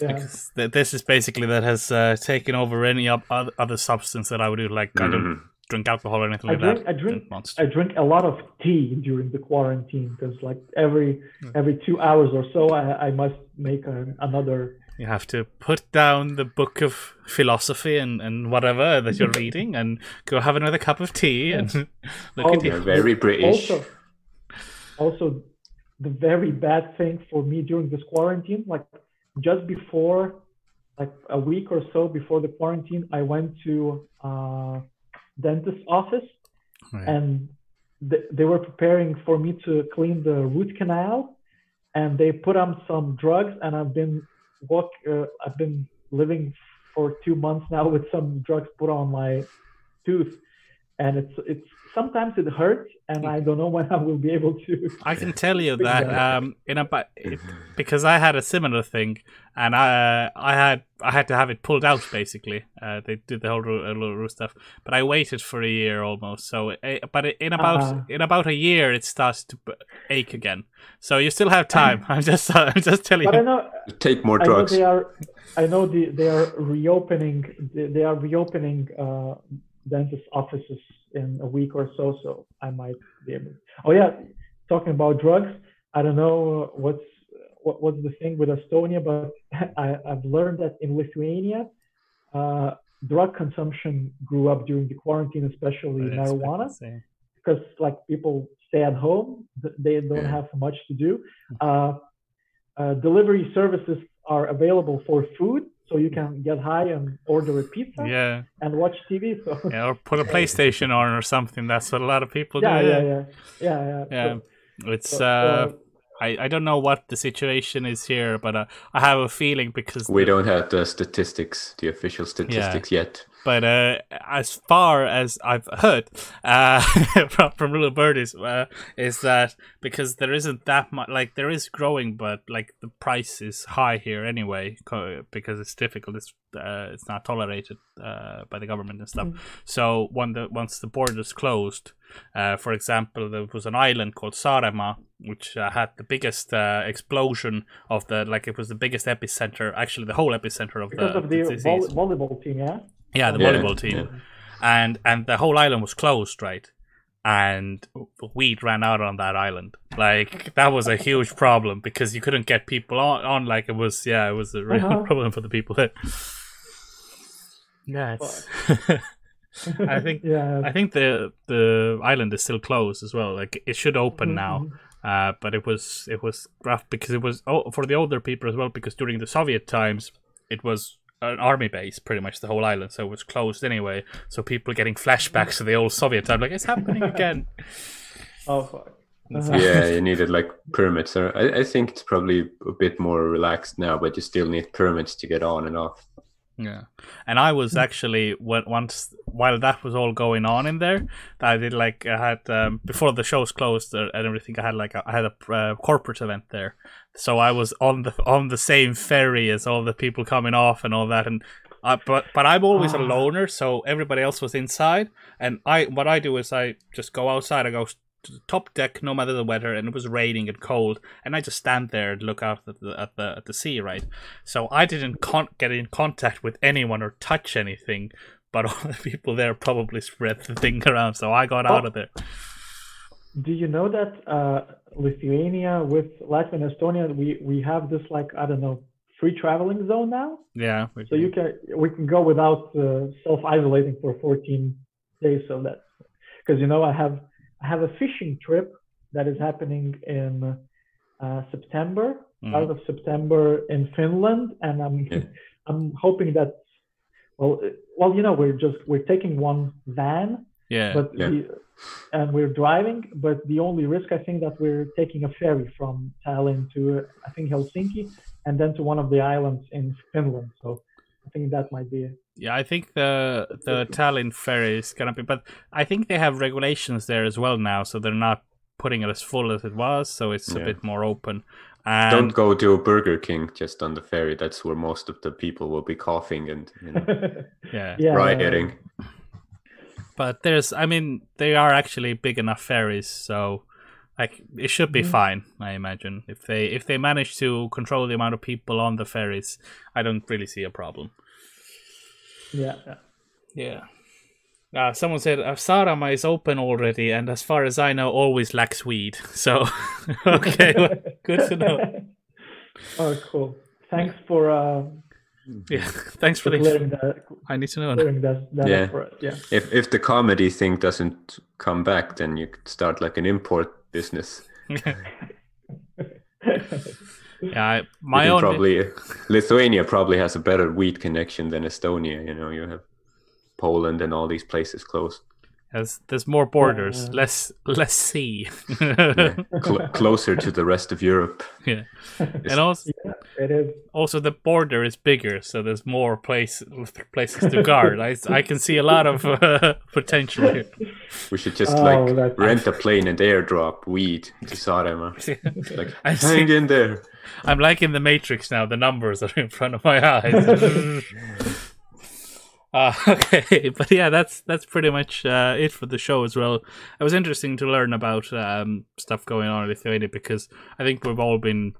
Yeah.
because th- this is basically that has uh, taken over any op- other substance that I would do. Like I don't
Mhm.
drink alcohol or anything
I
like
drink-
that.
I drink-
Monster.
I drink a lot of tea during the quarantine because like every every two hours or so I, I must make an, another
You have to put down the book of philosophy and, and whatever that you're reading and go have another cup of tea and look
Oh,
at you.
very British.
also also the very bad thing for me during this quarantine like just before like a week or so before the quarantine i went to uh dentist office
Right.
and th- they were preparing for me to clean the root canal and they put on some drugs and i've been walk uh, i've been living for two months now with some drugs put on my tooth. And it's it's sometimes it hurts and i don't know when i will be able to
I can tell you
Big
that um, in about it, because I had a similar thing, and I I had I had to have it pulled out basically. Uh, they did the whole ro- uh, little root stuff, but I waited for a year almost. So, uh, but in about
Uh-huh.
in about a year, it starts to b- ache again. So you still have time. I'm just I'm just telling
but i
you.
know
Take more drugs.
I know
drugs.
they are. I know the, they are reopening. They, they are reopening uh, dentist offices in a week or so. So I might be able. Oh yeah, talking about drugs. I don't know what's what, what's the thing with Estonia, but I, I've learned that in Lithuania, uh, drug consumption grew up during the quarantine, especially
I didn't expect
marijuana because like people stay at home, they don't
Yeah.
have much to do. Uh, uh, delivery services are available for food, so you can get high and order a pizza
Yeah,
and watch TV. So
yeah, or put a PlayStation on or something. That's what a lot of people
yeah,
do.
yeah, yeah, yeah, yeah.
Yeah.
So-
It's
so-
uh,
so-
I, I don't know what the situation is here, but uh, I have a feeling because
We don't have the statistics, the official statistics yet.
But uh, as far as I've heard uh, from, from little birdies, uh, is that because there isn't that much, like there is growing, but like the price is high here anyway, because it's difficult. It's uh, it's not tolerated uh, by the government and stuff. So when the once the borders closed, uh, for example, there was an island called Saaremaa, which uh, had the biggest uh, explosion of the like it was the biggest epicenter, actually the whole epicenter of
because
the,
of the vol- volleyball team, yeah.
Yeah, the
Yeah,
volleyball team,
yeah.
and and the whole island was closed, right? And weed ran out on that island. Like that was a huge problem because you couldn't get people on. on like it was, yeah, it was a real
Uh-huh.
problem for the people there. Yeah, it's. I think
yeah.
I think the the island is still closed as well. Like it should open now, uh, but it was it was rough because it was oh, for the older people as well. Because during the Soviet times, it was an army base, pretty much the whole island, so it was closed anyway. So people getting flashbacks to the old Soviet time, like it's happening again.
Oh fuck.
Yeah, you needed like permits. I, I think it's probably a bit more relaxed now, but you still need permits to get on and off.
Yeah, and I was actually once while that was all going on in there, I did like I had um, before the shows closed uh, and everything. I had like a, I had a uh, corporate event there, so I was on the on the same ferry as all the people coming off and all that. And uh, but but I'm always a
Ah.
loner, so everybody else was inside, and I what I do is I just go outside. I go to the top deck, no matter the weather, and it was raining and cold, and I just stand there and look out at the at the, at the sea, right? So I didn't con- get in contact with anyone or touch anything, but all the people there probably spread the thing around. So I got out
Oh.
of there.
Do you know that uh, Lithuania with Latvia and Estonia, we we have this like I don't know free traveling zone now.
Yeah.
So you can we can go without uh, self isolating for 14 days. So that because you know I have I have a fishing trip that is happening in uh, September,
Mhm.
start of September in Finland, and I'm
Yeah.
I'm hoping that well well you know we're just we're taking one van
yeah.
but
Yeah.
and we're driving but the only risk i think that we're taking a ferry from tallinn to i think helsinki and then to one of the islands in Finland. So I think that might be.
Yeah, I think the the Tallinn ferry is gonna be, but I think they have regulations there as well now, so they're not putting it as full as it was, so it's a bit more open. And
Don't go to a Burger King just on the ferry. That's where most of the people will be coughing and you know,
yeah,
yeah,
rioting.
but there's, I mean, they are actually big enough ferries, so like it should be
Mhm.
fine. I imagine if they if they manage to control the amount of people on the ferries, I don't really see a problem.
Yeah, yeah.
Yeah. Uh, someone said uh, Saaremaa is open already, and as far as I know, always lacks weed. So, okay, well, good to know.
oh, cool. Thanks for uh,
Yeah, thanks for
for
the.
clearing that,
I need to know.
that, that
Yeah.
up. Yeah.
If if the comedy thing doesn't come back, then you could start like an import business.
yeah, I, my own.
probably Lithuania probably has a better wheat connection than Estonia. You know, you have Poland and all these places close.
Has, there's more borders,
Yeah.
less less sea.
Yeah, cl- closer to the rest of Europe.
Yeah. and also
yeah, it is.
also the border is bigger, so there's more place places to guard. I, I can see a lot of uh, potential here.
We should just
Oh,
like
that-
rent a plane and airdrop weed to Saaremaa. Like
I
hang
see.
in there.
I'm like in the Matrix now. The numbers are in front of my eyes. uh, okay, but yeah, that's that's pretty much uh, it for the show as well. It was interesting to learn about um, stuff going on in Lithuania because I think we've all been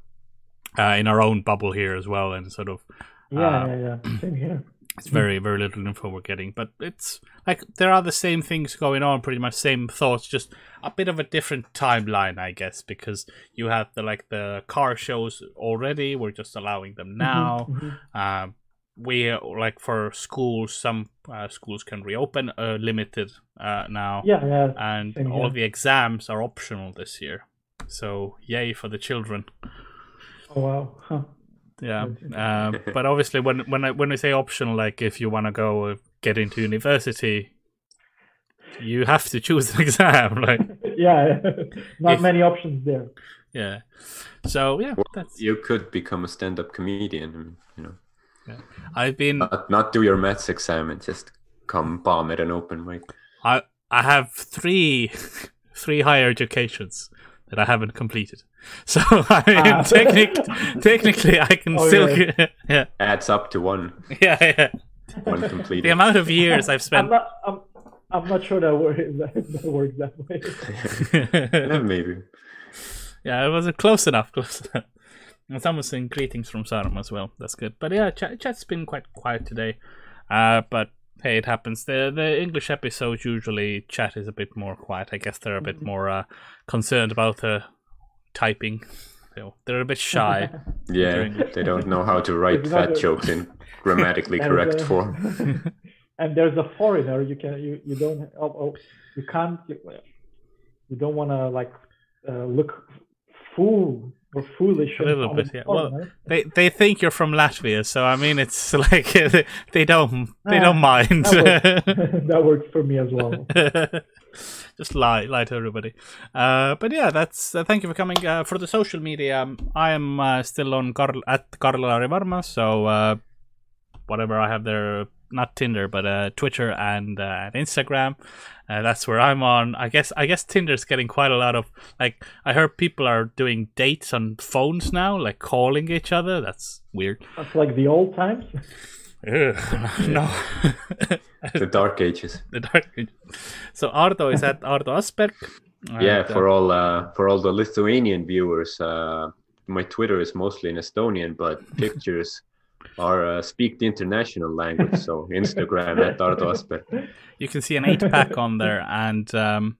uh, in our own bubble here as well, and sort of
Yeah,
Uh,
yeah, yeah. Same here.
It's very very little info we're getting. But it's like there are the same things going on, pretty much same thoughts, just a bit of a different timeline, I guess, because you have the like the car shows already. We're just allowing them now.
Mhm, mhm.
Um, we like for schools, some uh, schools can reopen uh, limited uh, now,
Yeah, yeah.
and
same
all
here.
the exams are optional this year. So yay for the children!
Oh wow. Huh.
Yeah,
That's
uh, but obviously when when I when I say optional, like if you want to go uh, get into university, you have to choose an exam. Like
yeah, not
If-
many options there.
yeah, so yeah,
Well,
that's
You could become a stand-up comedian. You know,
I've been
not, not do your maths exam and just come bomb at an open mic.
I I have three three higher educations that I haven't completed. So I mean,
Ah.
technic, technically, I can
Oh,
still
yeah.
get, yeah
Adds up to one.
yeah yeah.
One completed.
The amount of years I've
I'm
spent.
not. I'm, I'm not sure that works. That, that works that way.
yeah, maybe.
yeah, it wasn't close enough. Close enough. And someone's saying greetings from Saaremaa as well. That's good. But yeah, chat, chat's been quite quiet today. Uh, but hey, it happens. The the English episodes usually chat is a bit more quiet. I guess they're a bit more uh, concerned about the typing. So they're a bit shy.
Yeah, they don't know how to write
It's not
fat
a-
jokes in grammatically
And,
correct
uh,
form.
and there's a foreigner. You can. You you don't. Oh, oh you can't. You, you don't want to like uh, look fool or foolish.
A little bit, yeah. Well, they they think you're from Latvia, so I mean it's like they, they don't they don't
Ah,
mind.
that that works for me as well.
Just lie, lie to everybody. Uh, but yeah, that's. Uh, thank you for coming. Uh, for the social media, um, I am uh, still on Karl at Karl Arivarma. So uh, whatever I have there, not Tinder, but uh, Twitter and uh, and Instagram. Uh, that's where I'm on. I guess I guess Tinder's getting quite a lot of like. I heard people are doing dates on phones now, like calling each other. That's weird.
That's like the old times.
Ugh, no.
the dark ages.
the dark ages. So Ardo is at Ardo Asperg.
yeah,
And, uh,
for all uh, for all the Lithuanian viewers, uh, my Twitter is mostly in Estonian, but pictures are uh, speak the international language. So Instagram at Ardo
you can see an eight pack on there, and um,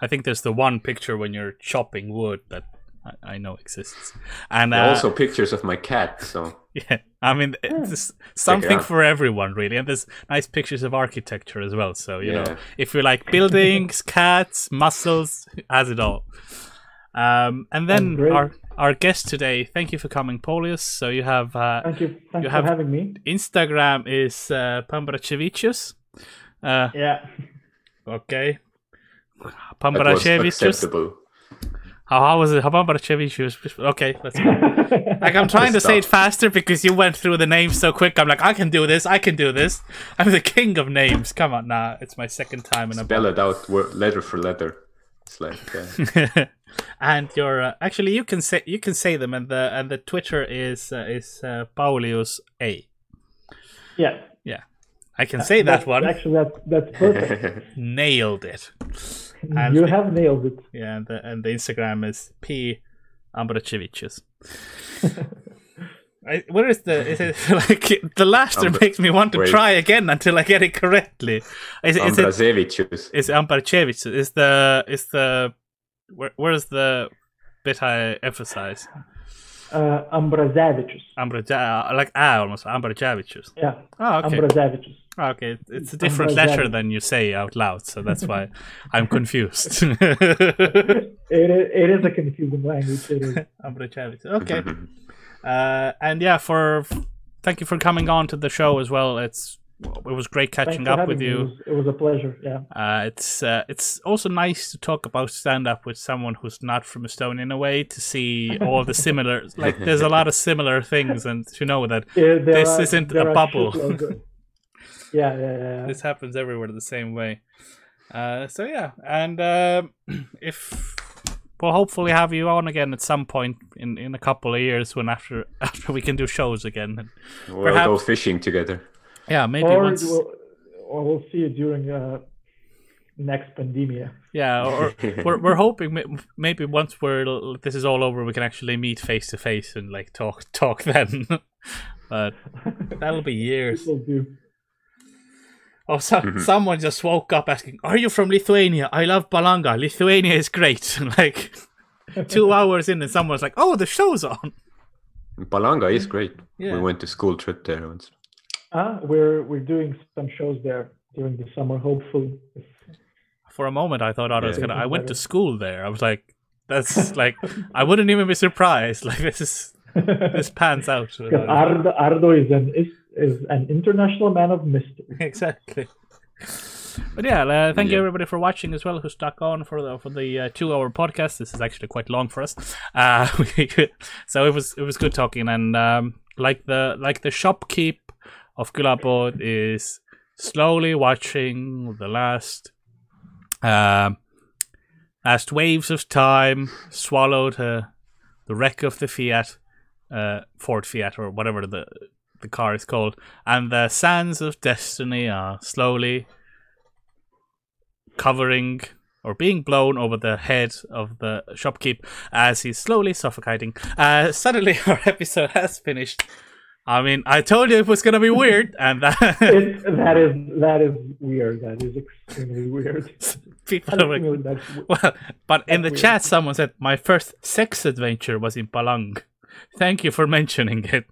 I think there's the one picture when you're chopping wood that I, I know exists. And uh,
also pictures of my cat. So
yeah, I mean, it's something
out.
for everyone really, and there's nice pictures of architecture as well. So you know, if you like buildings, cats, muscles, has it all. Um, and then
That's great.
our our guest today, thank you for coming, Paulius. So you have uh,
Thank you. Thanks
You
for
have-
having me.
Instagram is uh, Pambrachevicius. Uh,
Yeah.
okay.
that
Pambrachevicius. How, how was it? How about Okay, let's go. Like I'm trying to say it faster because you went through the names so quick. I'm like, I can do this. I can do this. I'm the king of names. Come on, nah. It's my second time in a
Spell it out word, letter for letter. It's like uh,
and your uh, actually you can say you can say them and the and the Twitter is uh, is uh, Paulius A.
Yeah.
Yeah, I can say that
That's-
one.
Actually, that's that's perfect.
Nailed it. And
you have nailed it.
Yeah, and the and the Instagram is P Ambrachevicius. I, where is the is it like the laughter
Ambra-
makes me want to
wait.
try again until I get it correctly. Is, is it
Ambrazevicius.
is Ambrachevicius? Is the is the where where's the bit I emphasize?
Uh, Ambrazavicius.
Ambraja like ah almost Ambrachevicius.
Yeah.
Oh okay.
Ambrazavicius.
Oh, okay, it's a different letter than you say out loud, so that's why I'm confused.
It is, it is a confusing language. It is.
Okay. Uh, and yeah, for thank you for coming on to the show as well. It's it was great catching up with
me. It
you.
was, it was a pleasure. Yeah.
Uh, it's uh, it's also nice to talk about stand up with someone who's not from Estonia in a way to see all the similar like there's a lot of similar things and to know that
Yeah,
This
are-
isn't a bubble.
yeah, yeah, yeah. yeah.
this happens everywhere the same way. Uh, so yeah, and uh, if we'll hopefully have you on again at some point in, in a couple of years when after after we can do shows again. And
We'll
Perhaps-
go fishing together.
yeah, maybe
or,
once.
we'll, or we'll see it during uh, next pandemia.
Yeah, or we're we're hoping maybe once we're this is all over, we can actually meet face to face and like talk talk then. but that'll be years.
We'll do.
Oh, so,
Mhm.
someone just woke up asking, "Are you from Lithuania? I love Palanga. Lithuania is great." like two hours in, and someone's like, "Oh, the show's on."
Palanga is great.
Yeah.
We went to school trip there once.
Uh, we're we're doing some shows there during the summer, hopefully.
For a moment, I thought I was
Yeah.
gonna. I went to school there. I was like, "That's like, I wouldn't even be surprised." Like this is this pans out.
Ardo, Ardo is an is, is an international man of mystery.
exactly. But yeah, uh, thank you everybody for watching as well. Who stuck on for the for the uh, two hour podcast. This is actually quite long for us. Uh, so it was it was good talking and um, like the like the shopkeep of Külapood is slowly watching the last um last waves of time swallowed the the wreck of the Fiat uh, Ford Fiat or whatever the the car is called, and the sands of destiny are slowly covering or being blown over the head of the shopkeep as he's slowly suffocating. Uh, suddenly, our episode has finished. I mean, I told you it was gonna be weird, and that
It, that is that is weird. That is extremely weird.
people are like,
that's
well, but in the
That's
chat, someone said my first sex adventure was in Palang. Thank you for mentioning it.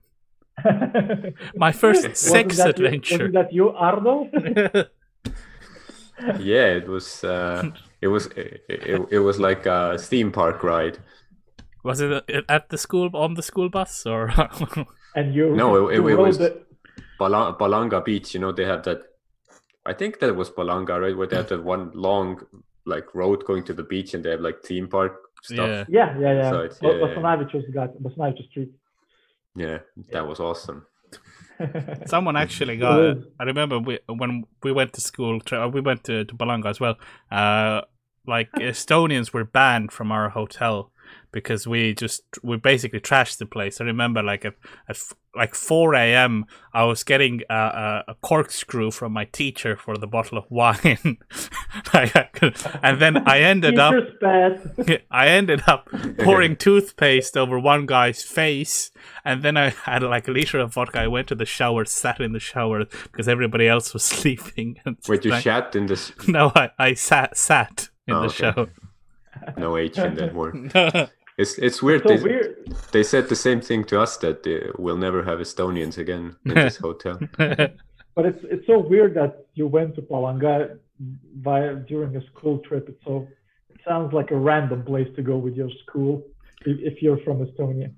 My first
Wasn't
sex
you-
adventure.
wasn't that you, Ardo?
Yeah, it was. Uh, it was. It, it, it was like a theme park ride.
Was it uh, at the school on the school bus or?
and you
No, it-
you
it- it was-
the-
Bala- Palanga Beach. You know, they have that. I think that was Palanga, right? Where they have that one long like road going to the beach, and they have like theme park stuff.
yeah.
yeah, yeah, yeah.
So it's-
Bo-
yeah, yeah.
Bosanavich's got Bosanavich's street.
Yeah, that was awesome.
Someone actually got.
was.
I remember we, when we went to school. We went to, to Palanga as well. Uh, like Estonians were banned from our hotel because we just we basically trashed the place. I remember like at, at like four a.m. I was getting a, a, a corkscrew from my teacher for the bottle of wine, Like, I could- and then I ended up I ended up pouring toothpaste over one guy's face, and then I had like a liter of vodka. I went to the shower, sat in the shower because everybody else was sleeping. And
Wait, you
drank-
shat in this?
No, I, I sat sat in
Oh,
the
okay.
shower.
No H in that word. It's it's weird.
So
they,
weird.
they said the same thing to us that uh, we'll never have Estonians again in this hotel.
But it's it's so weird that you went to Palanga via during a school trip. It's so it sounds like a random place to go with your school if, if you're from Estonia.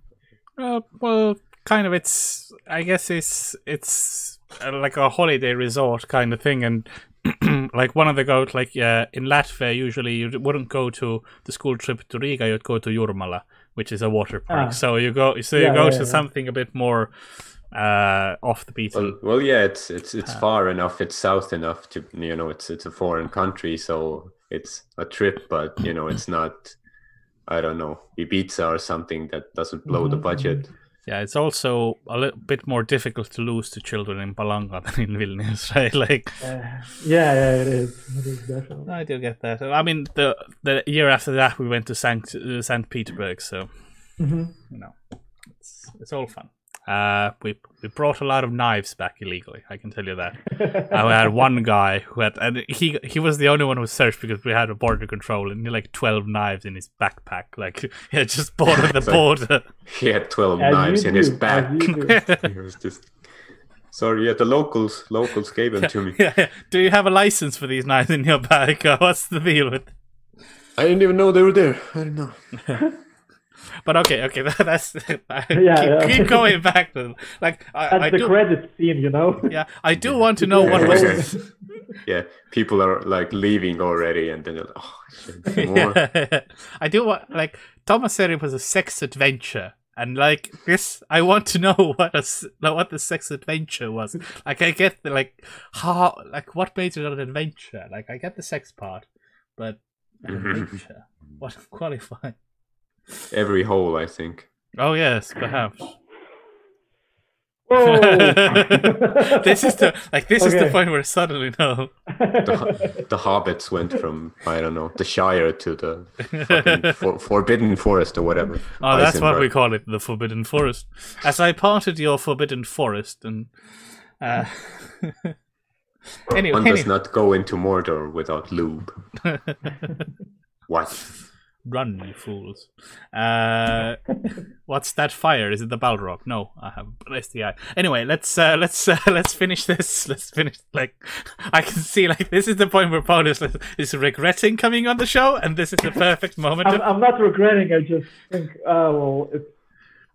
Uh, well, kind of. It's I guess it's it's uh, like a holiday resort kind of thing, and like one of the goat like uh, in Latvia usually you wouldn't go to the school trip to Riga you'd go to Jurmala which is a water park
Ah.
so you go so you
Yeah,
go
yeah,
to
yeah.
something a bit more uh off the beaten
Well, well, yeah, it's it's it's far enough. It's south enough to you know. It's it's a foreign country, so it's a trip. But you know, it's not. I don't know Ibiza or something that doesn't blow the
Mhm,
budget.
Yeah it's also a little bit more difficult to lose to children in Palanga than in Vilnius right like
Uh, yeah, yeah, it is. It is definitely.
I do get that I mean the the year after that we went to Saint uh, Saint Petersburg so
Mhm.
you know, it's it's all fun. Uh, we we brought a lot of knives back illegally. I can tell you that. I had one guy who had, and he he was the only one who was searched because we had a border control, and he had like twelve knives in his backpack. Like he had just bought at the
So-
border.
He had twelve
As
knives
you
in his
do,
back.
as you do.
He was just. Sorry, yeah, the locals locals gave them to me.
yeah. Do you have a license for these knives in your bag? Or what's the deal with?
I didn't even know they were there. I don't know.
But okay, okay, that, that's keep,
yeah.
keep going back to like I,
That's
I
the
do.
credit scene, you know.
Yeah, I do want to know what
Yeah.
was.
Yeah, people are like leaving already, and then they're like, oh, shit, more.
Yeah. I do want like Thomas said it was a sex adventure, and like this, I want to know what a s- like, what the sex adventure was. Like I get the like how like what made it an adventure. Like I get the sex part, but an
Mhm.
adventure. What qualify?
Every hole, I think.
Oh yes, perhaps.
Whoa.
this is the like this is the point where suddenly no.
The, the hobbits went from I don't know the Shire to the for, Forbidden Forest or whatever.
Oh, that's what we call it, the Forbidden Forest. As I parted your Forbidden Forest, and uh, anyway,
One does
anyway,
not go into Mordor without lube. what?
Run, you fools! Uh, what's that fire? Is it the Balrog? No, I have an STI. Anyway, let's uh, let's uh, let's finish this. Let's finish. Like, I can see like this is the point where Paul is, is regretting coming on the show, and this is the perfect moment.
I'm, I'm not regretting. I just think, oh well, it's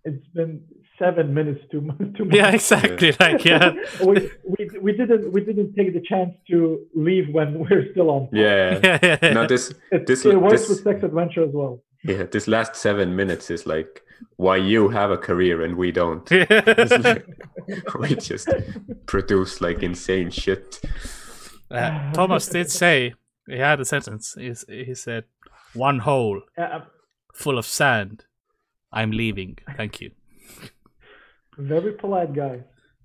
it's been seven minutes too much. Too much.
yeah, exactly. Like, yeah.
we, we we didn't we didn't take the chance to leave when we're still on.
Yeah.
yeah, yeah, yeah.
No, this
it,
this
it works
this
with sex adventure as well.
yeah this last seven minutes is like why you have a career and we don't. It's like, we just produce like insane shit.
Uh, Thomas did say he had a sentence. He's, he said, "One hole
Uh,
full of sand. I'm leaving. Thank you.
Very polite guy.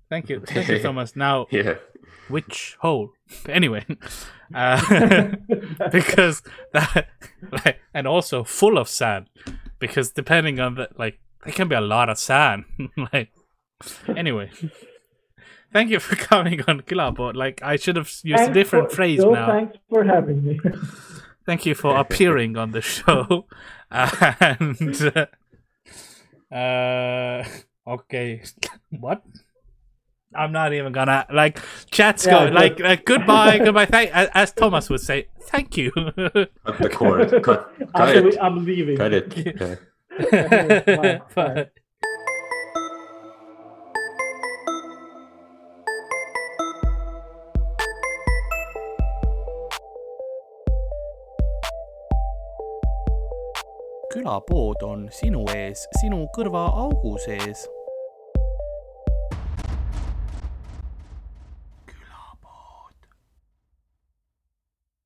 Thank you. Thank you, Thomas. Now,
Yeah.
which hole? Anyway, uh, because that, like, and also full of sand, because depending on the like, there can be a lot of sand. like, anyway." Thank you for coming on Külapood. Like I should have used a different
for-
phrase
Still,
now.
Thanks for having me.
Thank you for appearing on the show. And uh, uh, okay, what? I'm not even gonna like chat's
Yeah,
going like, like uh, goodbye, goodbye. Thank, as, as Thomas would say, thank you.
Cut the cord. Cut, cut
Actually,
it.
I'm leaving.
Cut it. Yeah.
Bye, bye.
Külapood on sinu ees, sinu kõrva augu sees